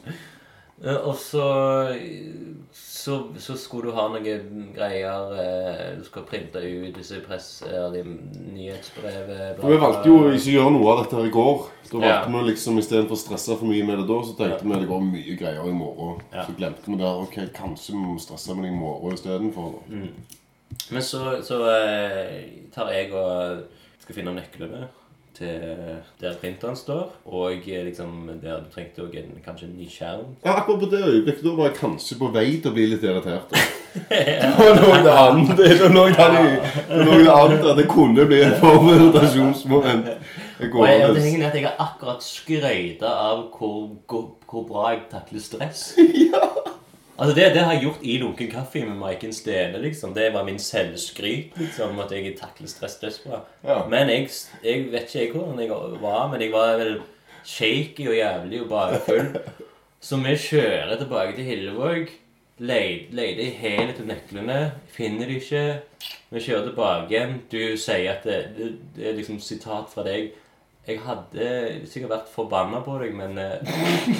B: Eh, Og så, så Så skulle du ha noen greier eh, Du skal printe ut disse press... De nyhetsbrevet
C: vi valgte jo å ikke gjøre noe av dette her i går. Da valgte
B: Ja.
C: vi liksom istedenfor å stresse for mye med det da, så tenkte vi det går mye greier i morgen.
B: Ja.
C: Så glemte vi det. Ok, kanskje vi må stresse med det i morgen istedenfor. da.
B: Men så, så eh, tar jeg og skal finne nøklene til der printeren står. Og eh, liksom der du trengte også en, kanskje en ny skjerm.
C: Ja, akkurat på det øyeblikket da var jeg kanskje på vei til å bli litt irritert. Det var noe annet. Det var noe annet at det kunne bli en form for irritasjonsmoment.
B: Og jeg, det henger ned at jeg har akkurat skrøyta av hvor, hvor, hvor bra jeg takler stress. Altså det, det har jeg gjort i Lunken kaffe med Maiken Stene. liksom. Det var min selvskryt. liksom, At jeg takler stress dødsbra.
C: Ja.
B: Men jeg, jeg vet ikke jeg hvordan jeg var, men jeg var vel shaky og jævlig og bare full. Så vi kjører tilbake til Hillevåg. Leter i hele til nøklene. Finner de ikke. Vi kjører tilbake igjen. Du sier at det, det, det er liksom sitat fra deg. Jeg hadde sikkert vært forbanna på deg, men eh,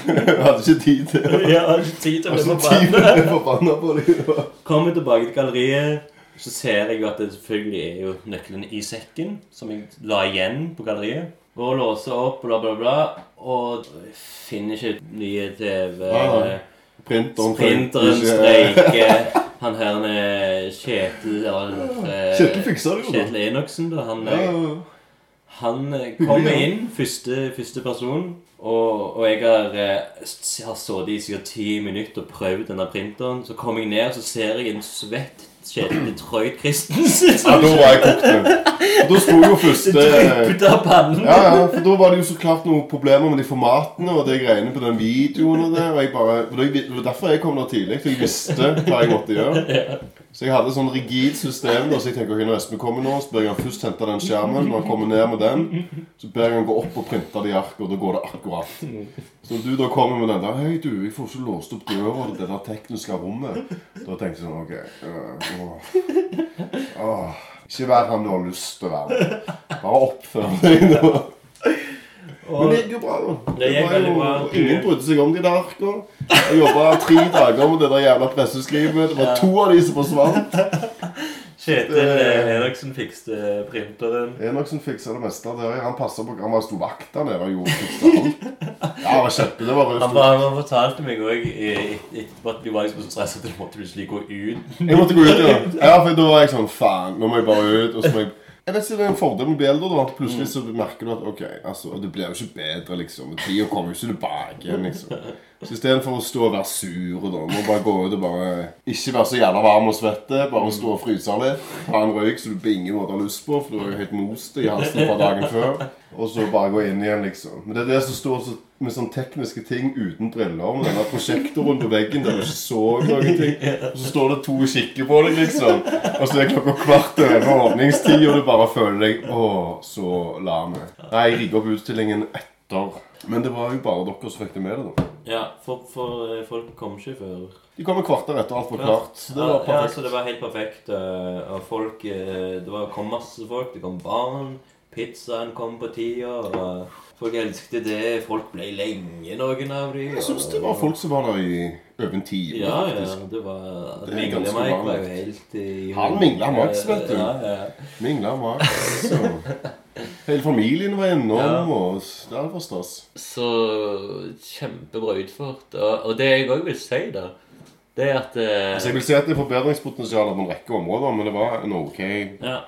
C: Jeg hadde ikke tid til det.
B: Jeg hadde ikke tid til å
C: Jeg
B: bli forbanna.
C: på deg.
B: Kommer tilbake til galleriet, så ser jeg jo at det selvfølgelig er jo nøkkelen i sekken, som jeg la igjen på galleriet. Går og låser opp, bla, bla, bla, og finner ikke nye TV.
C: Ja, Printeren
B: Printeren streiker. Han her med Kjetil eh,
C: Kjetil fikser det jo da.
B: Kjetil Enoksen, da. Han,
C: Ja,
B: eh,
C: ja, ja.
B: Han eh, kommer inn, første, første person, og, og jeg har, eh, har sittet i sikkert ti minutter og prøvd denne printeren. Så kommer jeg ned, og så ser jeg en svett Kjetil Detroit Christensen
C: Ja, da var jeg kokt. Da sto jo første. Ja, ja, for da var det jo så klart noen problemer med de formatene og de greiene på den videoen og det. Og jeg bare, for det var derfor jeg kom der tidlig, for jeg visste hva jeg måtte gjøre. Så jeg hadde et sånn rigid system. da, Så jeg tenker, ok, når Espen kommer nå, så ber jeg han først hente den skjermen. Når han kommer ned med den, så ber jeg han gå opp og printe det i arket, og da går det akkurat. Så du da kommer med den der Hei, du, jeg får ikke låst opp døra til det der tekniske rommet. Da tenkte jeg sånn OK. øh, åh, åh, ikke vær han du har lyst til å være. Bare oppfør deg nå. Men det gikk jo bra, da.
B: Det gikk
C: var
B: veldig bra.
C: Ingen brydde seg om de der arkene. Jeg jobba tre dager med det der jævla presseskrivet. Det var to av de som forsvant.
B: Kjetil eh, Enoksen fikste printeren.
C: Enoksen fiksa det meste det. Han passet på Han bare sto vakt der nede og gjorde fiksa alt. Ja, det var kjempe. Det var
B: Han,
C: røft.
B: bare, han fortalte meg òg etterpå at du var liksom så stresset at du måtte plutselig gå ut.
C: Jeg måtte gå ut, ja. ja. For da var jeg sånn Faen, nå må jeg bare ut. Og så må jeg jeg vet ikke, Det er en fordel med å bli eldre. da, at Plutselig så merker du at ok, altså, det blir jo ikke bedre, liksom. Tida kommer jo ikke tilbake liksom. Så istedenfor å stå og være sur, da, må bare gå ut og bare ikke være så jævla varm og svette. Bare stå og fryse litt. Ha en røyk som du på ingen måte har lyst på, for du er jo helt most i halsen fra dagen før. Og så bare gå inn igjen, liksom. Men det er det som står så, med sånne tekniske ting uten briller. Med denne prosjektoren på veggen der du ikke så noen ting. Og så står det to og kikker på deg, liksom. Og så er klokka kvart over åpningstid, og du bare føler deg Å, så lame. Nei, jeg rigger opp utstillingen etter. Men det var jo bare dere som fikk det med det, da.
B: Ja, for, for eh, folk kom ikke før.
C: De kom et kvarter etter alt var klart. Det var
B: Ja,
C: altså
B: så det var helt perfekt. eh, Og folk eh, Det var, kom masse folk. Det kom barn. Pizzaen kom på tida, og folk elsket det. Folk ble lenge, noen av de.
C: Jeg syns det var folk som var der i over en time.
B: Ja, ja. Det var
C: Det er
B: Mingle
C: ganske
B: Mike var jo helt i
C: Han mingla Max, vet du.
B: Ja, ja.
C: Mingla Max. og Hele familien var innom,
B: Ja.
C: og det var stas.
B: Så kjempebra utført. Og, og det jeg òg vil si, da, det er at eh,
C: Altså, jeg vil si at det er forbedringspotensial på en rekke områder, men det var en ok
B: Ja.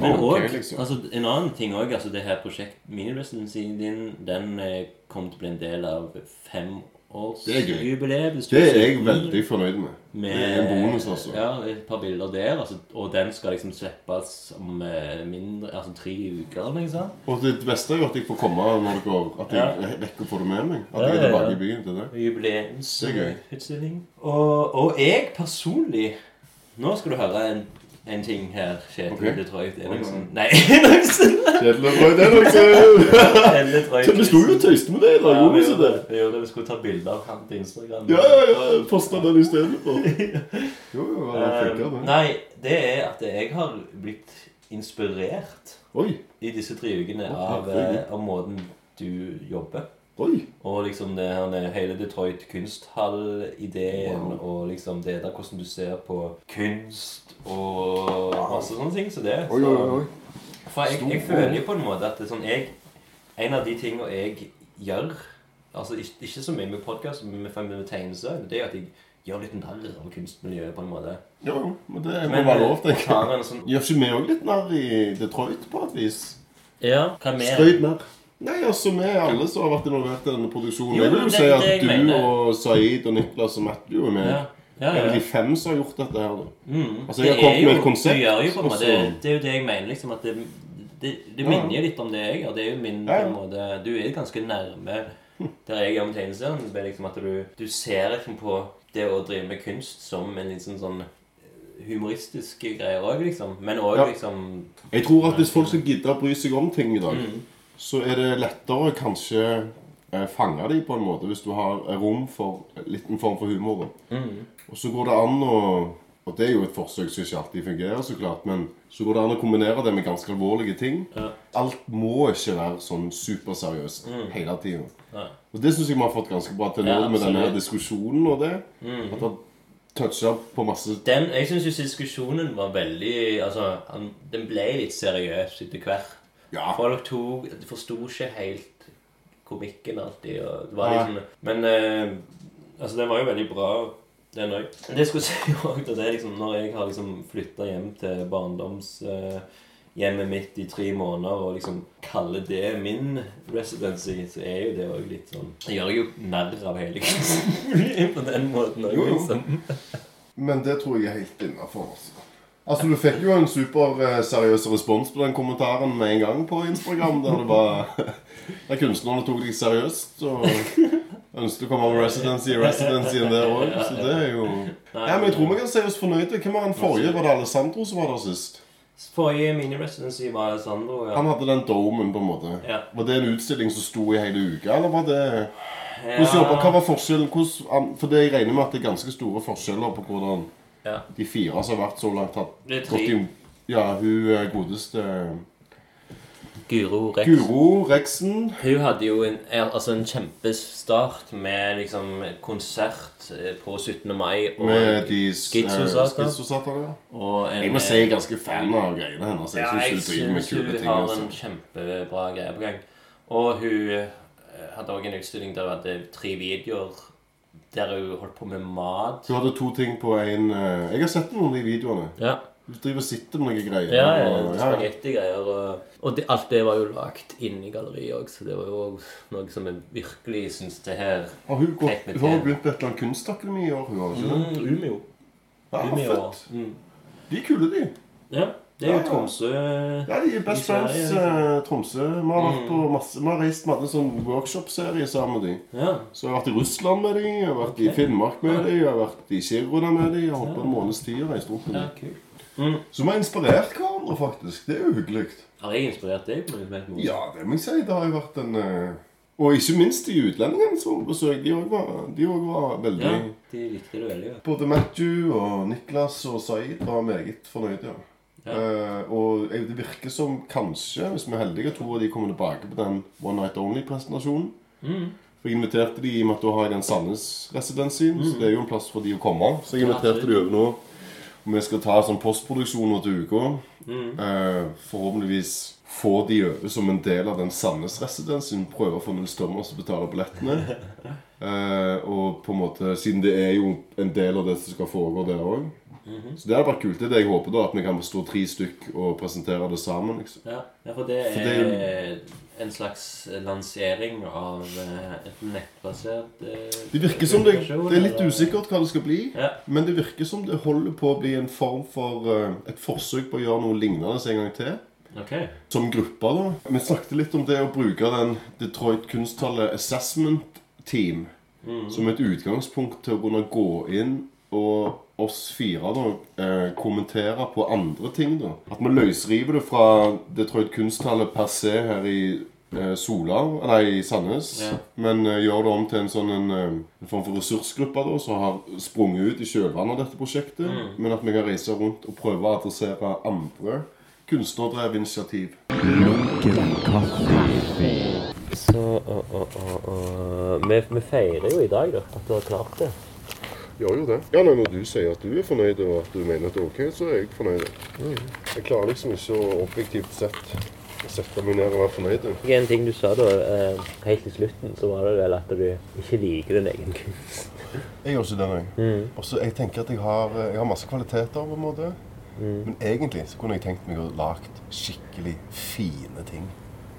B: Men òg okay,
C: liksom.
B: altså, En annen ting òg. Altså, det her prosjekt Miniresidencyen din, den eh, kom til å bli en del av
C: Det
B: femårsjubileet.
C: Det er jeg veldig fornøyd med.
B: Med,
C: Det er en bonus, altså.
B: Ja, et par bilder der. Altså, og den skal liksom slippes om eh, mindre Altså tre uker sånt.
C: Og det beste er jo at jeg får komme når det går At jeg rekker å få det med meg. At
B: Ja,
C: jeg er tilbake i byen til det. Det.
B: Jubileumsutstilling. Og, og jeg personlig Nå skal du høre en, en ting her, Kjetil
C: Ok.
B: Detroit
C: Oi,
B: Enoksen. Nei, Enoksen! Kjetil Detroit
C: Vi sto jo og tøyste med det i dag,
B: Ja, vi gjorde. Vi gjorde det. Vi skulle ta bilde av han på Instagram.
C: Ja, ja, ja. Posta den istedenfor. Jo, jo, det funka,
B: Um,
C: det.
B: nei, det er at jeg har blitt inspirert
C: Oi.
B: i disse tre ukene av, eh, av måten du jobber.
C: Oi.
B: Og liksom det her hele Detroit kunsthall-ideen, og liksom det der hvordan du ser på kunst og masse sånne ting. Så det
C: Oi, oi, oi.
B: For jeg, jeg føler jo på en måte at det er sånn jeg En av de tingene jeg gjør Altså ikke, ikke så mye med podkast, men med, med tegnelse, det er at jeg gjør litt narr av kunstmiljøet på en måte.
C: Jo, men det må være lov, tenker jeg.
B: sånn-
C: Gjør ikke vi òg litt narr i Detroit, på et vis?
B: Ja, hva mer?
C: Strøyd narr. Nei, altså, vi er alle som har vært involvert i denne produksjonen.
B: Jo,
C: jeg vil jo
B: det-
C: si at du
B: mener.
C: og Saeed og Niklas og Matthew er med.
B: Ja, ja,
C: Det er
B: ja.
C: de fem som har gjort dette her.
B: Mm.
C: Altså, jeg har kommet
B: jo,
C: med et konsept.
B: Jo
C: så-
B: det er jo det jeg mener, liksom, at det, det, det minner jo litt om det jeg gjør. Det er jo min
C: Ja,
B: på
C: ja.
B: en måte Du er ganske nærme der jeg gjør med tegneserien. Det er liksom at du, du ser liksom på det å drive med kunst som en litt sånn sånn humoristiske greier òg, liksom. Men òg
C: Ja.
B: liksom
C: Jeg tror at hvis folk skal gidde å bry seg om ting i dag,
B: Mm.
C: Så er det lettere kanskje eh, fange dem på en måte hvis du har rom for litt en form for humor.
B: Mm.
C: Og så går det an å Og det er jo et forsøk som ikke alltid fungerer, så klart, men så går det an å kombinere det med ganske alvorlige ting.
B: Ja.
C: Alt må ikke være sånn superseriøst
B: Mm.
C: hele tida.
B: Ja.
C: Og det syns jeg vi har fått ganske bra til nå
B: Ja,
C: med denne diskusjonen og det.
B: Mm.
C: At det toucher på masse
B: Den, Jeg syns jo diskusjonen var veldig Altså, han, den ble litt seriøs etter hvert.
C: Ja.
B: Folk tok forsto ikke helt komikken alltid. Og det var liksom, men eh, altså, den var jo veldig bra, den òg. Det skulle si også, at det liksom, Når jeg har liksom flytta hjem til barndomshjemmet mitt i tre måneder og liksom kaller det min residency, så er jo det òg litt sånn Jeg gjør jo narr av hele kunsten på den måten òg, liksom.
C: Men det tror jeg er helt innafor. Altså. du fikk jo en superseriøs respons på den kommentaren med en gang på Instagram, der det var Der kunstnerne tok deg seriøst og ønsket å komme av residency i residencyen der òg. Så det er jo Ja, men jeg tror vi kan se oss fornøyde. Hvem var den forrige? Var det Alessandro som var der sist?
B: Forrige mini-residency var Alessandro. Ja.
C: Han hadde den domen, på en måte.
B: Ja.
C: Var det en utstilling som sto i hele uka, eller var det Hvordan jobber, Hva var forskjellen? Hvordan, for det jeg regner med at det er ganske store forskjeller på hvordan
B: Ja.
C: de fire som har vært så langt, har gått i Ja, hun eh, godeste
B: Guro Rex.
C: Guro Rexen.
B: Hun hadde jo en, altså en kjempestart med liksom konsert eh, på 17. mai og
C: eh,
B: en,
C: Jeg må si jeg er ganske fan av greiene hennes. Jeg
B: Ja,
C: synes
B: jeg
C: hun driver med
B: syns
C: kule
B: hun
C: ting.
B: har
C: Altså.
B: en kjempebra greie på gang. Og hun eh, hadde òg en utstilling der hun hadde tre videoer der hun holdt på med mat.
C: Hun hadde to ting på en eh, Jeg har sett noen av de videoene.
B: Ja.
C: Du driver og sitter med noen greier.
B: Ja, ja,
C: og- ja,
B: spagettigreier. Og, og det, alt det var jo lagt inn i galleriet òg, så det var jo noe som jeg virkelig syns det her
C: og hun,
B: går,
C: hun har
B: jo
C: begynt på et eller annet kunstakademi i år? Hun har ikke det?
B: Mm, Umeå.
C: Ja,
B: Umeå.
C: fett.
B: Mm.
C: De er kule, de.
B: Ja, det er
C: Ja,
B: jo
C: ja.
B: Tromsø
C: Ja, de er best friends. eh, Tromsø. Vi har vært
B: Mm.
C: på masse Vi har reist med en sånn workshop-serie sammen med dem.
B: Ja.
C: Så jeg har vært i Russland med dem, jeg har vært i Finnmark med dem, jeg har vært i Kiruna med dem. Jeg har holdt på en måneds tid og reist rundt med
B: dem. Mm.
C: Så vi har inspirert hverandre, faktisk. Det er jo hyggelig.
B: Har jeg inspirert deg på noe som helst?
C: Ja, det må jeg si. Det har jo vært en eh, Og ikke minst de utlendingene som besøkte. De òg var, var veldig
B: Ja, de likte det veldig godt.
C: Både Matthew og Niklas og Saeed var meget fornøyde. ja. Eh, og det virker som kanskje, hvis vi er heldige, to av de kommer tilbake på den One Night Only-presentasjonen. For Jeg inviterte de i og med at da har jeg den Sandnes-residensen, så det er jo en plass for de å komme. Så jeg inviterte de over nå. Og vi skal ta sånn postproduksjon nå til uka. Eh, forhåpentligvis få de over som en del av den Sandnes-residensen. Prøve å få Nils Thomas til å betale billettene. uh, og på en måte, siden det er jo en del av det som skal foregå der òg. Så det hadde vært kult. Det er det jeg håper, da. At vi kan stå tre stykk og presentere det sammen. liksom.
B: Ja, ja, for det
C: For
B: er en slags lansering av eh, et nettbasert eh,
C: Det virker som det, det er litt
B: eller-
C: usikkert hva det skal bli.
B: Ja.
C: Men det virker som det holder på å bli en form for uh, et forsøk på å gjøre noe lignende en gang til.
B: Okay.
C: Som gruppe, da. Vi snakket litt om det å bruke den Detroit kunsttallet Assessment Team som et utgangspunkt til å kunne gå inn og oss fire da eh, kommentere på andre ting. da. At vi løsriver det fra Detroit Kunsthalle per se her i eh, Sola, nei, i Sandnes.
B: Ja.
C: Men eh, gjør det om til en sånn en, eh, en form for ressursgruppe da, som har sprunget ut i kjølvannet av dette prosjektet. Men at vi kan reise rundt og prøve å adressere andre kunstnerdrevet initiativ.
A: Lunken kaffe.
B: Så å, å, å, å... vi, vi feirer jo i dag da, at du har klart det.
C: Gjør jo det. Ja, nei, Når du sier at du er fornøyd, og at du mener at det er ok, så er jeg fornøyd. Jeg klarer liksom ikke å objektivt sett sette meg ned og være fornøyd.
B: En ting du sa da, eh, helt til slutten, så var det vel at du ikke liker din egen kunst.
C: Jeg gjør ikke det, nei. Mm. Også, jeg tenker at jeg har, jeg har masse kvaliteter, på en måte. Men egentlig så kunne jeg tenkt meg å lage skikkelig fine ting.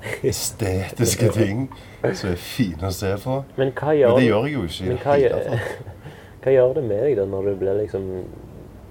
C: Estetiske ting som er fine å se på.
B: Men hva gjør,
C: Men det gjør jeg jo ikke
B: men hva,
C: hele tatt.
B: Hva gjør det med deg da, når du blir liksom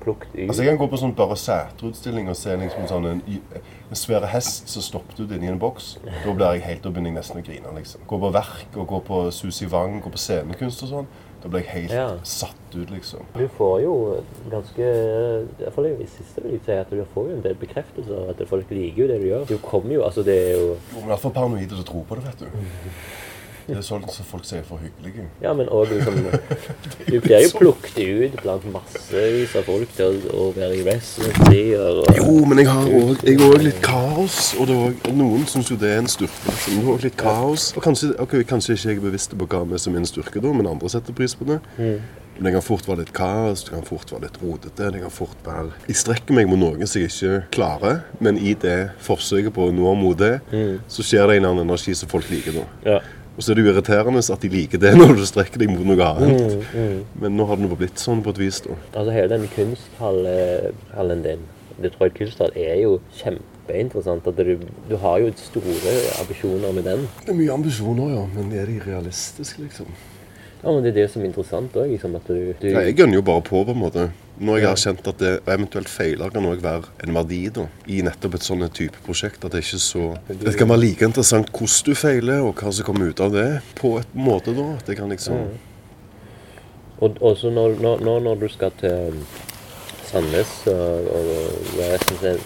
B: plukket ut?
C: Altså Jeg kan gå på sånn bare Sætre-utstilling og se liksom sånn en, en svær hest som stoppet ut inni en boks. Da blir jeg helt, da begynner jeg nesten å grine. liksom. Gå på verk og gå på Susi Wang, gå på scenekunst og sånn. Da blir jeg helt
B: Ja.
C: satt ut, liksom.
B: Du får jo ganske I hvert fall i siste vil jeg si at du får jo en del bekreftelser at folk liker jo det du gjør. Du kommer jo, altså det er jo
C: Men i hvert fall paranoide å tro på det, vet du. Det er sånn som folk sier for hyggelige.
B: Ja, men òg liksom Du blir jo plukket ut blant massevis av folk til å, være i residency-er og
C: Jo, men jeg har òg jeg har også litt kaos. Og det er også, noen syns jo det er en styrke. Men det er litt kaos. Og kanskje, okay, kanskje ikke jeg er bevisst på hva vi som er en styrke, da, men andre setter pris på det. Men det kan fort være litt kaos, det kan fort være litt rodete. det kan fort være... Jeg strekker meg mot noe som jeg ikke klarer, men i det forsøket på å nå mot det, så skjer det en eller annen energi som folk liker. da.
B: Ja.
C: Og så er det jo irriterende at de liker det når du strekker deg mot noe annet. Men nå har det nå blitt sånn på et vis, da.
B: Altså hele den kunsthallen din, Detroit kunsthall, er jo kjempeinteressant. At du, du har jo store ambisjoner med den.
C: Det er mye ambisjoner, ja, men er de realistiske, liksom?
B: Ja, men Det er det som er interessant òg. Liksom, du, du
C: Nei, jeg gønner jo bare på, på en måte. Når jeg har kjent at det eventuelt feiler, kan òg være en verdi da, i nettopp et sånn type prosjekt. At det ikke er så Det kan være like interessant hvordan du feiler, og hva som kommer ut av det, på et måte, da. At det kan liksom
B: Og også når, når, når, du skal til Sandnes og, og være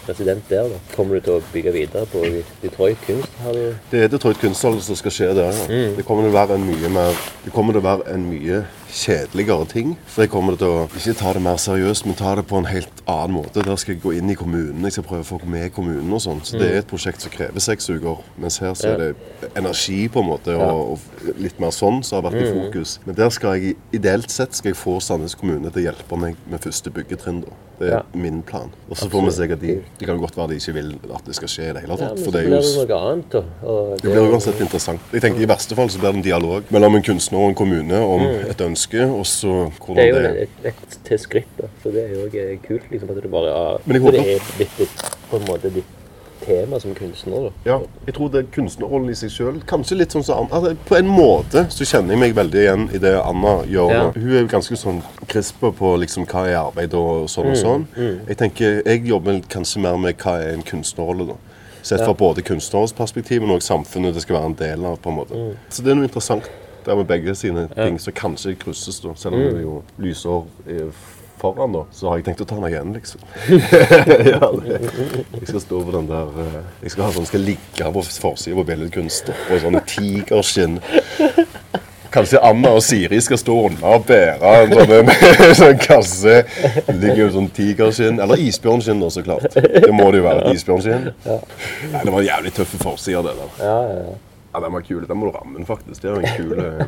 B: resident- der, da, kommer du til å bygge videre på Detroit kunsthall?
C: Det er Detroit Kunsthall som skal skje der. ja. Det kommer til å være en mye mer Det kommer til å være en mye kjedeligere ting. For jeg kommer til å ikke ta det mer seriøst, men ta det på en helt annen måte. Der skal jeg gå inn i kommunen. Jeg skal prøve å få med kommunen og sånn. Så det er et prosjekt som krever seks uker. Mens her så er det energi, på en måte, og, og litt mer sånn som har vært i fokus. Men der skal jeg ideelt sett skal jeg få Sandnes kommune til å hjelpe meg med første byggetrinn. da. Det er min plan. Og så får vi se hva de Det kan godt være de ikke vil at det skal skje i det hele tatt. for det er jo
B: noe annet. Da.
C: Det blir uansett interessant. Jeg tenker I verste fall så blir det en dialog mellom en kunstner og en kommune om et ønske, og så
B: Det er jo
C: det
B: et, et til skritt, da. så det er jo også kult. liksom, At det bare er,
C: Men jeg håper-
B: det er ditt, ditt, på en måte ditt tema som kunstner. da.
C: Ja, jeg tror det er kunstnerrollen i seg sjøl. Kanskje litt sånn som Anna. Altså, på en måte så kjenner jeg meg veldig igjen i det Anna gjør.
B: Ja.
C: Hun er jo ganske sånn krisp på liksom hva er arbeid og sånn og sånn. Jeg tenker, jeg jobber kanskje mer med hva er en kunstnerrolle, da. Sett fra både kunstnerens perspektiv, men også samfunnet det skal være en del av. på en måte. Så det er noe interessant der med begge sine ting som kanskje krysses, da. Selv om det er jo lysår eh, foran, da. Så har jeg tenkt å ta den igjen, liksom. ja, det. Jeg skal stå på den der eh, Jeg skal ha sånn, skal ligge på forsida på billedkunst på sånne tigerskinn. Kanskje Anna og Siri skal stå unna og bære en sånn, en sånn kasse. Det ligger jo sånn tigerskinn. Eller isbjørnskinn, så klart. Det må det jo være. et Isbjørnskinn. Nei, det var en jævlig tøffe forsider, det der.
B: Ja, ja, ja.
C: Ja, Den var kul. Den må du ramme faktisk. Det er jo en kul eh,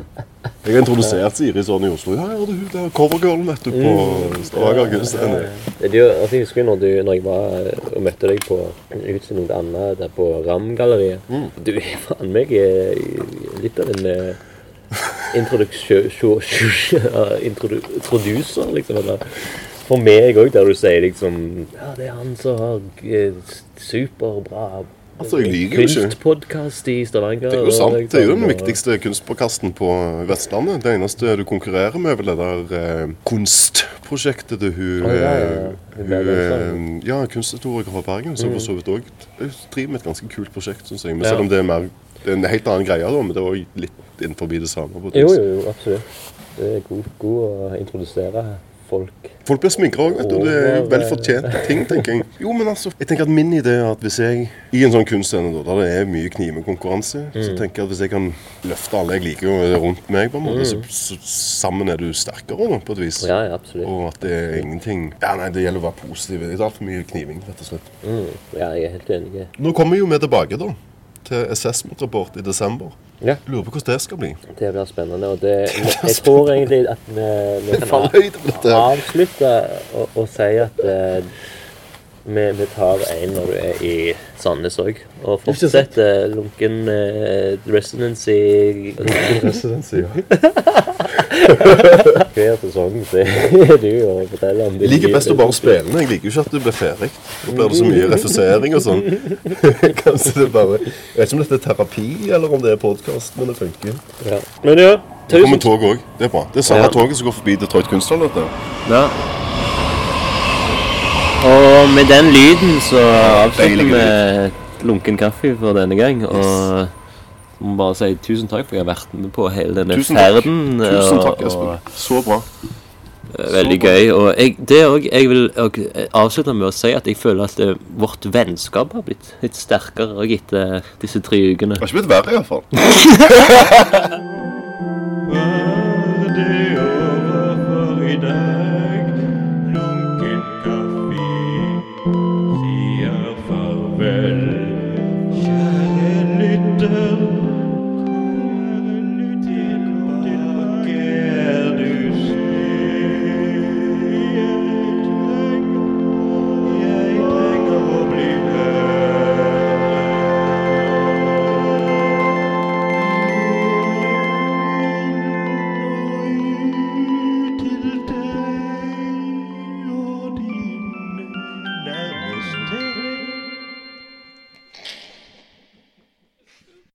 C: Jeg har introdusert Siri sånn i Oslo. Ja, ja, det er covergirlen, vet du, på Stavanger kunstscene.
B: Altså, jeg husker jo når, du, når jeg var eh, og møtte deg på en utstilling til Anna der på Ram-galleriet. Du er faen meg eh, litt av en introducer, liksom. Eller, for meg òg, der du sier liksom Ja, det er han som har superbra
C: Altså, jeg lyver jo ikke.
B: kunstpodkast i Stavanger.
C: Det er jo sant. Det er jo den viktigste kunstpodkasten på Vestlandet. Det eneste du konkurrerer med, er vel det der eh, kunstprosjektet til hun
B: Å, ja, ja, ja.
C: eh,
B: Hun
C: eh, Ja, kunsthistoriker fra Bergen, som for så vidt òg driver med et ganske kult prosjekt, syns jeg. Men selv om det er mer det er en helt annen greie, da, men det er òg litt innenfor det samme. på
B: Jo, jo, jo, absolutt. Det er god, god å introdusere folk.
C: Folk blir sminka òg, vet du. Det er vel fortjente ting, tenker jeg. Jo, men altså, jeg tenker at Min idé er at hvis jeg i en sånn kunstscene der det er mye knivekonkurranse, så tenker jeg at hvis jeg kan løfte alle jeg liker rundt meg, på en måte, så, så sammen er du sterkere da, på et vis.
B: Ja, ja, absolutt.
C: Og at det er ingenting Ja, nei, Det gjelder å være positiv. Det er altfor mye kniving, rett og slett.
B: Mm. Ja, jeg er helt enig.
C: Nå kommer jo vi tilbake da, til Assessment Report i desember.
B: Ja.
C: Lurer på hvordan det skal bli.
B: Det blir spennende. Og det, jeg tror egentlig at vi, vi kan avslutte og, og si at eh, vi, vi tar en når du er i Sandnes òg. Og fortsetter lunken eh, residency hver sesong. Så er du og forteller om det.
C: Jeg liker best å bare spille den. Jeg liker jo ikke at du blir ferdig. Da blir det så mye refusering og sånn. Kanskje det bare Jeg vet ikke om dette er terapi, eller om det er podkast, men det funker.
B: Ja. Men ja,
C: Det kommer tog òg. Det er bra. Det er samme
B: Ja.
C: toget som går forbi Detroit Kunsthall.
B: Ja. Og med den lyden så avslutter vi lunken kaffe for denne gang. Og må bare si tusen takk for at jeg har vært med på hele denne
C: Tusen takk.
B: ferden.
C: Tusen takk, Espen. Så bra.
B: Eh, Veldig gøy. Og jeg, det også, jeg vil eh, avslutte med å si at jeg føler at det, vårt vennskap har blitt litt sterkere også etter disse tre ukene.
C: Det har ikke blitt verre, iallfall.